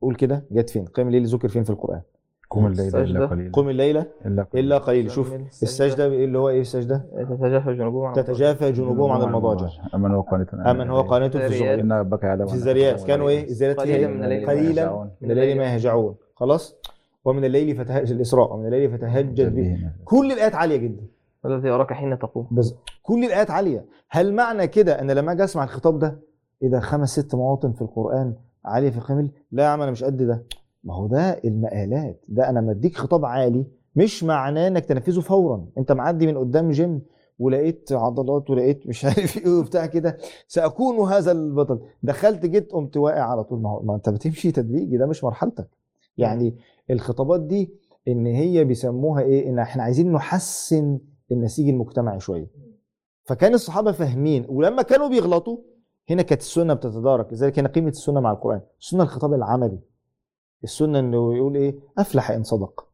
[SPEAKER 3] قول كده جت فين؟ قيام الليل ذكر فين في القرآن؟
[SPEAKER 2] قم الليل إلا
[SPEAKER 1] السجدة.
[SPEAKER 2] قليلا.
[SPEAKER 3] قم الليلة
[SPEAKER 2] إلا قليلا.
[SPEAKER 3] شوف السجدة إيه اللي هو إيه السجدة؟
[SPEAKER 1] تتجافى جنوبهم عن
[SPEAKER 3] تتجافى جنوبهم عن المضاجع
[SPEAKER 2] أمن هو قانت
[SPEAKER 3] أمن هو قانت في الزمر
[SPEAKER 2] إن ربك يعلم
[SPEAKER 3] في
[SPEAKER 2] تقوم
[SPEAKER 3] كانوا
[SPEAKER 2] إيه.
[SPEAKER 3] الذريات فيها
[SPEAKER 1] قليلا
[SPEAKER 3] إيه؟
[SPEAKER 1] من الليل
[SPEAKER 3] قليلا
[SPEAKER 2] يهجعون.
[SPEAKER 3] من الليل ما يهجعون خلاص؟ ومن الليل فتهجد الإسراء. ومن الليل فتهجد به كل الآيات عالية جدا.
[SPEAKER 1] والذي يراك حين تقوم.
[SPEAKER 3] بس كل الآيات عالية. هل معنى كده أن لما أجي أسمع الخطاب ده ده خمس ست مواطن في القرآن عالية في القيام لا يا عم أنا مش قد ده. ما هو ده المقالات ده أنا مديك خطاب عالي مش معناه إنك تنفذه فورا. أنت معدي من قدام جيم ولقيت عضلات ولقيت مش عارف إيه وبتاع كده سأكون هذا البطل. دخلت جيت قمت واقع على طول. ما هو ما أنت بتمشي تدريجي ده مش مرحلتك. يعني الخطابات دي إن هي بيسموها إيه؟ إن إحنا عايزين نحسن النسيج المجتمعي شوية. فكان الصحابة فاهمين ولما كانوا بيغلطوا هنا كانت السنة بتتدارك. لذلك هنا قيمة السنة مع القرآن. السنة الخطاب العملي. السنة إنه يقول إيه؟ أفلح إن صدق.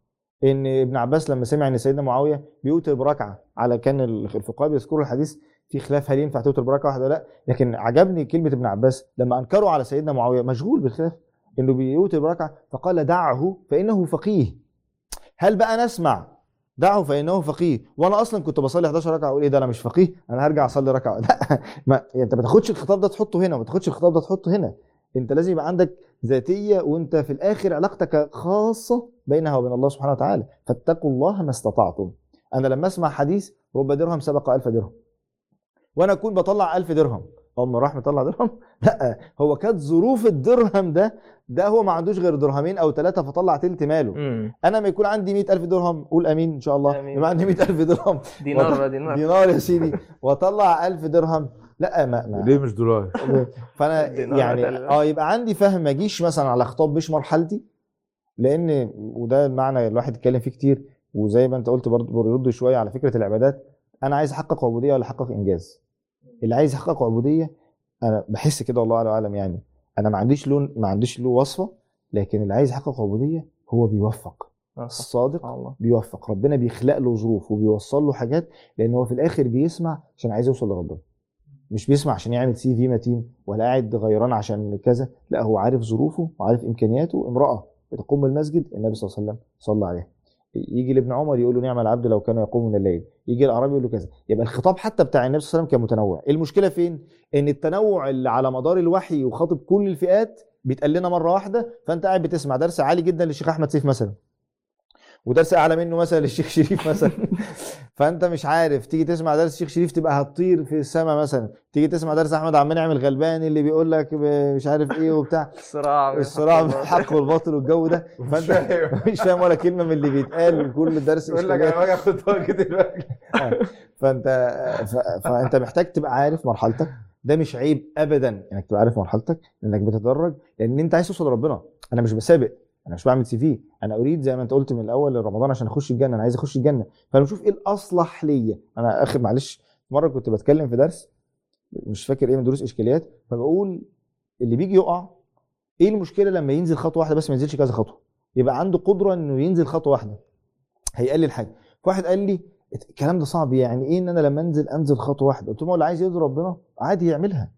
[SPEAKER 3] إن ابن عباس لما سمع إن سيدنا معاوية بيوتر بركعة على كان الفقهاء بيذكروا الحديث في خلاف هل ينفع توتر بركعة واحدة ولا لأ لكن عجبني كلمة ابن عباس لما أنكروا على سيدنا معاوية مشغول بالخلاف إنه بيوتر بركعة فقال دعه فإنه فقيه. هل بقى نسمع دعه فإنه فقيه؟ وأنا أصلا كنت بصلي 11 ركعة أقول إيه ده أنا مش فقيه أنا هرجع أصلي ركعة. لأ ما يعني أنت ما تاخدش الخطاب ده تحطه هنا وما تاخدش الخطاب ده تحطه هنا. أنت لازم يبقى عندك ذاتية وأنت في الآخر علاقتك خاصة بينها وبين الله سبحانه وتعالى. فاتقوا الله ما استطعتم. أنا لما أسمع حديث رب درهم سبق ألف درهم. وأنا أكون بطلع ألف درهم. اما راح مطلع درهم؟ لأ هو كانت ظروف الدرهم ده ده هو ما عندوش غير درهمين أو ثلاثة فطلع تلت ماله.
[SPEAKER 1] مم.
[SPEAKER 3] أنا ما يكون عندي 100000 درهم قول آمين إن شاء الله. يبقى عندي 100000 درهم.
[SPEAKER 1] دينار
[SPEAKER 3] وط-
[SPEAKER 1] دينار.
[SPEAKER 3] دينار يا سيدي. وأطلع 1000 درهم. لا ما, ما
[SPEAKER 2] ليه مش دولار؟
[SPEAKER 1] فأنا
[SPEAKER 3] يعني آه يبقى عندي فهم ما اجيش مثلا على خطاب مش مرحلتي لأن وده المعنى الواحد اتكلم فيه كتير وزي ما أنت قلت برضه بيرد شوية على فكرة العبادات. أنا عايز أحقق عبودية ولا أحقق إنجاز؟ اللي عايز يحقق عبودية أنا بحس كده والله اعلم يعني. أنا ما عنديش لون ما عنديش له وصفة لكن اللي عايز يحقق عبودية هو بيوفق.
[SPEAKER 1] آه،
[SPEAKER 3] الصادق
[SPEAKER 1] الله.
[SPEAKER 3] بيوفق. ربنا بيخلق له ظروف وبيوصل له حاجات لأن هو في الآخر بيسمع عشان عايز يوصل لربنا. مش بيسمع عشان يعمل سي في متين ولا قاعد غيران عشان كذا. لا هو عارف ظروفه وعارف إمكانياته. امرأة بتقوم بالمسجد النبي صلى الله عليه وسلم صلى عليها. يجي لابن عمر يقول له نعم العبد لو كان يقوم من الليل. يجي الأعرابي يقول له كذا. يبقى الخطاب حتى بتاع النبي صلى الله عليه وسلم كان متنوع. المشكلة فين؟ إن التنوع اللي على مدار الوحي وخاطب كل الفئات بيتقال لنا مرة واحدة فأنت قاعد بتسمع درس عالي جدا للشيخ أحمد سيف مثلا. ودرس أعلى منه مثلا للشيخ شريف مثلا. فأنت مش عارف تيجي تسمع درس الشيخ شريف تبقى هتطير في السماء مثلا. تيجي تسمع درس أحمد عبد المنعم الغلباني اللي بيقول لك مش عارف إيه وبتاع.
[SPEAKER 1] الصراع.
[SPEAKER 3] الصراع بين
[SPEAKER 1] الحق
[SPEAKER 3] والباطل والجو ده. فأنت مش فاهم ولا كلمة من اللي بيتقال وكل درس
[SPEAKER 2] يقول لك. أنا باجي اخد طاقه دلوقتي
[SPEAKER 3] فأنت. فأنت محتاج تبقى عارف مرحلتك. ده مش عيب ابدا إنك تبقى عارف مرحلتك إنك بتتدرج لأن أنت عايز توصل لربنا. أنا مش بسابق. أنا مش بعمل سي في. أنا أريد زي ما أنت قلت من الأول لرمضان عشان أخش الجنة. أنا عايز أخش الجنة. فأنا بشوف إيه الأصلح ليا. أنا آخر معلش مرة كنت بتكلم في درس مش فاكر إيه من دروس إشكاليات فبقول اللي بيجي يقع إيه المشكلة لما ينزل خطوة واحدة بس ما ينزلش كذا خطوة؟ يبقى عنده قدرة إنه ينزل خطوة واحدة. هيقلل حاجة فواحد قال لي الكلام ده صعب يعني إيه إن أنا لما أنزل أنزل خطوة واحدة؟ قلت له هو اللي عايز يرضي ربنا عادي يعملها.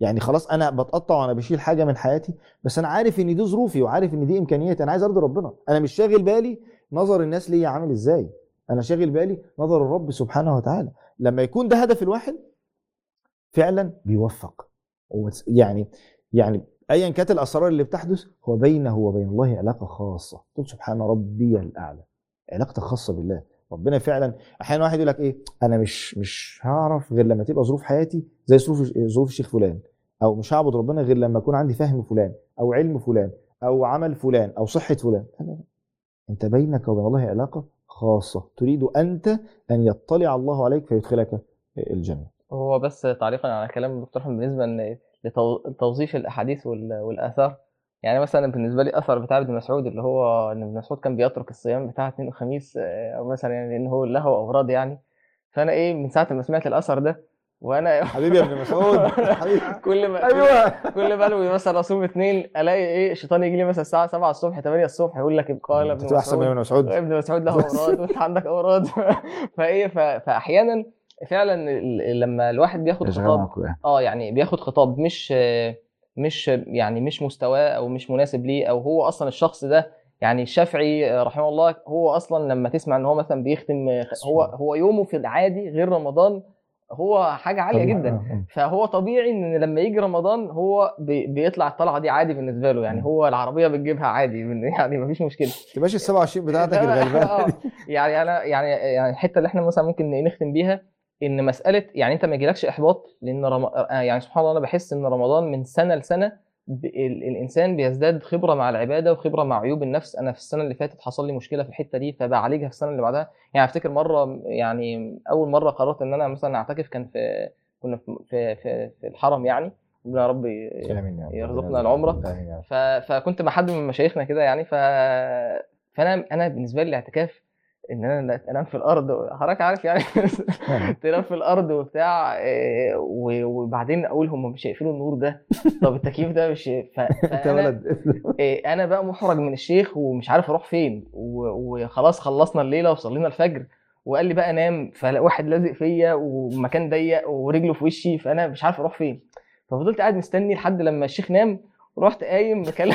[SPEAKER 3] يعني خلاص أنا بتقطع وأنا بشيل حاجة من حياتي بس أنا عارف إن دي ظروفي وعارف إن دي إمكانياتي أنا عايز أرضي ربنا. أنا مش شاغل بالي نظر الناس ليا عامل إزاي. أنا شاغل بالي نظر الرب سبحانه وتعالى. لما يكون ده هدف الواحد فعلا بيوفق. يعني يعني ايا كانت الأسرار اللي بتحدث هو بينه وبين الله علاقة خاصة. قل سبحان ربي الأعلى. علاقتك خاصة بالله. ربنا فعلا أحيانا واحد يقول لك إيه أنا مش مش هعرف غير لما تبقى ظروف حياتي زي ظروف ظروف الشيخ فلان أو مش هعبد ربنا غير لما يكون عندي فهم فلان أو علم فلان أو عمل فلان أو صحة فلان لا لا لا. أنت بينك وبين الله علاقة خاصة تريد أنت أن يطلع الله عليك فيدخلك الجنة
[SPEAKER 1] هو بس تعليقا على كلام الدكتور أحمد بالنسبة لتوظيف الأحاديث وال- والآثار يعني مثلا بالنسبة لي أثر بتاع ابن مسعود اللي هو إن ابن مسعود كان بيترك الصيام بتاع اثنين وخميس آه، أو مثلا يعني لأن هو له أوراد يعني فأنا إيه من ساعة ما سمعت الأثر ده وأنا
[SPEAKER 3] حبيبي يا ابن مسعود حبيبي
[SPEAKER 1] كل ما
[SPEAKER 3] أيوه
[SPEAKER 1] كل ما انوي مثلا أصوم اثنين ألاقي إيه الشيطان يجي لي مثلا الساعة 7 الصبح 8 الصبح يقول لك قال ابن
[SPEAKER 3] تبقى أحسن من
[SPEAKER 1] مسعود
[SPEAKER 3] ابن مسعود
[SPEAKER 1] ابن مسعود له. أوراد وانت عندك أوراد فإيه ف- فاحيانا فعلا ال- لما الواحد بياخد خطاب. آه يعني بياخد خطاب مش مش يعني مش مستواه أو مش مناسب ليه أو هو أصلا الشخص ده يعني الشافعي رحمه الله هو أصلا لما تسمع إن هو مثلا بيختم هو هو يومه في العادي غير رمضان هو حاجة
[SPEAKER 3] عالية.
[SPEAKER 1] جدا
[SPEAKER 3] آه،.
[SPEAKER 1] فهو طبيعي إن لما يجي رمضان هو بي- بيطلع الطلعة دي عادي بالنسبة له يعني هو العربية بتجيبها عادي يعني مفيش مشكلة
[SPEAKER 3] تبقاش ال 27 بتاعتك الغلبانه
[SPEAKER 1] آه. يعني أنا يعني يعني الحتة اللي إحنا مثلا ممكن نختم بيها إن مسألة يعني أنت ما يجيلكش إحباط لأن رم... آه يعني سبحان الله أنا بحس إن رمضان من سنة لسنة ب... ال... الإنسان بيزداد خبرة مع العبادة وخبرة مع عيوب النفس. أنا في السنة اللي فاتت حصل لي مشكلة في الحتة دي فبعالجها في السنة اللي بعدها. يعني أفتكر مرة يعني أول مرة قررت إن أنا مثلا أعتكف كان في كنا في في في, في الحرم يعني. ربنا يا رب. يرزقنا
[SPEAKER 3] رب.
[SPEAKER 1] ف... فكنت مع حد من مشايخنا كده يعني. ف... فأنا أنا بالنسبة لي الاعتكاف إن أنا أنام في الأرض حضرتك عارف يعني تنام في الأرض وبتاع وبعدين أقول هم مش هيقفلوا النور ده طب التكييف ده مش. أنت.
[SPEAKER 3] ولد
[SPEAKER 1] أنا بقى محرج من الشيخ ومش عارف أروح فين و... وخلاص خلصنا الليلة وصلينا الفجر وقال لي بقى نام فواحد لازق فيا ومكان ضيق ورجله في وشي فأنا مش عارف أروح فين ففضلت قاعد مستني لحد لما الشيخ نام ورحت قايم بكلم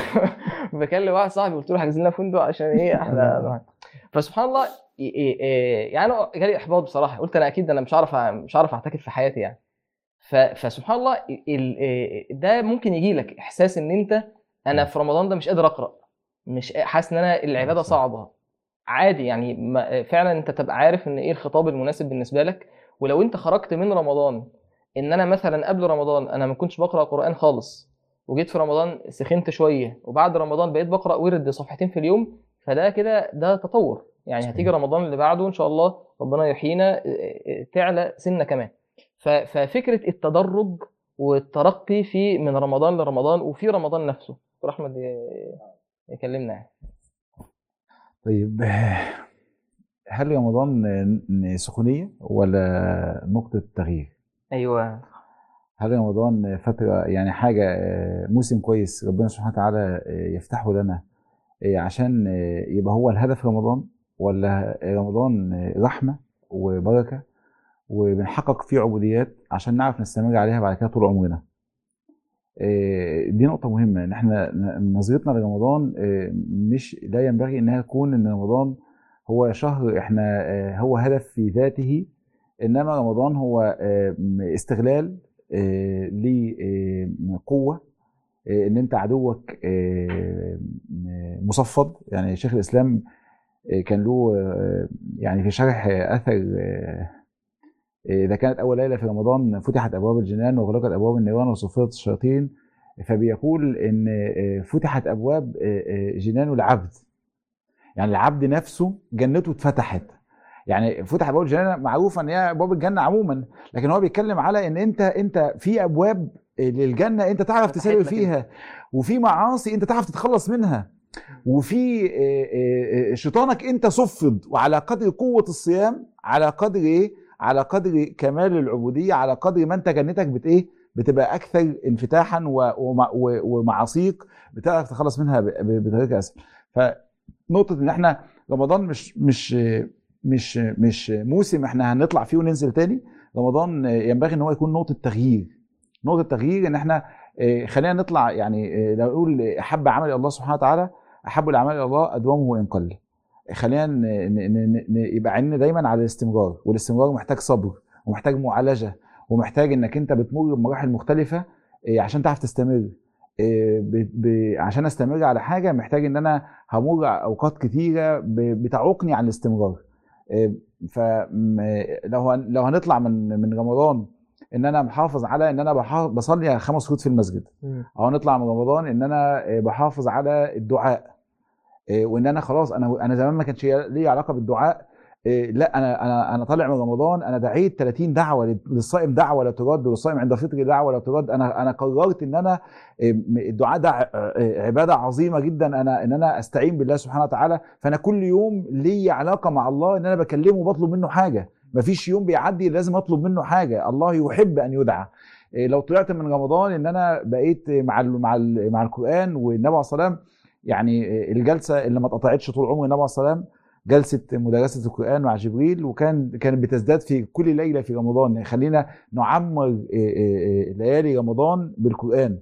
[SPEAKER 1] بكلم واحد صاحبي قلت له حجز لنا فندق عشان إيه إحنا فسبحان الله يعني أنا جالي إحباط بصراحة قلت أنا أكيد أنا مش عارف مش عارف أعتكف في حياتي يعني. فسبحان الله ال- ده ممكن يجي لك إحساس إن أنت أنا في رمضان ده مش قادر أقرأ مش حاسس إن أنا
[SPEAKER 3] العبادة.
[SPEAKER 1] صعبة. عادي يعني فعلا أنت تبقى عارف إن إيه الخطاب المناسب بالنسبة لك. ولو أنت خرجت من رمضان إن أنا مثلا قبل رمضان أنا ما كنتش بقرأ قرآن خالص وجيت في رمضان سخنت شوية وبعد رمضان بقيت بقرأ ورد صفحتين في اليوم فده كده ده تطور. يعني. هتيجي رمضان اللي بعده إن شاء الله ربنا يحيينا آه، آه، تعلى سنة كمان. ففكرة التدرج والترقي في من رمضان لرمضان وفي رمضان نفسه دكتور أحمد يكلمنا يعني.
[SPEAKER 2] طيب هل رمضان سخونية ولا نقطة تغيير؟
[SPEAKER 1] أيوه.
[SPEAKER 2] هل رمضان فترة يعني حاجة آه، موسم كويس ربنا سبحانه وتعالى آه، يفتحه لنا؟ آه، عشان آه، يبقى هو الهدف رمضان ولا رمضان آه، رحمة وبركة وبنحقق فيه عبوديات عشان نعرف نستمر عليها بعد كده طول عمرنا. دي نقطة مهمة. إن إحنا ن- نظرتنا لرمضان مش لا ينبغي إنها تكون إن رمضان هو شهر إحنا آه، هو هدف في ذاته إنما رمضان هو استغلال لقوة إن أنت عدوك آه، مصفد. يعني شيخ الإسلام آه، كان له آه، يعني في شرح آه، أثر آه، إذا كانت أول ليلة في رمضان فتحت أبواب الجنان وغلقت أبواب النيران وصفرت الشياطين فبيقول إن فتحت أبواب جنان العبد. يعني العبد نفسه جنته اتفتحت. يعني فتح أبواب الجنه معروفه ان هي ابواب الجنة عموما لكن هو بيتكلم على إن أنت أنت في أبواب للجنه أنت تعرف
[SPEAKER 1] لك
[SPEAKER 2] فيها وفي معاصي أنت تعرف تتخلص منها وفي آه، آه، آه، شيطانك أنت صفد وعلى قدر قوة الصيام على قدر إيه؟ على قدر كمال العبودية على قدر ما أنت جنتك بت إيه؟ بتبقى أكثر انفتاحا ومعاصيك بتعرف تخلص منها بطريقة أسهل. فنقطة إن إحنا رمضان مش مش مش مش موسم إحنا هنطلع فيه وننزل تاني رمضان ينبغي إن هو يكون نقطة تغيير. نقطة تغيير إن إحنا آه، خلينا نطلع يعني آه، لو نقول أحب عمل الله سبحانه وتعالى أحب الاعمال إلى الله أدومه وان قل خلينا يبقى عيننا دايما على الاستمرار والاستمرار محتاج صبر ومحتاج معالجة ومحتاج إنك أنت بتمر بمراحل مختلفة آه، عشان تعرف تستمر. عشان أستمر على حاجة محتاج إن أنا همر أوقات كتيرة بتعوقني عن الاستمرار. فلو لو هنطلع من من رمضان إن أنا محافظ على إن أنا بصلي خمس فروض في المسجد. أو نطلع من رمضان إن أنا بحافظ على الدعاء. إيه، وإن أنا خلاص أنا أنا زمان ما كانش لي علاقة بالدعاء. إيه، لا أنا أنا أنا طالع من رمضان أنا دعيت 30 دعوة للصائم دعوة لا ترد وللصائم عند فطر دعوة لا ترد. أنا أنا قررت إن أنا الدعاء ده عبادة عظيمة جدا. أنا إن أنا أستعين بالله سبحانه وتعالى. فأنا كل يوم لي علاقة مع الله إن أنا بكلمه وبطلب منه حاجة. مفيش يوم بيعدي لازم اطلب منه حاجة. الله يحب أن يدعى. إيه، لو طلعت من رمضان إن أنا بقيت مع ال مع ال مع القرآن والنبي عليه الصلاه يعني الجلسة اللي ما اتقطعتش طول عمر النبي عليه الصلاه جلسة مدرسة القرآن مع جبريل وكان كانت بتزداد في كل ليلة في رمضان. يعني خلينا نعمر إيه، إيه، ليالي رمضان بالقرآن.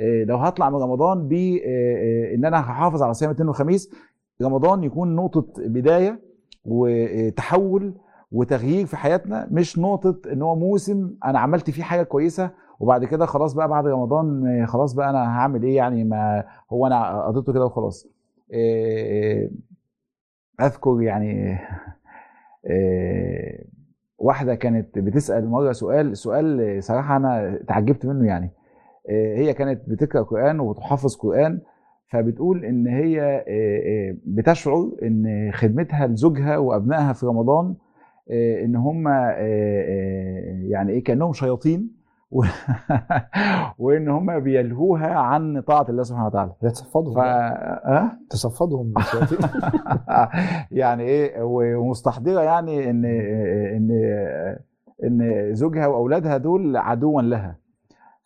[SPEAKER 2] لو هطلع من رمضان بان أنا هحافظ على صيام الاثنين والخميس رمضان يكون نقطة بداية وتحول وتغيير في حياتنا مش نقطة إن هو موسم أنا عملت فيه حاجة كويسة وبعد كده خلاص بقى بعد رمضان آه، خلاص بقى أنا هعمل إيه يعني؟ ما هو أنا قضيته كده وخلاص. آه، أذكر يعني آه، واحدة كانت بتسأل مرة سؤال سؤال صراحة أنا تعجبت منه يعني. آه، هي كانت بتقرأ قرآن وبتحفظ قرآن فبتقول إن هي آه، آه، بتشعر إن خدمتها لزوجها وأبنائها في رمضان آه، إن هم آه، آه، يعني إيه كأنهم شياطين و- وإن هم بيلهوها عن طاعة الله سبحانه وتعالى
[SPEAKER 3] تصفدهم
[SPEAKER 2] ف. أه؟
[SPEAKER 3] تصفدهم.
[SPEAKER 2] يعني إيه ومستحضرة يعني إن إن إن زوجها وأولادها دول عدوا لها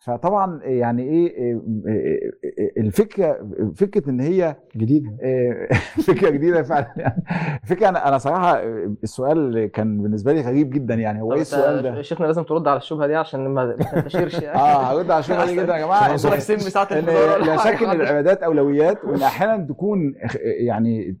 [SPEAKER 2] فطبعا يعني إيه الفكرة فكرة إن هي
[SPEAKER 3] جديدة.
[SPEAKER 2] فكرة جديدة فعلا. يعني فكرة أنا أنا صراحة السؤال كان بالنسبة لي غريب جدا يعني هو
[SPEAKER 1] إيه
[SPEAKER 2] السؤال ده؟
[SPEAKER 1] شيخنا لازم ترد على الشبهة دي عشان ما تنتشرش يعني.
[SPEAKER 2] آه هرد على الشبهة دي جدا يا جماعة.
[SPEAKER 1] يوصلك سم ساعه
[SPEAKER 2] لا. شك ان العبادات أولويات وإن أحيانا تكون يعني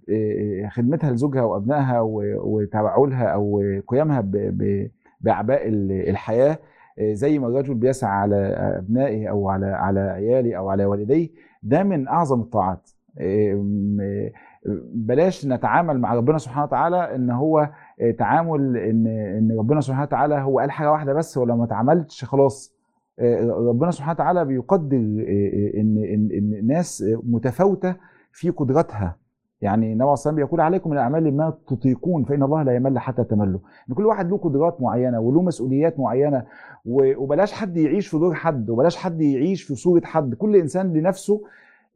[SPEAKER 2] خدمتها لزوجها وأبنائها و- وتبعلها أو قيامها ب- ب- بأعباء ال- الحياة. زي ما الرجل بيسعى على أبنائه أو على على عياله أو على والديه ده من أعظم الطاعات. م- بلاش نتعامل مع ربنا سبحانه وتعالى إن هو آه، تعامل إن إن ربنا سبحانه وتعالى هو قال حاجة واحدة بس ولو ما اتعملتش خلاص. ربنا سبحانه وتعالى بيقدر إن إن إن الناس متفاوتة في قدراتها. يعني الصلاه والسلام بيقول عليكم الاعمال ما تطيقون فإن الله لا يمل حتى تملوا إن كل واحد له قدرات معينة وله مسؤوليات معينة وبلاش حد يعيش في دور حد وبلاش حد يعيش في صورة حد. كل إنسان لنفسه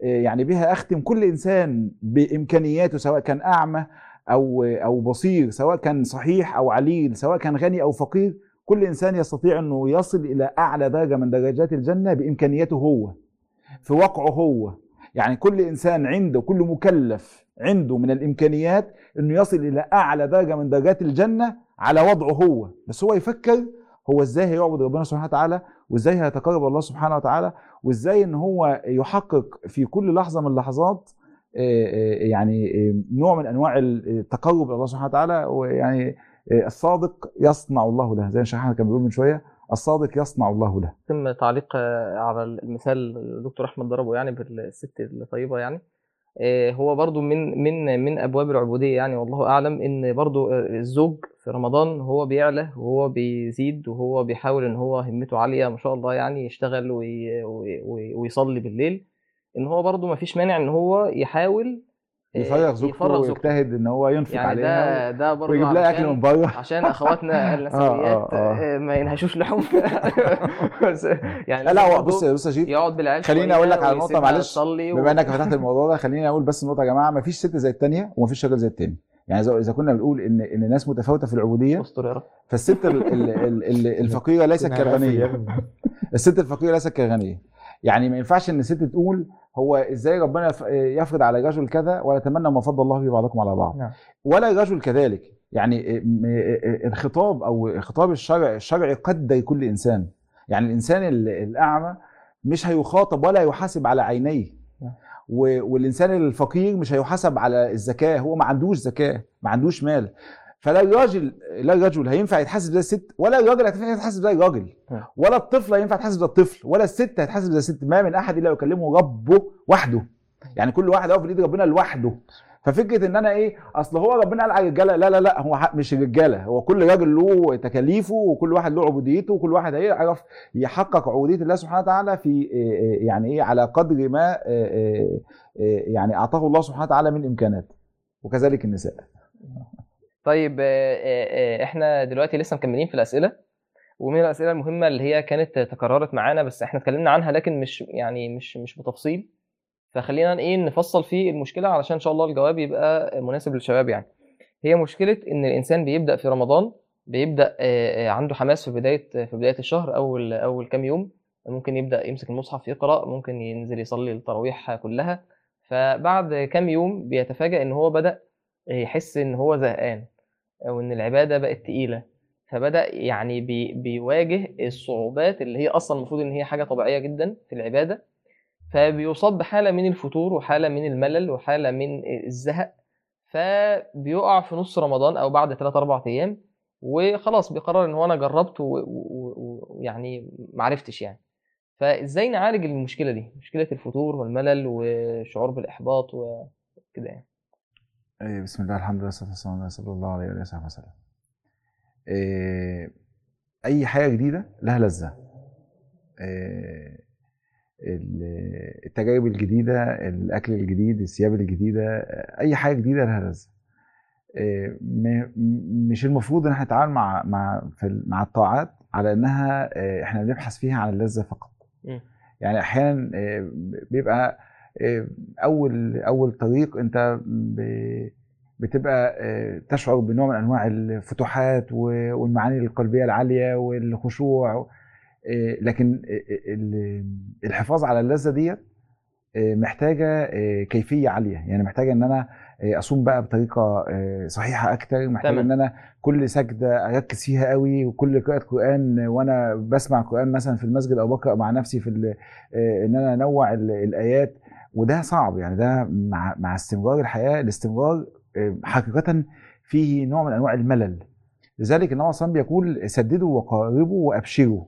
[SPEAKER 2] آه، يعني بها أختم. كل إنسان بإمكانياته سواء كان أعمى أو أو بصير سواء كان صحيح أو عليل سواء كان غني أو فقير كل إنسان يستطيع أنه يصل إلى أعلى درجة من درجات الجنة بإمكانياته هو في واقعه هو. يعني كل إنسان عنده كل مكلف عنده من الإمكانيات إنه يصل إلى أعلى درجة من درجات الجنة على وضعه هو. بس هو يفكر هو إزاي هيعبد ربنا سبحانه وتعالى وإزاي هيتقرب الله سبحانه وتعالى وإزاي إن هو يحقق في كل لحظة من اللحظات آه، آه، يعني آه، نوع من أنواع التقرب إلى الله سبحانه وتعالى ويعني الصادق يصنع الله له. زي أحمد كان بيقول من شوية الصادق يصنع الله له.
[SPEAKER 1] يتم تعليق على المثال الدكتور أحمد ضربه يعني بالست الطيبة يعني. هو برضو من من من أبواب العبودية يعني والله أعلم إن برضو آه، الزوج في رمضان هو بيعلى وهو بيزيد وهو بيحاول إن هو همته عالية ما شاء الله يعني يشتغل وي- وي- وي- ويصلي بالليل إن هو برضو ما فيش مانع إن هو يحاول آه،
[SPEAKER 2] يفرغ زوجته
[SPEAKER 1] يفرغ زوجته.
[SPEAKER 2] ويجتهد إن هو ينفق
[SPEAKER 1] يعني
[SPEAKER 2] عليها
[SPEAKER 1] ده ده برضو
[SPEAKER 2] ويجيب لها
[SPEAKER 1] أكل
[SPEAKER 2] من بره.
[SPEAKER 1] عشان أخواتنا النسويات
[SPEAKER 2] آه، آه.
[SPEAKER 1] آه، ما ينهشوش لحوم. يعني
[SPEAKER 2] لا لا بص بص يا شيخ
[SPEAKER 1] يقعد بالعيال
[SPEAKER 2] خليني أقول لك على
[SPEAKER 1] ويسيبها
[SPEAKER 2] معلش، بما إنك فتحت الموضوع ده خليني أقول بس النقطه يا جماعة ما فيش ست زي الثانية وما فيش راجل زي الثاني يعني اذا كنا بنقول ان إن الناس متفاوتة في
[SPEAKER 1] العبودية
[SPEAKER 2] فالست ال- ال- ال- ال- الفقيرة ليست كالغنية.
[SPEAKER 3] ابني.
[SPEAKER 2] الست الفقيرة ليست كالغنية. يعني ما ينفعش إن الست تقول هو إزاي ربنا يف- يفرض على الرجل كذا ولا تمنى ما فضل الله به بعضكم على بعض.
[SPEAKER 3] نعم.
[SPEAKER 2] ولا الرجل كذلك. يعني الخطاب أو خطاب الشرع الشرعي قدر كل انسان يعني الإنسان ال- الأعمى مش هيخاطب ولا يحاسب على عينيه.
[SPEAKER 3] نعم.
[SPEAKER 2] والإنسان الفقير مش هيحاسب على الزكاة. هو ما عندوش زكاة ما عندوش مال. فلا الراجل لا الرجل هينفع يتحاسب زي الست ولا الراجل هينفع يتحاسب زي الراجل
[SPEAKER 1] نعم.
[SPEAKER 2] ولا الطفل هينفع يتحاسب زي الطفل ولا الست هتحاسب زي الست. ما من أحد إلا يكلمه ربه وحده. يعني كل واحد هو في ايد ربنا لوحده. ففكرة إن أنا إيه أصل هو ربنا قال على الرجالة لا لا لا هو مش الرجالة. هو كل راجل له تكاليفه وكل واحد له عبوديته وكل واحد هيعرف يحقق عبودية الله سبحانه وتعالى في إيه إيه يعني إيه على قدر ما إيه إيه إيه يعني أعطاه الله سبحانه وتعالى من امكانات وكذلك النساء.
[SPEAKER 1] طيب آه، آه، آه، إحنا دلوقتي لسه مكملين في الأسئلة ومن الأسئلة المهمة اللي هي كانت تكررت معانا بس إحنا اتكلمنا عنها لكن مش يعني مش مش بتفصيل. فخلينا إيه نفصل في المشكلة علشان إن شاء الله الجواب يبقى مناسب للشباب يعني. هي مشكلة إن الإنسان بيبدأ في رمضان بيبدأ عنده حماس في بداية في بداية الشهر أول أول كام يوم. ممكن يبدأ يمسك المصحف يقرأ ممكن ينزل يصلي التراويح كلها. فبعد كام يوم بيتفاجأ إن هو بدأ يحس إن هو زهقان. أو إن العبادة بقت تقيلة. فبدأ يعني بي بيواجه الصعوبات اللي هي أصلا المفروض إن هي حاجة طبيعية جدا في العبادة. فبيصاب بحاله من الفتور وحالة من الملل وحالة من الزهق. فبيقع في نص رمضان أو بعد 3 4 أيام وخلاص بيقرر إن هو أنا جربت ويعني معرفتش يعني فإزاي نعالج المشكلة دي؟ مشكلة الفتور والملل والشعور بالإحباط وكده يعني.
[SPEAKER 2] إيه، بسم الله الحمد لله والصلاة والسلام على رسول الله عليه وصحبه وسلم. إيه، أي حاجة جديدة لها لذة. إيه، ال- التجارب الجديدة الأكل الجديد الثياب الجديدة أي حاجة جديدة لها لذة. إيه، مش المفروض إن إحنا نتعامل مع مع مع الطاعات على إنها إيه، إحنا بنبحث فيها عن اللذة فقط. يعني أحيانا إيه، بيبقى أول أول طريق أنت بتبقى إيه، تشعر بنوع من أنواع الفتوحات والمعاني القلبية العالية والخشوع إيه، لكن ال- الحفاظ على اللذة ديت محتاجة كيفية عالية. يعني محتاجة إن أنا أصوم بقى بطريقة صحيحة أكتر.
[SPEAKER 1] محتاجة.
[SPEAKER 2] إن أنا كل سجدة أركز فيها قوي وكل قراءة قرآن وأنا بسمع قرآن مثلا في المسجد أو بقرأ مع نفسي في إن أنا أنوع ال- الآيات. وده صعب يعني ده مع مع استمرار الحياة الاستمرار إيه، حقيقة فيه نوع من أنواع الملل. لذلك النبي صلى الله عليه وسلم بيقول سددوا وقاربوا وأبشروا.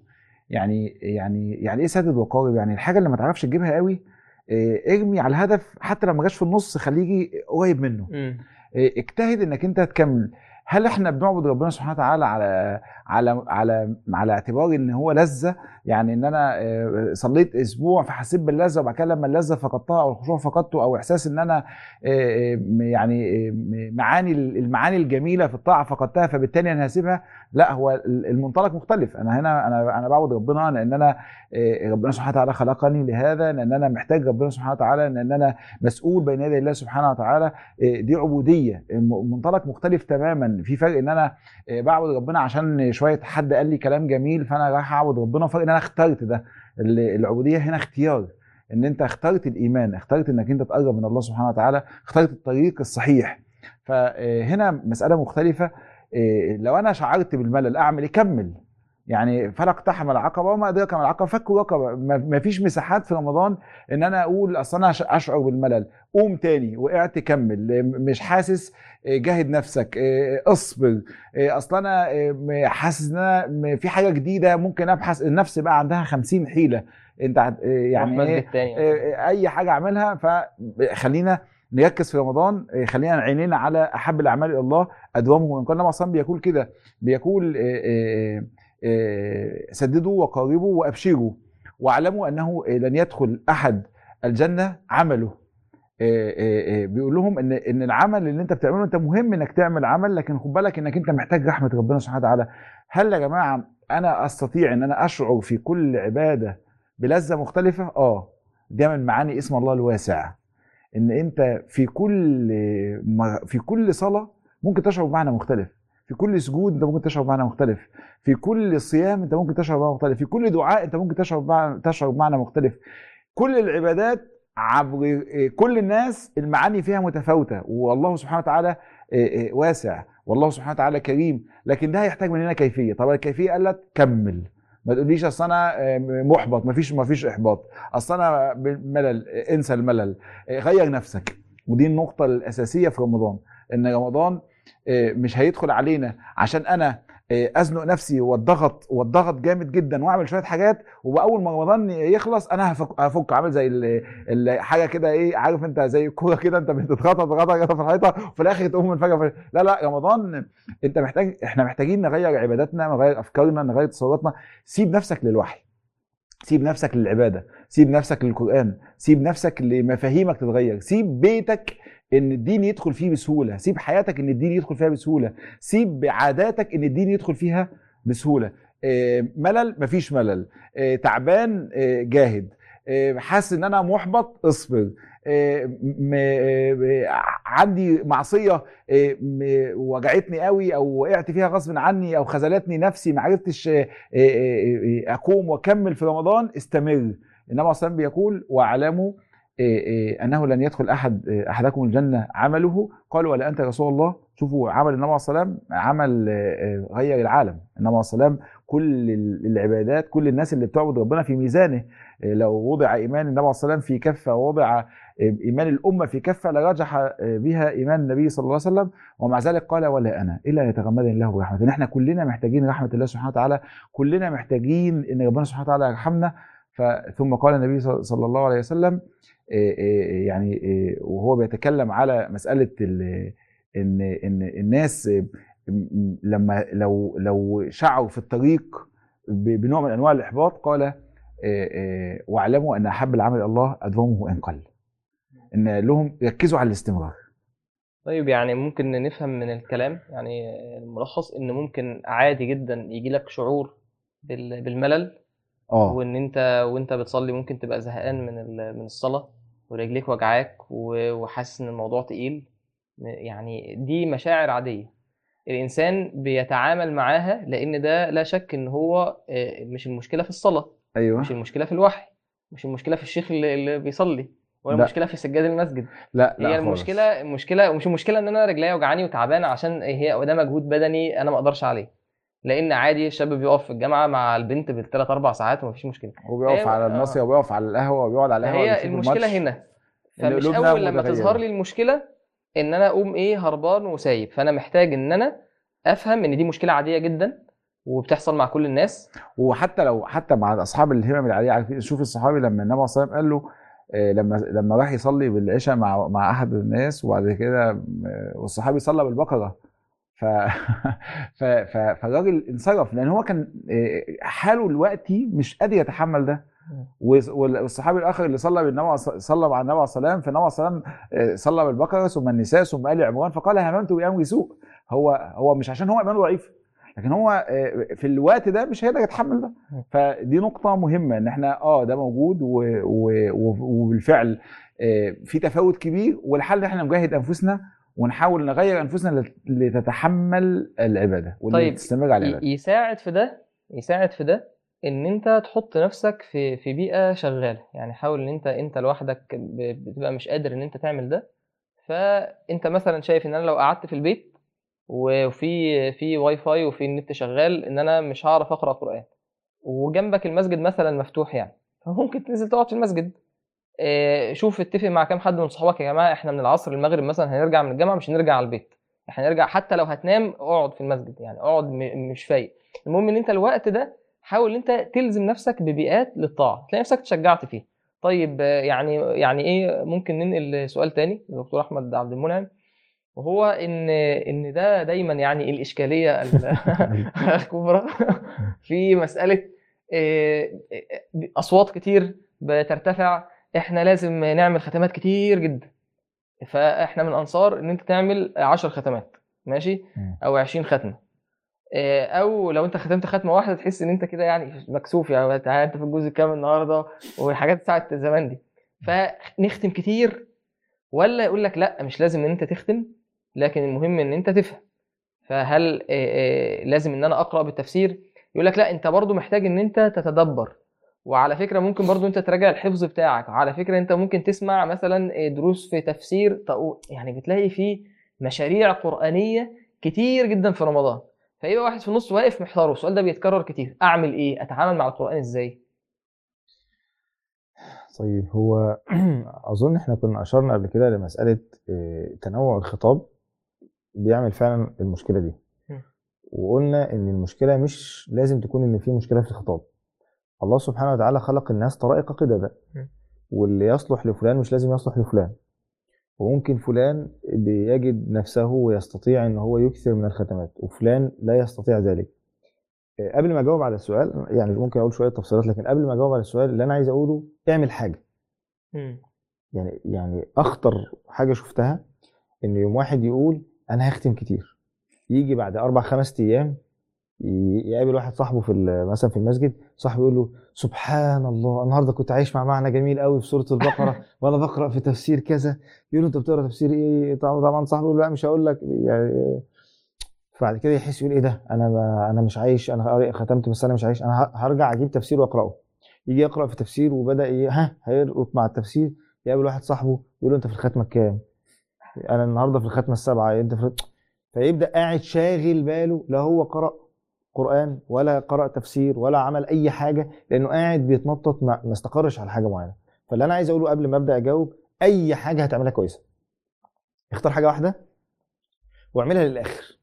[SPEAKER 2] يعني يعني يعني إيه سدد وقارب؟ يعني الحاجة اللي ما تعرفش تجيبها قوي إيه، ارمي على الهدف حتى لما جاش في النص خليه يجي قريب منه.
[SPEAKER 1] مم.
[SPEAKER 2] إيه، اجتهد إنك أنت تكمل. هل إحنا بنعبد ربنا سبحانه وتعالى على على على على اعتبار إن هو لذة يعني إن أنا آه، صليت أسبوع فحسيت باللذة وبعد كده لما اللذه فقدتها أو الخشوع فقدته أو إحساس إن أنا آه، آه، يعني معاني المعاني الجميلة في الطاعة فقدتها فبالتالي أنا هسيبها. لا هو المنطلق مختلف. أنا هنا أنا أنا بعبد ربنا لأن أنا ربنا سبحانه وتعالى خلقني لهذا لأن أنا محتاج ربنا سبحانه وتعالى لأن أنا مسؤول بين يدي الله سبحانه وتعالى. دي عبودية. الم- منطلق مختلف تماما. في فرق إن أنا بعبد ربنا عشان شوية حد قال لي كلام جميل فأنا رايح اعبد ربنا فرق إن أنا اخترت ده. ال- العبودية هنا اختيار إن أنت اخترت الإيمان اخترت إنك أنت تقرب من الله سبحانه وتعالى اخترت الطريق الصحيح. فهنا مسألة مختلفة. إيه، لو أنا شعرت بالملل أعمل إيه؟ كمل. يعني فلا اقتحم العقبة وما أدراك ما العقبة. فك رقبه ما فيش مساحات في رمضان إن أنا أقول أصل أنا أشعر بالملل. قوم تاني وقعت كمل. مش حاسس إيه، جاهد نفسك. إيه، اصبر. إيه، أصل أنا حاسس إن أنا في حاجة جديدة. ممكن أبحث. النفس بقى عندها خمسين حيلة. أنت يعني إيه أي حاجة أعملها. فخلينا نركز في رمضان. خلينا عينينا على أحب الأعمال إلى الله. ادومه وان كان النبي صلى بيقول كده. بيقول إيه، إيه، سددوا وقاربوا وأبشروا واعلموا أنه لن يدخل أحد الجنة عمله. إيه، إيه، إيه، بيقول لهم إن إن العمل اللي أنت بتعمله أنت مهم إنك تعمل عمل لكن خد بالك إنك أنت محتاج رحمة ربنا سبحانه وتعالى. هل يا جماعة أنا أستطيع إن أنا أشعر في كل عبادة بلذة مختلفة؟ آه ده من معاني اسم الله الواسع. إن أنت في كل في كل صلاة ممكن تشعر بمعنى مختلف. في كل سجود انت ممكن تشعر بمعنى مختلف. في كل صيام انت ممكن تشعر بمعنى مختلف. في كل دعاء انت ممكن تشعر بمعنى تشعر بمعنى مختلف. كل العبادات عبر كل الناس المعاني فيها متفاوتة. والله سبحانه وتعالى واسع. والله سبحانه وتعالى كريم. لكن ده هيحتاج مننا كيفية. طب الكيفية قالت كمل. ما تقوليش أصل أنا محبط. مفيش مفيش إحباط. أصل أنا ملل انسى الملل. غير نفسك. ودي النقطة الأساسية في رمضان. إن رمضان مش هيدخل علينا عشان أنا أزنق نفسي واتضغط واتضغط جامد جدا وأعمل شوية حاجات وأول ما رمضان يخلص أنا هفك, هفك. عامل زي الحاجة كده إيه عارف أنت زي الكوره كده أنت بتتخطط تتخطط كده في الحيطة وفي الآخر تقوم من فجاه لا لا رمضان أنت محتاج إحنا محتاجين نغير عباداتنا نغير أفكارنا نغير تصوراتنا سيب نفسك للوحي. سيب نفسك للعبادة. سيب نفسك للقرآن. سيب نفسك لمفاهيمك تتغير. سيب بيتك إن الدين يدخل فيه بسهولة. سيب حياتك إن الدين يدخل فيها بسهولة. سيب عاداتك إن الدين يدخل فيها بسهولة. ملل؟ مفيش ملل. تعبان؟ جاهد. حاسس إن أنا محبط؟ اصبر. عندي معصية؟ وجعتني قوي أو وقعت فيها غصب عني أو خذلتني نفسي ما عرفتش أقوم وأكمل في رمضان استمر. صلى الله بيقول واعلموا أنه لن يدخل أحد أحدكم الجنة عمله؟ قال ولا أنت يا رسول الله؟ شوفوا عمل النبي عليه وسلم عمل غير العالم. النبي عليه وسلم كل العبادات كل الناس اللي بتعبد ربنا في ميزانه. لو وضع إيمان النبي عليه وسلم في كفة ووضع إيمان الأمة في كفة لرجح بها إيمان النبي صلى الله عليه وسلم. ومع ذلك قال ولا أنا إلا يتغمدني الله برحمته. إحنا كلنا محتاجين رحمة الله سبحانه وتعالى كلنا محتاجين إن ربنا سبحانه وتعالى يرحمنا. ثم قال النبي صلى الله عليه وسلم يعني وهو بيتكلم على مسألة إن إن الناس لما لو لو شعروا في الطريق بنوع من أنواع الإحباط قال واعلموا أن أحب العمل إلى الله أدومه ان قل. إن لهم ركزوا على الاستمرار.
[SPEAKER 1] طيب يعني ممكن نفهم من الكلام يعني الملخص إن ممكن عادي جدا يجي لك شعور بالملل
[SPEAKER 2] آه.
[SPEAKER 1] وإن أنت وإنت بتصلي ممكن تبقى زهقان من من الصلاة. ورجليك وجعاك وحاسس إن الموضوع تقيل يعني دي مشاعر عادية. الإنسان بيتعامل معاها لأن ده لا شك إن هو مش المشكلة في الصلاة
[SPEAKER 2] أيوه.
[SPEAKER 1] مش المشكلة في الوحي مش المشكلة في الشيخ اللي بيصلي ولا المشكلة في سجاد المسجد.
[SPEAKER 2] لا لا
[SPEAKER 1] هي المشكلة المشكلة مش المشكلة إن أنا رجليا وجعاني وتعبان عشان هي ده مجهود بدني أنا ما أقدرش عليه. لأن عادي الشاب بيقف في الجامعة مع البنت بالثلاث أربع ساعات ومفيش مشكله.
[SPEAKER 2] وبيقف على الناصيه وبيقف على القهوة وبيقعد على القهوة
[SPEAKER 1] هي المشكلة هنا. فمش أول لما تظهر لي المشكلة إن أنا أقوم إيه هربان وسايب. فأنا محتاج إن أنا أفهم إن دي مشكلة عادية جدا وبتحصل مع كل الناس.
[SPEAKER 2] وحتى لو حتى مع أصحاب الهمم العاليه عارفين شوف الصحابي لما النبي صلى الله عليه وسلم قال له لما لما راح يصلي بالعشاء مع مع أحد الناس وبعد كده والصحابي صلى بالبقرة. ف... ف... ف... فالراجل انصرف لأن هو كان حاله دلوقتي مش قادر يتحمل ده. والصحابي الآخر اللي صلى بالنبي عليه صلى مع النبي عليه الصلاه والسلام فالنبي عليه الصلاه والسلام آه، صلى بالبقرة ثم النساء ثم آل عمران فقال هممت بأمر سوء. هو هو مش عشان هو إيمانه ضعيف لكن هو في الوقت ده مش هيقدر يتحمل ده. فدي نقطة مهمة إن إحنا آه ده موجود و... و... و... وبالفعل في تفاوت كبير والحل إن إحنا نجاهد أنفسنا ونحاول نغير أنفسنا لت- لتتحمل العبادة
[SPEAKER 1] طيب،
[SPEAKER 2] تستمر على العبادة.
[SPEAKER 1] يساعد في ده يساعد في ده إن أنت تحط نفسك في في بيئة شغالة. يعني حاول إن أنت أنت لوحدك بتبقى مش قادر إن أنت تعمل ده. فأنت مثلا شايف إن أنا لو قعدت في البيت وفي في واي فاي وفي النت شغال إن أنا مش هعرف أقرأ قرآن. وجنبك المسجد مثلا مفتوح يعني. فممكن تنزل تقعد في المسجد. آه، شوف اتفق مع كام حد من صحابك يا جماعة إحنا من العصر المغرب مثلا هنرجع من الجامعة مش هنرجع على البيت. إحنا هنرجع حتى لو هتنام اقعد في المسجد يعني اقعد مش فايق. المهم إن أنت الوقت ده حاول إن أنت تلزم نفسك ببيئات للطاعة تلاقي نفسك اتشجعت فيه. طيب يعني يعني إيه ممكن ننقل لسؤال تاني للدكتور أحمد عبد المنعم؟ وهو إن إن ده دايما يعني الإشكالية ال- الكبرى في مسألة آه، آه، أصوات كتير بترتفع. إحنا لازم نعمل ختمات كتير جدا. فإحنا من أنصار إن أنت تعمل 10 ختمات ماشي. أو 20 ختمة. آه، أو لو أنت ختمت ختمة واحدة تحس إن أنت كده يعني مكسوف يعني تعالى أنت في الجزء كام النهارده والحاجات بتاعت زمان دي. فنختم كتير ولا يقول لك لا مش لازم إن أنت تختم لكن المهم إن أنت تفهم. فهل آه، آه، لازم إن أنا أقرأ بالتفسير؟ يقول لك لا أنت برضو محتاج إن أنت تتدبر. وعلى فكرة ممكن برضو أنت تراجع الحفظ بتاعك. على فكرة أنت ممكن تسمع مثلا دروس في تفسير يعني بتلاقي في مشاريع قرآنية كتير جدا في رمضان. فيبقى واحد في النص واقف محتار والسؤال ده بيتكرر كتير. أعمل إيه؟ أتعامل مع القرآن إزاي؟
[SPEAKER 3] طيب هو أظن إحنا كنا أشرنا قبل كده لمسألة آه، تنوع الخطاب. بيعمل فعلا المشكلة دي. وقلنا إن المشكلة مش لازم تكون إن في مشكلة في الخطاب. الله سبحانه وتعالى خلق الناس طرائق قددا. واللي يصلح لفلان مش لازم يصلح لفلان. وممكن فلان بيجد نفسه ويستطيع إن هو يكثر من الختمات وفلان لا يستطيع ذلك. آه، قبل ما أجاوب على السؤال يعني ممكن أقول شوية تفصيلات لكن قبل ما أجاوب على السؤال اللي أنا عايز أقوله اعمل حاجة. يعني يعني أخطر حاجة شفتها إن يوم واحد يقول أنا هختم كتير. يجي بعد أربع خمس أيام يقابل واحد صاحبه في مثلا في المسجد صاحبه يقول له سبحان الله النهارده كنت عايش مع معنى جميل قوي في سورة البقرة وأنا بقرأ في تفسير كذا. يقول له انت بتقرأ تفسير إيه؟ طبعا صاحبه يقول له لا مش هقول لك. يعني بعد كده يحس يقول إيه ده؟ أنا ما أنا مش عايش أنا ختمت بس أنا مش عايش. أنا هرجع أجيب تفسير وأقرأه. يجي يقرأ في تفسير وبدأ ي- ها هيرقط مع التفسير. يقابل واحد صاحبه يقول له أنت في الختمة الكام أنا النهارده في الختمة السابعة. أنت في فيبدأ قاعد شاغل باله لا هو قرأ قرآن ولا قرأ تفسير ولا عمل أي حاجة لأنه قاعد بيتنطط ما استقرش على حاجة معينة. فاللي أنا عايز أقوله قبل ما أبدأ أجاوب أي حاجة هتعملها كويسة. اختار حاجة واحدة واعملها للآخر.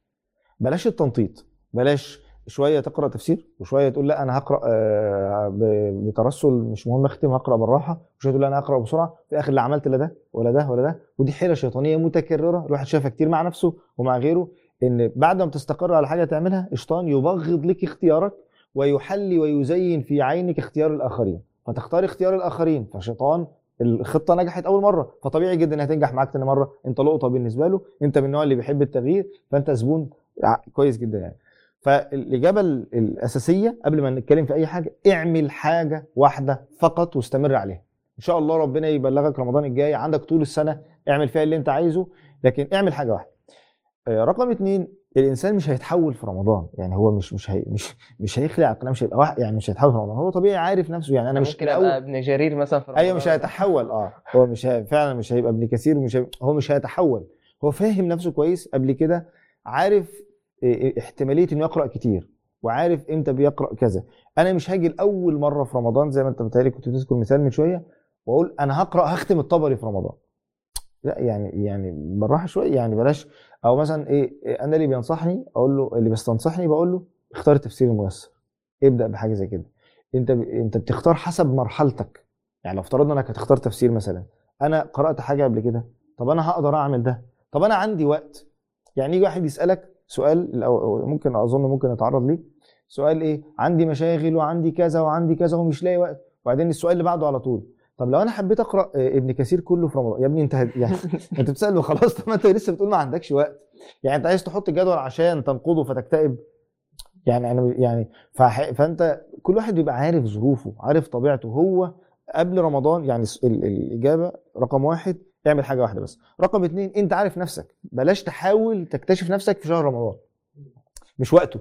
[SPEAKER 3] بلاش التنطيط بلاش شوية تقرأ تفسير وشوية تقول لا أنا هقرأ آه، بترسل مش مهم أختم هقرأ بالراحة وشوية تقول لا أنا هقرأ بسرعة في الآخر لا عملت لا ده ولا ده ولا ده. ودي حيلة شيطانية متكررة الواحد شافها كتير مع نفسه ومع غيره. إن بعد ما تستقر على حاجة تعملها الشيطان يبغض لك اختيارك ويحلي ويزين في عينك اختيار الآخرين. فتختار اختيار الآخرين فالشيطان الخطة نجحت أول مرة فطبيعي جدا إنها تنجح معاك تاني مرة. أنت لقطة بالنسبة له أنت من النوع اللي بيحب التغيير فأنت زبون كويس جدا يعني. فالإجابة ال- الأساسية قبل ما نتكلم في أي حاجة اعمل حاجة واحدة فقط واستمر عليها. إن شاء الله ربنا يبلغك رمضان الجاي عندك طول السنة اعمل فيها اللي أنت عايزه لكن اعمل حاجة واحدة. رقم اتنين الإنسان مش هيتحول في رمضان. يعني هو مش مش هي مش مش هيخلع القناه مش هيبقى واحد يعني مش هيتحول في رمضان. هو طبيعي عارف نفسه. يعني أنا مش
[SPEAKER 1] ممكن أبقى ابن جرير مثلا في
[SPEAKER 3] أيوه
[SPEAKER 1] رمضان.
[SPEAKER 3] مش هيتحول. آه هو مش هي... فعلا مش هيبقى ابن كثير ومش هي... هو مش هيتحول. هو فاهم نفسه كويس قبل كده عارف إيه احتمالية إنه يقرأ كتير وعارف إمتى بيقرأ كذا. أنا مش هاجي لأول مرة في رمضان زي ما أنت بتهيألي كنت بتذكر مثال من شوية وأقول أنا هقرأ هختم الطبري في رمضان. لا يعني يعني بالراحة شوية يعني بلاش أو مثلا إيه إيه، أنا اللي بينصحني أقول له اللي بيستنصحني بقول له اختار التفسير الميسر. ابدأ بحاجة زي كده. أنت ب... أنت بتختار حسب مرحلتك. يعني لو افترضنا إنك هتختار تفسير مثلا. أنا قرأت حاجة قبل كده. طب أنا هقدر أعمل ده؟ طب أنا عندي وقت. يعني يجي واحد يسألك سؤال الأو- ممكن أظن ممكن نتعرض ليه. سؤال إيه؟ عندي مشاغل وعندي كذا وعندي كذا ومش لاقي وقت. وبعدين السؤال اللي بعده على طول. طب لو أنا حبيت أقرأ آه، ابن كثير كله في رمضان يا ابني أنت يعني أنت بتسأل خلاص طب أنت لسه بتقول ما عندكش وقت. يعني أنت عايز تحط جدول عشان تنقضه فتكتئب. يعني أنا يعني فح... فأنت كل واحد بيبقى عارف ظروفه عارف طبيعته. هو قبل رمضان يعني الإجابة رقم واحد اعمل حاجة واحدة بس. رقم اتنين أنت عارف نفسك. بلاش تحاول تكتشف نفسك في شهر رمضان. مش وقته.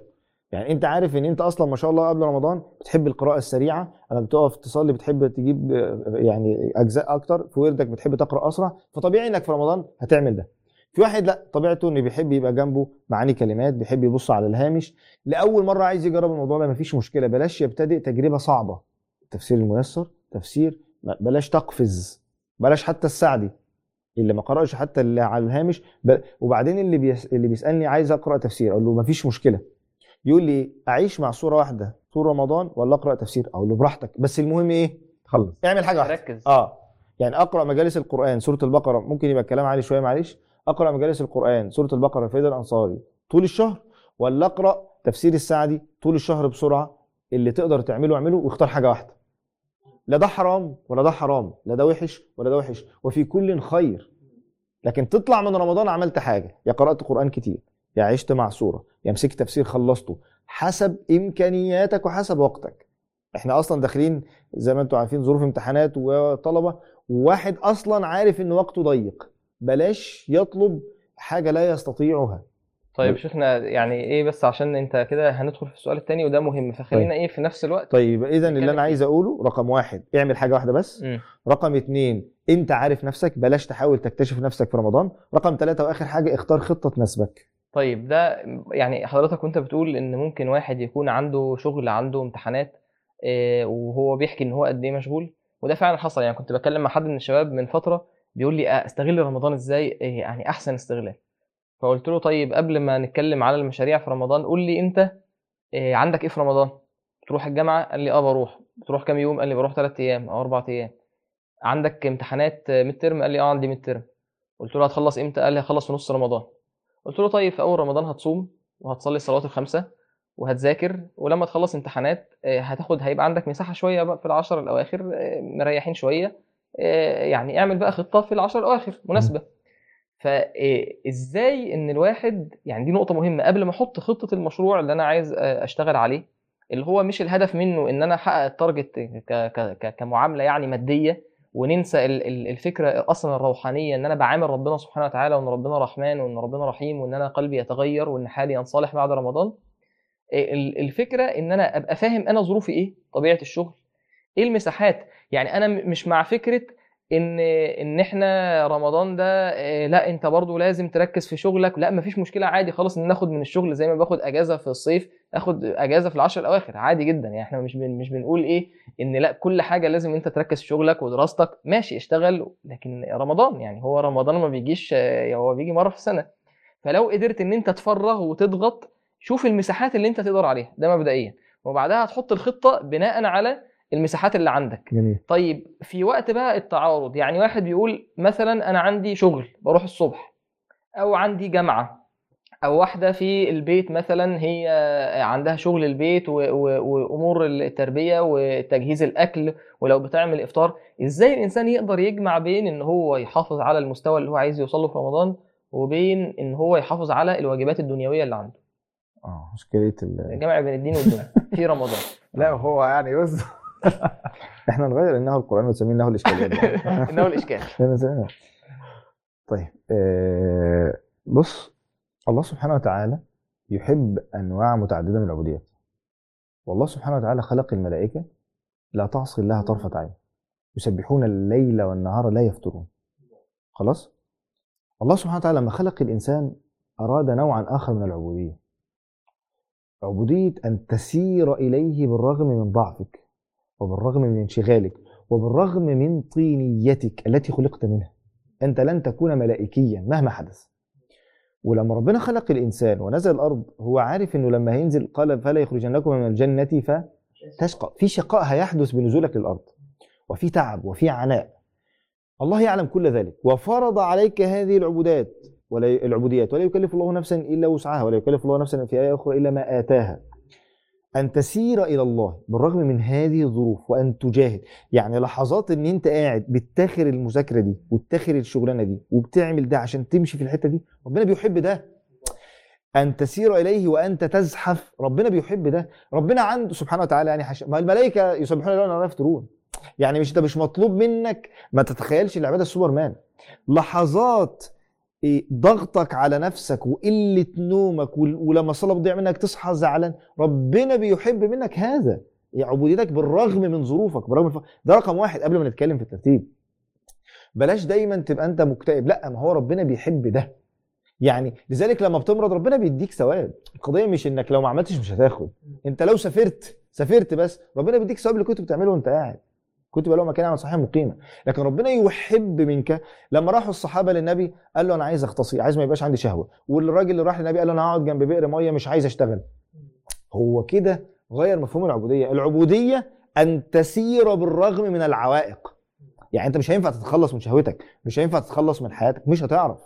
[SPEAKER 3] يعني انت عارف ان انت أصلا ما شاء الله قبل رمضان بتحب القراءة السريعة لما بتقف تصلي بتحب تجيب يعني أجزاء أكتر في وردك بتحب تقرأ أسرع فطبيعي إنك في رمضان هتعمل ده. في واحد لا طبيعته إنه بيحب يبقى جنبه معاني كلمات بيحب يبص على الهامش. لأول مرة عايز يجرب الموضوع ده مفيش مشكلة بلاش يبتدئ تجربة صعبة. التفسير الميسر تفسير بلاش تقفز بلاش حتى السعدي اللي ما قرأش حتى اللي على الهامش. وبعدين اللي بيس... اللي بيسألني عايز أقرأ تفسير أقول له مفيش مشكلة. يقول لي أعيش مع سوره واحدة طول رمضان ولا أقرأ تفسير؟ أقول له براحتك. بس المهم إيه؟
[SPEAKER 2] خلص
[SPEAKER 3] اعمل حاجة واحدة.
[SPEAKER 1] ركز.
[SPEAKER 3] آه. يعني أقرأ مجالس القرآن سورة البقرة. ممكن يبقى الكلام عالي شوية معلش. أقرأ مجالس القرآن سورة البقرة فايد الأنصاري. طول الشهر ولا أقرأ تفسير السعدي طول الشهر بسرعة. اللي تقدر تعمله اعمله واختار حاجة واحدة. لا ده حرام ولا ده حرام لا ده وحش ولا ده وحش. وفي كل خير. لكن تطلع من رمضان عملت حاجة. يا قرأت قرآن كتير. يا عشت مع سوره يا مسكت تفسير خلصته حسب إمكانياتك وحسب وقتك. إحنا أصلا داخلين زي ما أنتم عارفين ظروف امتحانات وطلبة وواحد أصلا عارف إن وقته ضيق بلاش يطلب حاجة لا يستطيعها.
[SPEAKER 1] طيب شيخنا يعني إيه بس عشان أنت كده هندخل في السؤال الثاني وده مهم فخلينا
[SPEAKER 3] طيب.
[SPEAKER 1] إيه في نفس الوقت
[SPEAKER 3] طيب اذا اللي أنا عايز أقوله رقم واحد اعمل حاجة واحدة بس.
[SPEAKER 1] مم.
[SPEAKER 3] رقم اتنين أنت عارف نفسك بلاش تحاول تكتشف نفسك في رمضان. رقم ثلاثة وآخر حاجة اختار خطة تناسبك.
[SPEAKER 1] طيب ده يعني حضرتك وأنت بتقول إن ممكن واحد يكون عنده شغل عنده امتحانات آه، وهو بيحكي إن هو قد إيه مشغول وده فعلا حصل. يعني كنت بكلم مع حد من الشباب من فترة بيقول لي آه، استغل رمضان إزاي؟ آه، يعني أحسن استغلال. فقلت له طيب قبل ما نتكلم على المشاريع في رمضان قول لي أنت آه، عندك إيه في رمضان؟ تروح الجامعة؟ قال لي آه بروح. بتروح كام يوم؟ قال لي بروح ثلاث أيام أو أربع أيام. عندك امتحانات ميد قال لي آه عندي ميد قلت له هتخلص إمتى؟ قال لي هخلص في نص رمضان. قلت له طيب في أول رمضان هتصوم وهتصلي الصلوات الخمسة وهتذاكر ولما تخلص امتحانات آه، هتاخد هيبقى عندك مساحة شوية بقى في العشر الأواخر آه، مريحين شوية آه، يعني اعمل بقى خطة في العشر الأواخر مناسبة. فازاي إن الواحد يعني دي نقطة مهمة قبل ما أحط خطة المشروع اللي أنا عايز أشتغل عليه اللي هو مش الهدف منه إن أنا أحقق التارجت كمعاملة يعني مادية وننسى ال- ال- الفكرة أصلا الروحانية إن أنا بعامل ربنا سبحانه وتعالى وإن ربنا رحمن وإن ربنا رحيم وإن أنا قلبي يتغير وإن حالي ينصلح بعد رمضان. ال- الفكرة إن أنا أبقى فاهم أنا ظروفي إيه طبيعة الشغل إيه المساحات؟ يعني أنا مش مع فكرة إن إن إحنا رمضان ده آه، لأ أنت برضو لازم تركز في شغلك. لأ مفيش مشكلة عادي خالص إن ناخد من الشغل زي ما باخد أجازة في الصيف آخد أجازة في العشر الأواخر عادي جدا. يعني إحنا مش بن مش بنقول إيه إن لأ كل حاجة لازم أنت تركز في شغلك ودراستك. ماشي اشتغل لكن رمضان يعني هو رمضان ما بيجيش آه، هو بيجي مرة في السنة. فلو قدرت إن أنت تفرغ وتضغط شوف المساحات اللي أنت تقدر عليها ده مبدئيا. وبعدها هتحط الخطة بناء على المساحات اللي عندك.
[SPEAKER 3] جميل.
[SPEAKER 1] طيب في وقت بقى التعارض يعني واحد بيقول مثلا أنا عندي شغل بروح الصبح أو عندي جامعة أو واحدة في البيت مثلا هي عندها شغل البيت و- و- وأمور التربية وتجهيز الأكل ولو بتعمل إفطار. إزاي الإنسان يقدر يجمع بين إن هو يحافظ على المستوى اللي هو عايز يوصل له في رمضان وبين إن هو يحافظ على الواجبات الدنيوية اللي عنده؟
[SPEAKER 3] آه مشكلة ال...
[SPEAKER 1] جمع بين الدين والدنيا في رمضان.
[SPEAKER 2] لا هو يعني بص
[SPEAKER 3] إحنا نغير إنه القرآن ونسميه إنه الاشكاليات إنه الإشكال. طيب آه، بص الله سبحانه وتعالى يحب أنواع متعددة من العبوديات. والله سبحانه وتعالى خلق الملائكة لا تعصي الله طرفة عين. يسبحون الليل والنهار لا يفترون. خلاص؟ الله سبحانه وتعالى لما خلق الإنسان أراد نوعا آخر من العبودية. عبودية أن تسير إليه بالرغم من ضعفك. وبالرغم من انشغالك وبالرغم من طينيتك التي خلقت منها أنت لن تكون ملائكيا مهما حدث. ولما ربنا خلق الإنسان ونزل الأرض هو عارف إنه لما هينزل قال فلا يخرجنكم من الجنة فتشقى. في شقاء هيحدث بنزولك للأرض وفي تعب وفي عناء. الله يعلم كل ذلك. وفرض عليك هذه العبودات ولا العبوديات ولا يكلف الله نفسا إلا وسعها ولا يكلف الله نفسا في آية أخرى إلا ما آتاها. أن تسير إلى الله بالرغم من هذه الظروف وأن تجاهد. يعني لحظات إن أنت قاعد بتاخر المذاكرة دي وبتاخر الشغلانة دي وبتعمل ده عشان تمشي في الحتة دي ربنا بيحب ده. أن تسير إليه وأنت تزحف ربنا بيحب ده. ربنا عنده سبحانه وتعالى يعني حش... ما الملائكة يسبحون الله ولا يفترون. يعني مش انت مش مطلوب منك. ما تتخيلش العبادة السوبرمان. لحظات إيه، ضغطك على نفسك وقلة نومك ولما الصلاة بتضيع منك تصحى زعلان. ربنا بيحب منك هذا. عبوديتك بالرغم من ظروفك بالرغم من. ده رقم واحد قبل ما نتكلم في الترتيب. بلاش دايما تبقى أنت مكتئب. لأ ما هو ربنا بيحب ده. يعني لذلك لما بتمرض ربنا بيديك ثواب. القضية مش إنك لو ما عملتش مش هتاخد. أنت لو سافرت سافرت بس ربنا بيديك ثواب اللي كنت بتعمله وأنت قاعد. كنت بقى له مكان عن صحيح مقيمة. لكن ربنا يحب منك. لما راحوا الصحابة للنبي قال له أنا عايز اغتصي عايز ما يبقاش عندي شهوة. والراجل اللي راح للنبي قال له أنا هقعد جنب بئر مية مش عايز أشتغل. هو كده غير مفهوم العبودية. العبودية أن تسير بالرغم من العوائق. يعني أنت مش هينفع تتخلص من شهوتك مش هينفع تتخلص من حياتك مش هتعرف.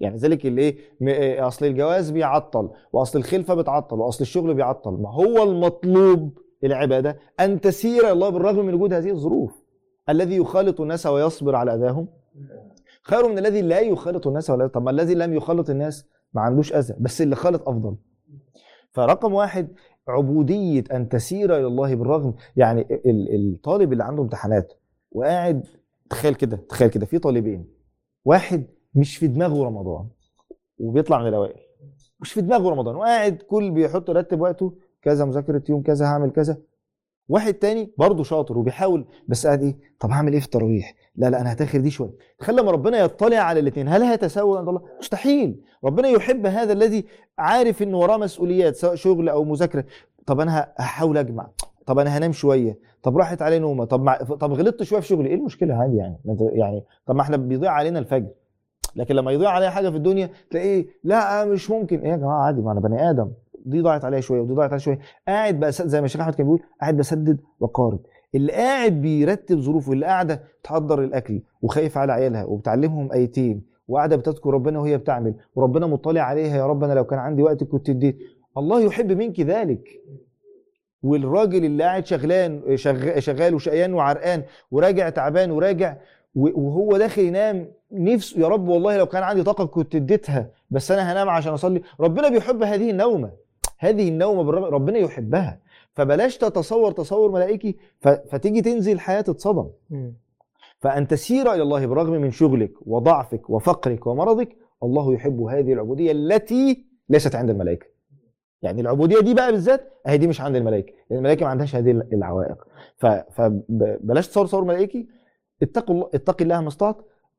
[SPEAKER 3] يعني ذلك اللي إيه؟ إيه، أصل الجواز بيعطل وأصل الخلفة بتعطل وأصل الشغل بيعطل. ما هو المطلوب العباده أن تسير إلى الله بالرغم من وجود هذه الظروف. الذي يخالط الناس ويصبر على أذاهم. خير من الذي لا يخالط الناس ولا طب الذي لم يخالط الناس ما عندوش أذى بس اللي خالط أفضل. فرقم واحد عبودية أن تسير إلى الله بالرغم. يعني ال- الطالب اللي عنده امتحانات وقاعد تخيل كده تخيل كده في طالبين واحد مش في دماغه رمضان وبيطلع من الأوائل مش في دماغه رمضان وقاعد كل بيحط يرتب وقته كذا مذاكرة يوم كذا هعمل كذا. واحد تاني برضه شاطر وبيحاول بس قاعد إيه؟ طب هعمل إيه في التراويح؟ لا لا أنا هتاخر دي شوية. تخيل لما ربنا يطلع على الاثنين هل هيتساوى عند الله؟ مستحيل. ربنا يحب هذا الذي عارف ان وراه مسؤوليات سواء شغل أو مذاكرة. طب أنا هحاول أجمع. طب أنا هنام شوية. طب راحت علي نومة. طب مع... طب غلطت شوية في شغلي. إيه المشكلة؟ عادي يعني. يعني طب ما إحنا بيضيع علينا الفجر. لكن لما يضيع عليا حاجة في الدنيا تلاقيه لا مش ممكن. إيه يا جماعة؟ عادي ما أنا بني آدم. دي ضاعت عليا شوية ودي ضاعت عليا شوية. قاعد بس زي ما الشيخ أحمد كان بيقول قاعد بسدد وقارب. اللي قاعد بيرتب ظروفه اللي قاعدة تحضر الأكل وخايف على عيالها وبتعلمهم أيتين وقاعدة بتذكر ربنا وهي بتعمل وربنا مطلع عليها يا رب أنا لو كان عندي وقت كنت اديت. الله يحب منك ذلك. والراجل اللي قاعد شغلان شغ- شغال وشقيان وعرقان وراجع تعبان وراجع وهو داخل ينام نفسه يا رب والله لو كان عندي طاقة كنت اديتها بس أنا هنام عشان أصلي. ربنا بيحب هذه النومة. هذه النومة ربنا يحبها. فبلاش تتصور تصور ملائكي فتيجي تنزل حياه تتصدم. فأن تسير إلى الله بالرغم من شغلك وضعفك وفقرك ومرضك الله يحب هذه العبودية التي ليست عند الملائكة. يعني العبودية دي بقى بالذات أهي دي مش عند الملائكة لأن الملائكة ما عندهاش هذه العوائق. فبلاش تصور تصور ملائكي اتقوا الله اتقي الله ما استطعت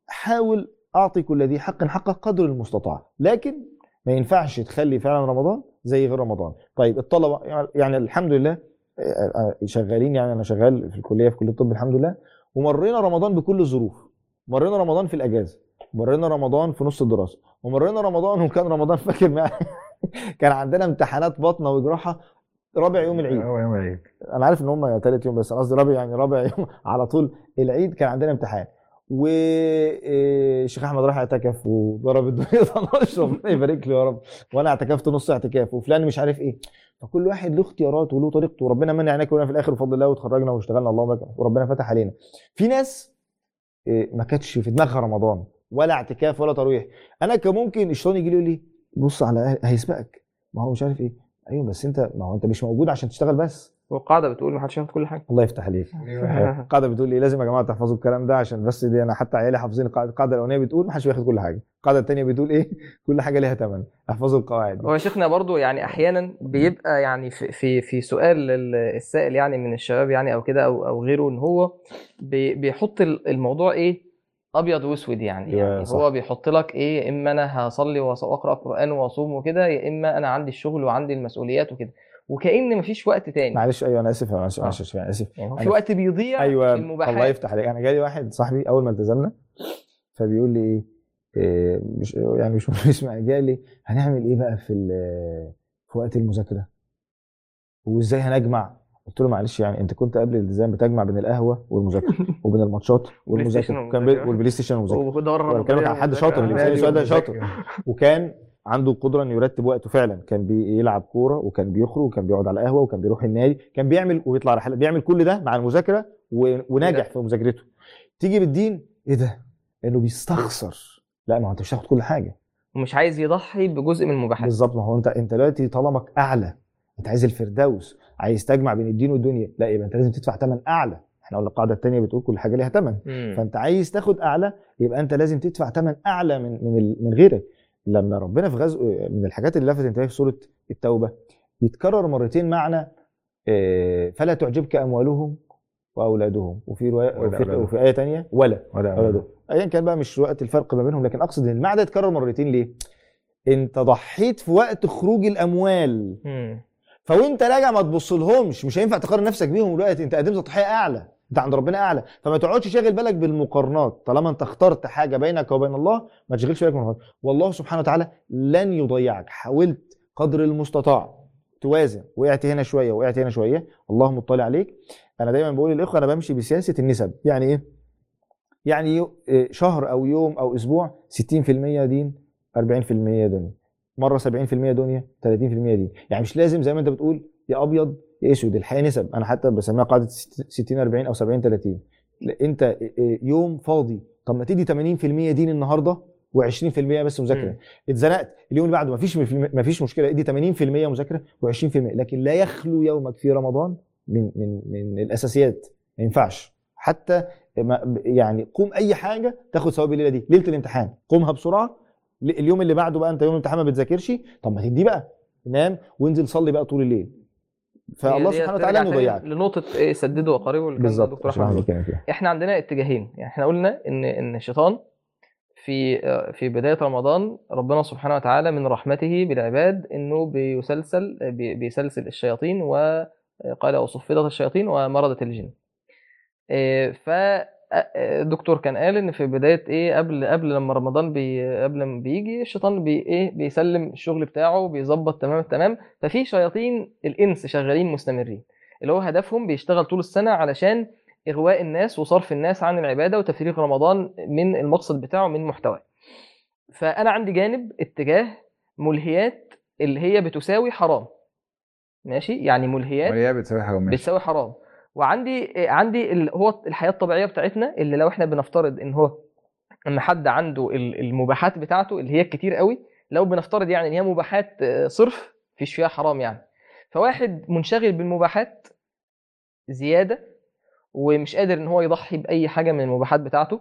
[SPEAKER 3] حاول أعطي كل ذي حق حقه قدر المستطاع. لكن ما ينفعش تخلي فعلا رمضان زي غير رمضان. طيب الطلبة يعني الحمد لله آه، آه، شغالين يعني أنا شغال في الكلية في كلية الطب الحمد لله. ومرينا رمضان بكل الظروف مرينا رمضان في الأجازة. مرينا رمضان في نص الدراسة. ومرينا رمضان وكان رمضان فاكر ما كان عندنا امتحانات بطنه وجراحة رابع يوم العيد.
[SPEAKER 2] هو يوم العيد.
[SPEAKER 3] أنا عارف إن هم ثالث يوم بس أنا قصدي رابع يعني رابع يوم على طول العيد كان عندنا امتحان. والشيخ أحمد راح اعتكف وضرب الدنيا 12 ربنا يبارك له يا رب. وأنا اعتكفت نص اعتكاف وفلان مش عارف إيه. فكل واحد له اختياراته وله طريقته. وربنا من عينيك ونا في الآخر بفضل الله وتخرجنا واشتغلنا. اللهم لك وربنا فتح علينا. في ناس إيه، ما كانتش في دماغها رمضان. ولا اعتكاف ولا تراويح أنا كان ممكن الشيطان يجي لي بص على هيسبقك. ما هو مش عارف إيه. أيوه بس أنت ما هو أنت مش موجود عشان تشتغل بس.
[SPEAKER 1] والقاعدة بتقول ما حدش ياخد كل حاجة.
[SPEAKER 3] الله يفتح عليك. القاعدة بتقول لي لازم يا جماعة تحفظوا الكلام ده عشان بس دي أنا حتى عيالي حافظين القاعدة القاعدة الأولانية بتقول ما حدش بياخد كل حاجة. القاعدة الثانية بتقول إيه؟ كل حاجة ليها ثمن احفظوا القواعد.
[SPEAKER 1] هو يا شيخنا برضو يعني أحيانا بيبقى يعني في في, في سؤال ال- السائل يعني من الشباب يعني أو كده أو أو غيره إن هو بي- بيحط ال- الموضوع إيه؟ أبيض وأسود يعني,
[SPEAKER 3] أيوة،
[SPEAKER 1] يعني
[SPEAKER 3] صح.
[SPEAKER 1] هو بيحط لك إيه؟ إما أنا هصلي وأقرأ قرآن وأصوم وكده يا إما أنا عندي الشغل وعندي المسؤوليات وكده. وكأن مفيش وقت تاني.
[SPEAKER 3] معلش أيوه أنا آسف أنا آسف
[SPEAKER 1] آه.
[SPEAKER 3] أنا آسف
[SPEAKER 1] يعني في
[SPEAKER 3] أنا-
[SPEAKER 1] وقت بيضيع في المباحات
[SPEAKER 3] الله يفتح عليك. أنا جالي واحد صاحبي أول ما التزمنا فبيقول لي إيه, إيه مش يعني مش اسمع جالي هنعمل إيه بقى في في وقت المذاكرة؟ وإزاي هنجمع؟ قلت له معلش يعني أنت كنت قبل الالتزام بتجمع بين القهوة والمذاكرة وبين الماتشات والمذاكرة. وكان. وال PlayStation والمذاكرة.
[SPEAKER 1] ودور
[SPEAKER 3] وأنا بكلمك عن حد شاطر اللي بيسالني السؤال ده شاطر. وكان عنده القدره إنه يرتب وقته فعلا. كان بيلعب كورة وكان بيخرج وكان بيقعد على قهوه وكان بيروح النادي كان بيعمل وبيطلع رحلات بيعمل كل ده مع المذاكرة وناجح في مذاكرته. تيجي بالدين إيه ده؟ إنه بيستخسر. لا ما هو أنت مش هتاخد كل حاجة.
[SPEAKER 1] ومش عايز يضحي بجزء من المباحات
[SPEAKER 3] بالظبط. ما هو أنت أنت دلوقتي طالما أعلى. أنت عايز الفردوس. عايز تجمع بين الدين والدنيا. لا يبقى أنت لازم تدفع ثمن أعلى. إحنا قلنا القاعدة الثانية بتقول كل حاجة ليها ثمن. فأنت عايز تاخد أعلى يبقى أنت لازم تدفع ثمن أعلى من من من غيرك. لما ربنا في غزو من الحاجات اللي لفتت انتباهي في سورة التوبة بيتكرر مرتين معنى آه، فلا تعجبك أموالهم وأولادهم وفي روايه وفي. وفي آية ثانية ولا
[SPEAKER 2] ولا
[SPEAKER 3] أولادهم ايا كان بقى مش وقت الفرق ما بينهم لكن أقصد إن المعنى ده يتكرر مرتين ليه؟ انت ضحيت في وقت خروج
[SPEAKER 1] الأموال.
[SPEAKER 3] فوانت راجع ما تبصلهمش مش هينفع تقارن نفسك بيهم دلوقتي أنت قدمت تضحية أعلى انت عند ربنا اعلى. فما تقعدش شاغل بالك بالمقارنات. طالما انت اخترت حاجة بينك وبين الله ما تشغلش بالك بالمقارنات. والله سبحانه وتعالى لن يضيعك. حاولت قدر المستطاع. توازن. وقعت هنا شوية وقعت هنا شوية. الله مطلع عليك. أنا دايما بقول للإخوة أنا بمشي بسياسة النسب. يعني إيه؟ يعني إيه، شهر أو يوم أو أسبوع 60% دين 40% دنيا. مرة 70% دنيا 30% دين. يعني مش لازم زي ما أنت بتقول يا أبيض يا اسود الحقيقة نسب. أنا حتى بسميها قاعدة 60 40 أو 70 30 لا، أنت إيه، يوم فاضي طب ما تدي 80% دين النهارده و20% بس
[SPEAKER 1] مذاكرة.
[SPEAKER 3] اتزنقت. اليوم اللي بعده مفيش مفيش مشكلة. ادي 80% مذاكرة و20% لكن لا يخلو يومك في رمضان من من من الأساسيات. ما ينفعش. حتى ما يعني قوم أي حاجة تاخد ثواب الليلة دي. ليلة الامتحان. قومها بسرعة. اليوم اللي بعده بقى أنت يوم الامتحان ما بتذاكرش. طب ما تدي بقى. نام وانزل صلي بقى طول الليل. فالله سبحانه وتعالى يضيعك
[SPEAKER 1] لنقطة إيه سددوا وقاربوا
[SPEAKER 3] بالظبط عشان
[SPEAKER 1] احمد إحنا عندنا اتجاهين. يعني إحنا قلنا إن إن الشيطان في في بداية رمضان ربنا سبحانه وتعالى من رحمته بالعباد إنه بيسلسل بي- بيسلسل الشياطين وقال وصفدت الشياطين ومرضت الجن. إيه، ف الدكتور كان قال إن في بداية إيه قبل قبل لما رمضان بي قبل ما بيجي الشيطان بي إيه بيسلم الشغل بتاعه بيظبط تمام التمام ففي شياطين الإنس شغالين مستمرين اللي هو هدفهم بيشتغل طول السنة علشان إغواء الناس وصرف الناس عن العبادة وتفريغ رمضان من المقصد بتاعه من محتواه. فأنا عندي جانب اتجاه ملهيات اللي هي بتساوي حرام. ماشي؟ يعني ملهيات
[SPEAKER 2] وهي بتساوي حاجة ماشي.
[SPEAKER 1] بتساوي حرام. وعندي عندي هو الحياة الطبيعية بتاعتنا اللي لو إحنا بنفترض إن هو إن حد عنده ال- المباحات بتاعته اللي هي كتير قوي لو بنفترض يعني إن هي مباحات آه، صرف مفيش فيها حرام يعني. فواحد منشغل بالمباحات زيادة ومش قادر إن هو يضحي بأي حاجة من المباحات بتاعته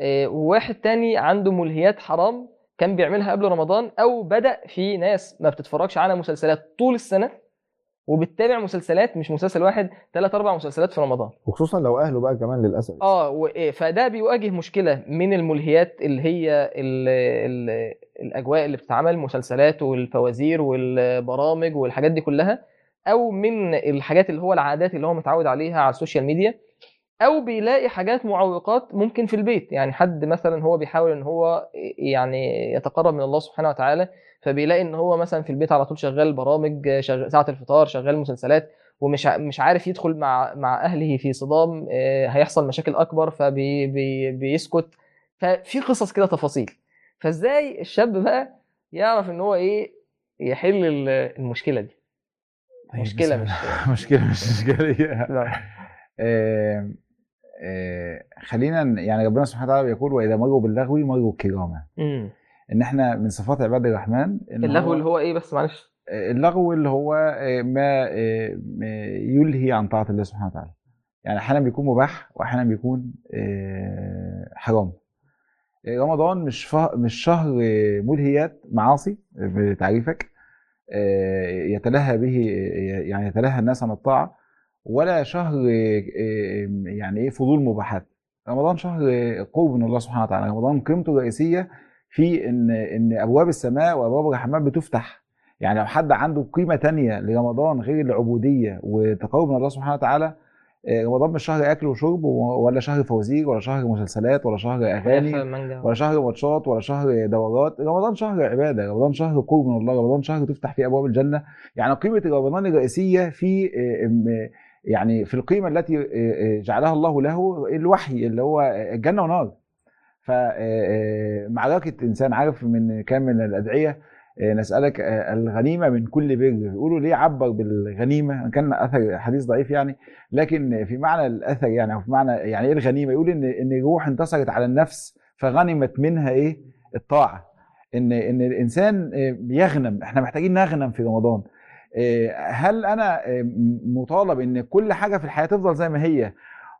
[SPEAKER 1] آه، وواحد تاني عنده ملهيات حرام كان بيعملها قبل رمضان أو بدأ في ناس ما بتتفرجش على مسلسلات طول السنة وبتتابع مسلسلات مش مسلسل واحد ثلاث أربع مسلسلات في رمضان.
[SPEAKER 3] وخصوصا لو أهله بقى كمان للأسف.
[SPEAKER 1] آه و- فده بيواجه مشكلة من الملهيات اللي هي ال ال الأجواء اللي بتتعمل مسلسلات والفوازير والبرامج والحاجات دي كلها أو من الحاجات اللي هو العادات اللي هو متعود عليها على ال social media. أو بيلاقي حاجات معوقات ممكن في البيت. يعني حد مثلا هو بيحاول إن هو يعني يتقرب من الله سبحانه وتعالى فبيلاقي إن هو مثلا في البيت على طول شغال برامج شغال ساعة الفطار شغال مسلسلات ومش مش عارف يدخل مع مع أهله في صدام آه، هيحصل مشاكل أكبر فبيسكت ففي قصص كده تفاصيل. فإزاي الشاب بقى يعرف إن هو إيه يحل ال- المشكلة دي؟
[SPEAKER 2] طيب، مشكلة
[SPEAKER 1] مش.
[SPEAKER 2] مشكلة مش اشكاليه خلينا ن- يعني ربنا سبحانه وتعالى بيقول وإذا مروا باللغو مروا كراما
[SPEAKER 1] مم.
[SPEAKER 2] إن إحنا من صفات عباد الرحمن
[SPEAKER 1] اللغو
[SPEAKER 2] هو-
[SPEAKER 1] اللي هو إيه بس معلش.
[SPEAKER 2] آه، اللغو اللي هو آه، ما آه، يلهي عن طاعة الله سبحانه وتعالى. يعني أحيانا بيكون مباح وأحيانا بيكون آه، حرام. آه، رمضان مش فه... مش شهر آه، ملهيات معاصي آه، بتعريفك آه، يتلهى به يعني يتلهى الناس عن الطاعة. ولا شهر آه، آه، يعني إيه فضول مباحات رمضان شهر قرب من الله سبحانه وتعالى. رمضان قيمته الرئيسية في إن إن أبواب السماء وأبواب الرحمن بتفتح. يعني لو حد عنده قيمة تانية لرمضان غير العبودية وتقرب من الله سبحانه وتعالى آه، رمضان مش شهر أكل وشرب ولا شهر فوازير ولا شهر مسلسلات ولا شهر
[SPEAKER 1] أغاني.
[SPEAKER 2] ولا شهر ماتشات ولا شهر دورات. رمضان شهر عبادة. رمضان شهر قرب من الله. رمضان شهر تفتح فيه أبواب الجنة. يعني قيمة رمضان الرئيسية في يعني في القيمة التي آه، آه، جعلها الله له الوحي اللي هو الجنة ونار. فمعركه انسان عارف من كان من الأدعية آه، نسألك آه، الغنيمة من كل بر. يقولوا ليه عبر بالغنيمة؟ كان أثر حديث ضعيف يعني. لكن في معنى الأثر يعني أو في معنى يعني إيه الغنيمة؟ يقول إن إن الروح انتصرت على النفس فغنمت منها إيه؟ الطاعة. إن إن الإنسان آه، بيغنم إحنا محتاجين نغنم في رمضان. آه، هل أنا آه، مطالب إن كل حاجة في الحياة تفضل زي ما هي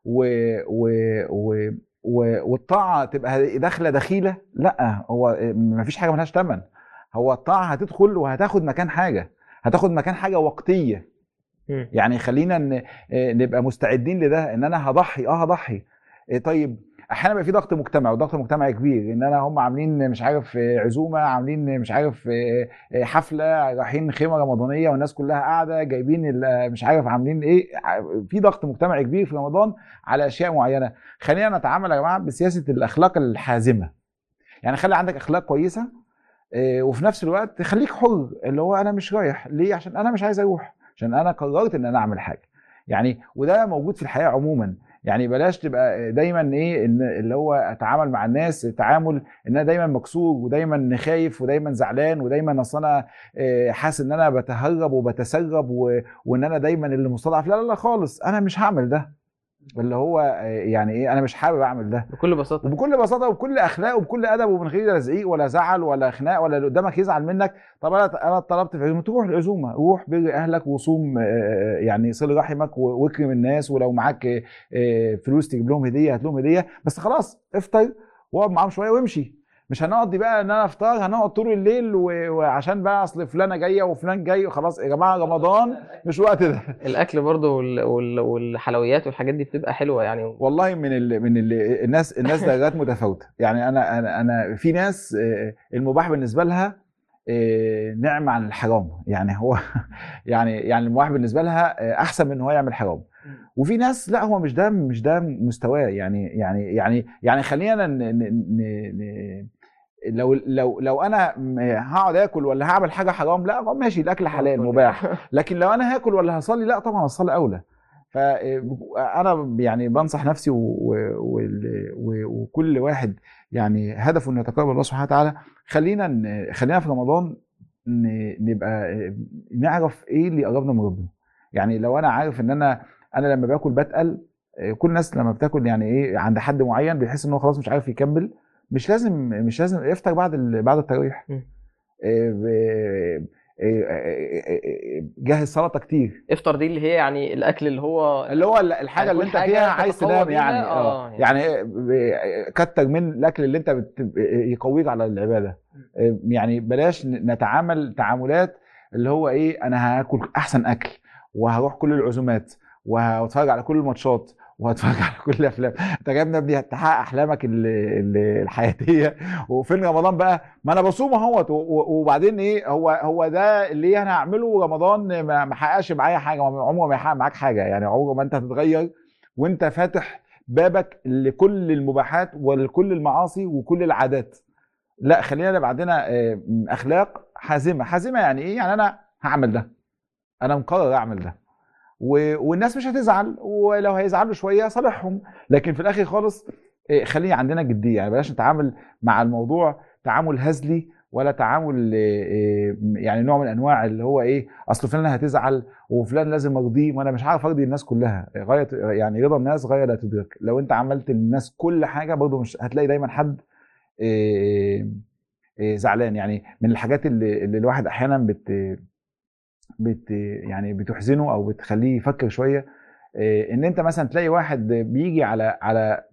[SPEAKER 2] و و و و- والطاعة تبقى داخلة دخيلة؟ لأ هو ما فيش حاجة ملهاش ثمن هو الطاعة هتدخل وهتاخد مكان حاجة هتاخد مكان حاجة
[SPEAKER 1] وقتية.
[SPEAKER 2] يعني خلينا آه، نبقى مستعدين لده إن أنا هضحي آه هضحي. طيب أحيانا بيبقى في ضغط مجتمعي وضغط مجتمعي كبير إن أنا هم عاملين مش عارف عزومة عاملين مش عارف آه، آه، حفلة رايحين خيمة رمضانية والناس كلها قاعدة جايبين مش عارف عاملين إيه في ضغط مجتمعي كبير في رمضان على أشياء معينة. خلينا نتعامل يا جماعة بسياسة الأخلاق الحازمة. يعني خلي عندك أخلاق كويسة آه، وفي نفس الوقت خليك حر اللي هو أنا مش رايح. ليه؟ عشان أنا مش عايز أروح عشان أنا قررت إن أنا أعمل حاجة. يعني وده موجود في الحياة عموما. يعني بلاش تبقى دايما إيه اللي هو أتعامل مع الناس تعامل إن أنا دايما مكسور ودايما خايف ودايما زعلان ودايما أصل أنا آه، حاسس إن أنا بتهرب وبتسرب وإن أنا دايما اللي مستضعف لا لا لا خالص أنا مش هعمل ده. اللي هو آه، يعني إيه أنا مش حابب أعمل ده.
[SPEAKER 1] بكل بساطة.
[SPEAKER 2] وبكل بساطة وبكل أخلاق وبكل أدب ومن غير لا زعيق ولا زعل ولا خناق ولا اللي قدامك يزعل منك طب أنا أنا طلبت في عزومة. تروح العزومه روح بر أهلك وصوم آه، يعني صل رحمك واكرم الناس ولو معاك آه، آه، فلوس تجيب لهم هدية هات لهم هدية. بس خلاص افطر واقعد معاهم شوية وامشي. مش هنقضي بقى إن أنا افطار هنقعد طول الليل وعشان بقى أصل فلانة جاية وفلان جاي خلاص يا جماعة رمضان مش وقت ده.
[SPEAKER 1] الأكل برضه وال... وال... والحلويات والحاجات دي بتبقى حلوة يعني.
[SPEAKER 2] والله من ال من ال الناس الناس درجات متفاوتة. يعني أنا أنا أنا في ناس آه، المباح بالنسبة لها نعمة عن الحرام. يعني هو يعني يعني المباح بالنسبة لها آه، أحسن من إن هو يعمل حرام. وفي ناس لا هو مش ده مش ده مستواه. يعني يعني يعني يعني خلينا ن ن ن ن لو لو لو أنا هقعد آكل ولا هعمل حاجة حرام لا ماشي الأكل حلال مباح. لكن لو أنا هاكل ولا هصلي لا طبعا الصلاة أولى. فانا يعني بنصح نفسي وكل واحد يعني هدفه إنه يتقرب الله سبحانه وتعالى. خلينا خلينا في رمضان نبقى نعرف إيه اللي قربنا من ربنا. يعني لو أنا عارف إن أنا أنا لما باكل بتقل كل الناس لما بتاكل يعني إيه عند حد معين بيحس ان هو خلاص مش عارف يكمل مش لازم مش لازم يفطر بعد بعد التراويح إيه، إيه، جهز سلطة كتير.
[SPEAKER 1] افطر دي اللي هي يعني الأكل اللي هو
[SPEAKER 2] اللي هو الحاجة اللي
[SPEAKER 1] كل
[SPEAKER 2] انت فيها عايز تنام يعني.
[SPEAKER 1] آه،
[SPEAKER 2] آه يعني. ب- كتر من الأكل اللي انت بت- يقويك على العبادة. يعني بلاش نتعامل تعاملات اللي هو إيه أنا هاكل أحسن أكل وهروح كل العزومات. وهتفرج على كل الماتشات وهتفرج على كل الأفلام. أنت جايبنا ابني تحقق أحلامك ال- ال- الحياتية. وفين رمضان بقى ما أنا بصوم أهوت. وبعدين إيه هو هو ده اللي أنا هعمله رمضان ما حققش معايا حاجة عمره ما يحقق معاك حاجة. يعني عمره ما أنت هتتغير وأنت فاتح بابك لكل المباحات ولكل المعاصي وكل العادات. لا خلينا نبقى عندنا آه، أخلاق حازمة. حازمة يعني إيه؟ يعني أنا هعمل ده. أنا مقرر أعمل ده. و- والناس مش هتزعل ولو هيزعلوا شوية صالحهم. لكن في الآخر خالص إيه، خلي عندنا جدية. يعني بلاش نتعامل مع الموضوع تعامل هزلي ولا تعامل إيه، إيه، يعني نوع من أنواع اللي هو إيه أصل فلان هتزعل وفلان لازم أرضيه وأنا مش عارف أرضي الناس كلها. غاية يعني رضا الناس غاية لا تدرك. لو أنت عملت للناس كل حاجة برضه مش هتلاقي دايما حد زعلان. يعني من الحاجات اللي, اللي الواحد أحيانا بت بت يعني بتحزنه أو بتخليه يفكر شوية إيه، إن أنت مثلا تلاقي واحد بيجي على على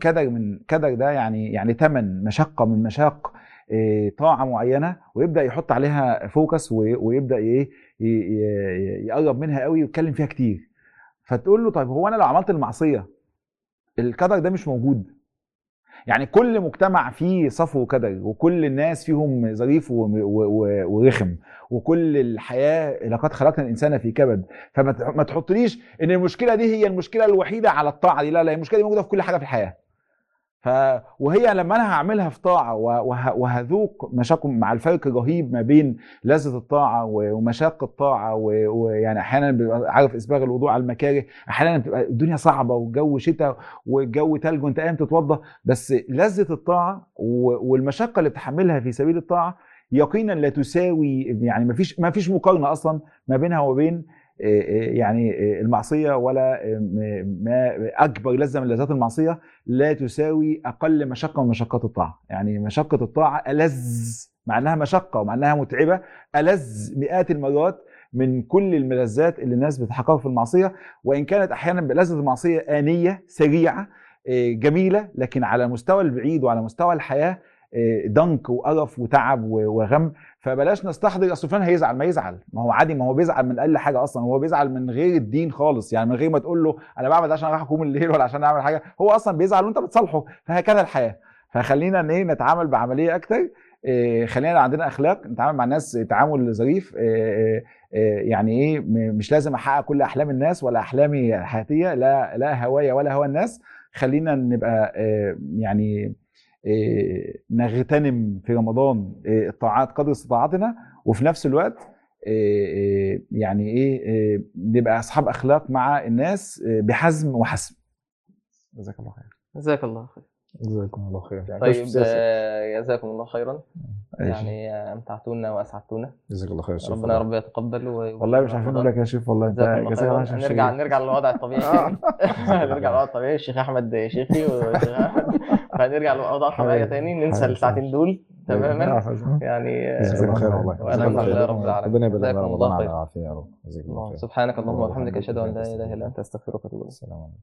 [SPEAKER 2] كدر من كدر ده يعني يعني ثمن مشقة من مشاق إيه، طاعة معينة ويبدأ يحط عليها focus وي- ويبدأ إيه يقرب منها قوي ويتكلم فيها كتير. فتقول له طيب هو أنا لو عملت المعصية الكدر ده مش موجود. يعني كل مجتمع فيه صفو كدر وكل الناس فيهم ظريف ورخم وكل الحياة لقد خلقنا الإنسان في كبد. فما تح- ما تحطليش إن المشكلة دي هي المشكلة الوحيدة على الطاعة دي. لا لا المشكلة دي موجودة في كل حاجة في الحياة. ف وهي لما أنا هعملها في طاعة وهذوق مشاق مع الفرق الرهيب ما بين لذة الطاعة ومشاق الطاعة و- ويعني أحيانا بيبقى عارف إسباغ الوضوء على المكاره أحيانا بتبقى الدنيا صعبة والجو شتاء والجو تلج وأنت قايم تتوضى بس لذة الطاعة و- والمشقه اللي بتحملها في سبيل الطاعة يقينا لا تساوي يعني ما فيش ما فيش مقارنة أصلا ما بينها وبين يعني آه، المعصية ولا آه، م- ما أكبر لذة من لذات المعصية لا تساوي أقل مشقة من مشقات الطاعة. يعني مشقة الطاعة ألذ مع إنها مشقة ومع إنها متعبة ألذ مئات المرات من كل الملذات اللي الناس بتحققها في المعصية وإن كانت أحيانا بلذة المعصية آنية سريعة آه، جميلة لكن على مستوى البعيد وعلى مستوى الحياة آه، ضنك وقرف وتعب وغم فبلاش نستحضر أصل فلان هيزعل ما يزعل. ما هو عادي ما هو بيزعل من أقل حاجة أصلا هو بيزعل من غير الدين خالص. يعني من غير ما تقول له أنا بعمل ده عشان رايح أقوم الليل ولا عشان أعمل حاجة. هو أصلا بيزعل وأنت بتصالحه. فهكذا الحياة. فخلينا إيه نتعامل بعملية أكتر. إيه، خلينا عندنا أخلاق نتعامل مع الناس تعامل ظريف. إيه، إيه، يعني إيه مش لازم أحقق كل أحلام الناس ولا أحلامي الحياتية لا لا هوايا ولا هوى الناس. خلينا نبقى يعني نغتنم في رمضان إيه، الطاعات قدر استطاعتنا وفي نفس الوقت إيه، إيه، يعني إيه إيه، نبقى أصحاب أخلاق مع الناس إيه، بحزم وحسم. جزاك الله خير.
[SPEAKER 1] جزاك الله خير.
[SPEAKER 3] جزاكم الله خير يعني
[SPEAKER 1] طيب. آه، جزاكم الله خيرا.
[SPEAKER 2] ماشي.
[SPEAKER 1] يعني آه، امتعتونا وأسعدتونا.
[SPEAKER 3] جزاك الله خير.
[SPEAKER 1] ربنا يا رب يتقبل و-
[SPEAKER 2] والله مش عارفين نقول لك يا شيخ والله انت جزاك الله
[SPEAKER 1] خيرا.
[SPEAKER 2] خير
[SPEAKER 1] نرجع نرجع للوضع الطبيعي. تاني نرجع للوضع الطبيعي. الشيخ أحمد شيخي والشيخ احمد فهنرجع للوضع الطبيعي تاني ننسى. الساعتين دول تماما. يعني آه،
[SPEAKER 3] جزاك الله خير والله.
[SPEAKER 1] والحمد لله رب العالمين.
[SPEAKER 3] ربنا يبارك لنا
[SPEAKER 1] الله
[SPEAKER 3] رمضان على العافية يا رب. جزاك الله خير.
[SPEAKER 1] سبحانك اللهم
[SPEAKER 3] الله
[SPEAKER 1] وبحمدك. أشهد أن لا إله إلا أنت أستغفرك وأتوب إليك.
[SPEAKER 3] السلام عليكم.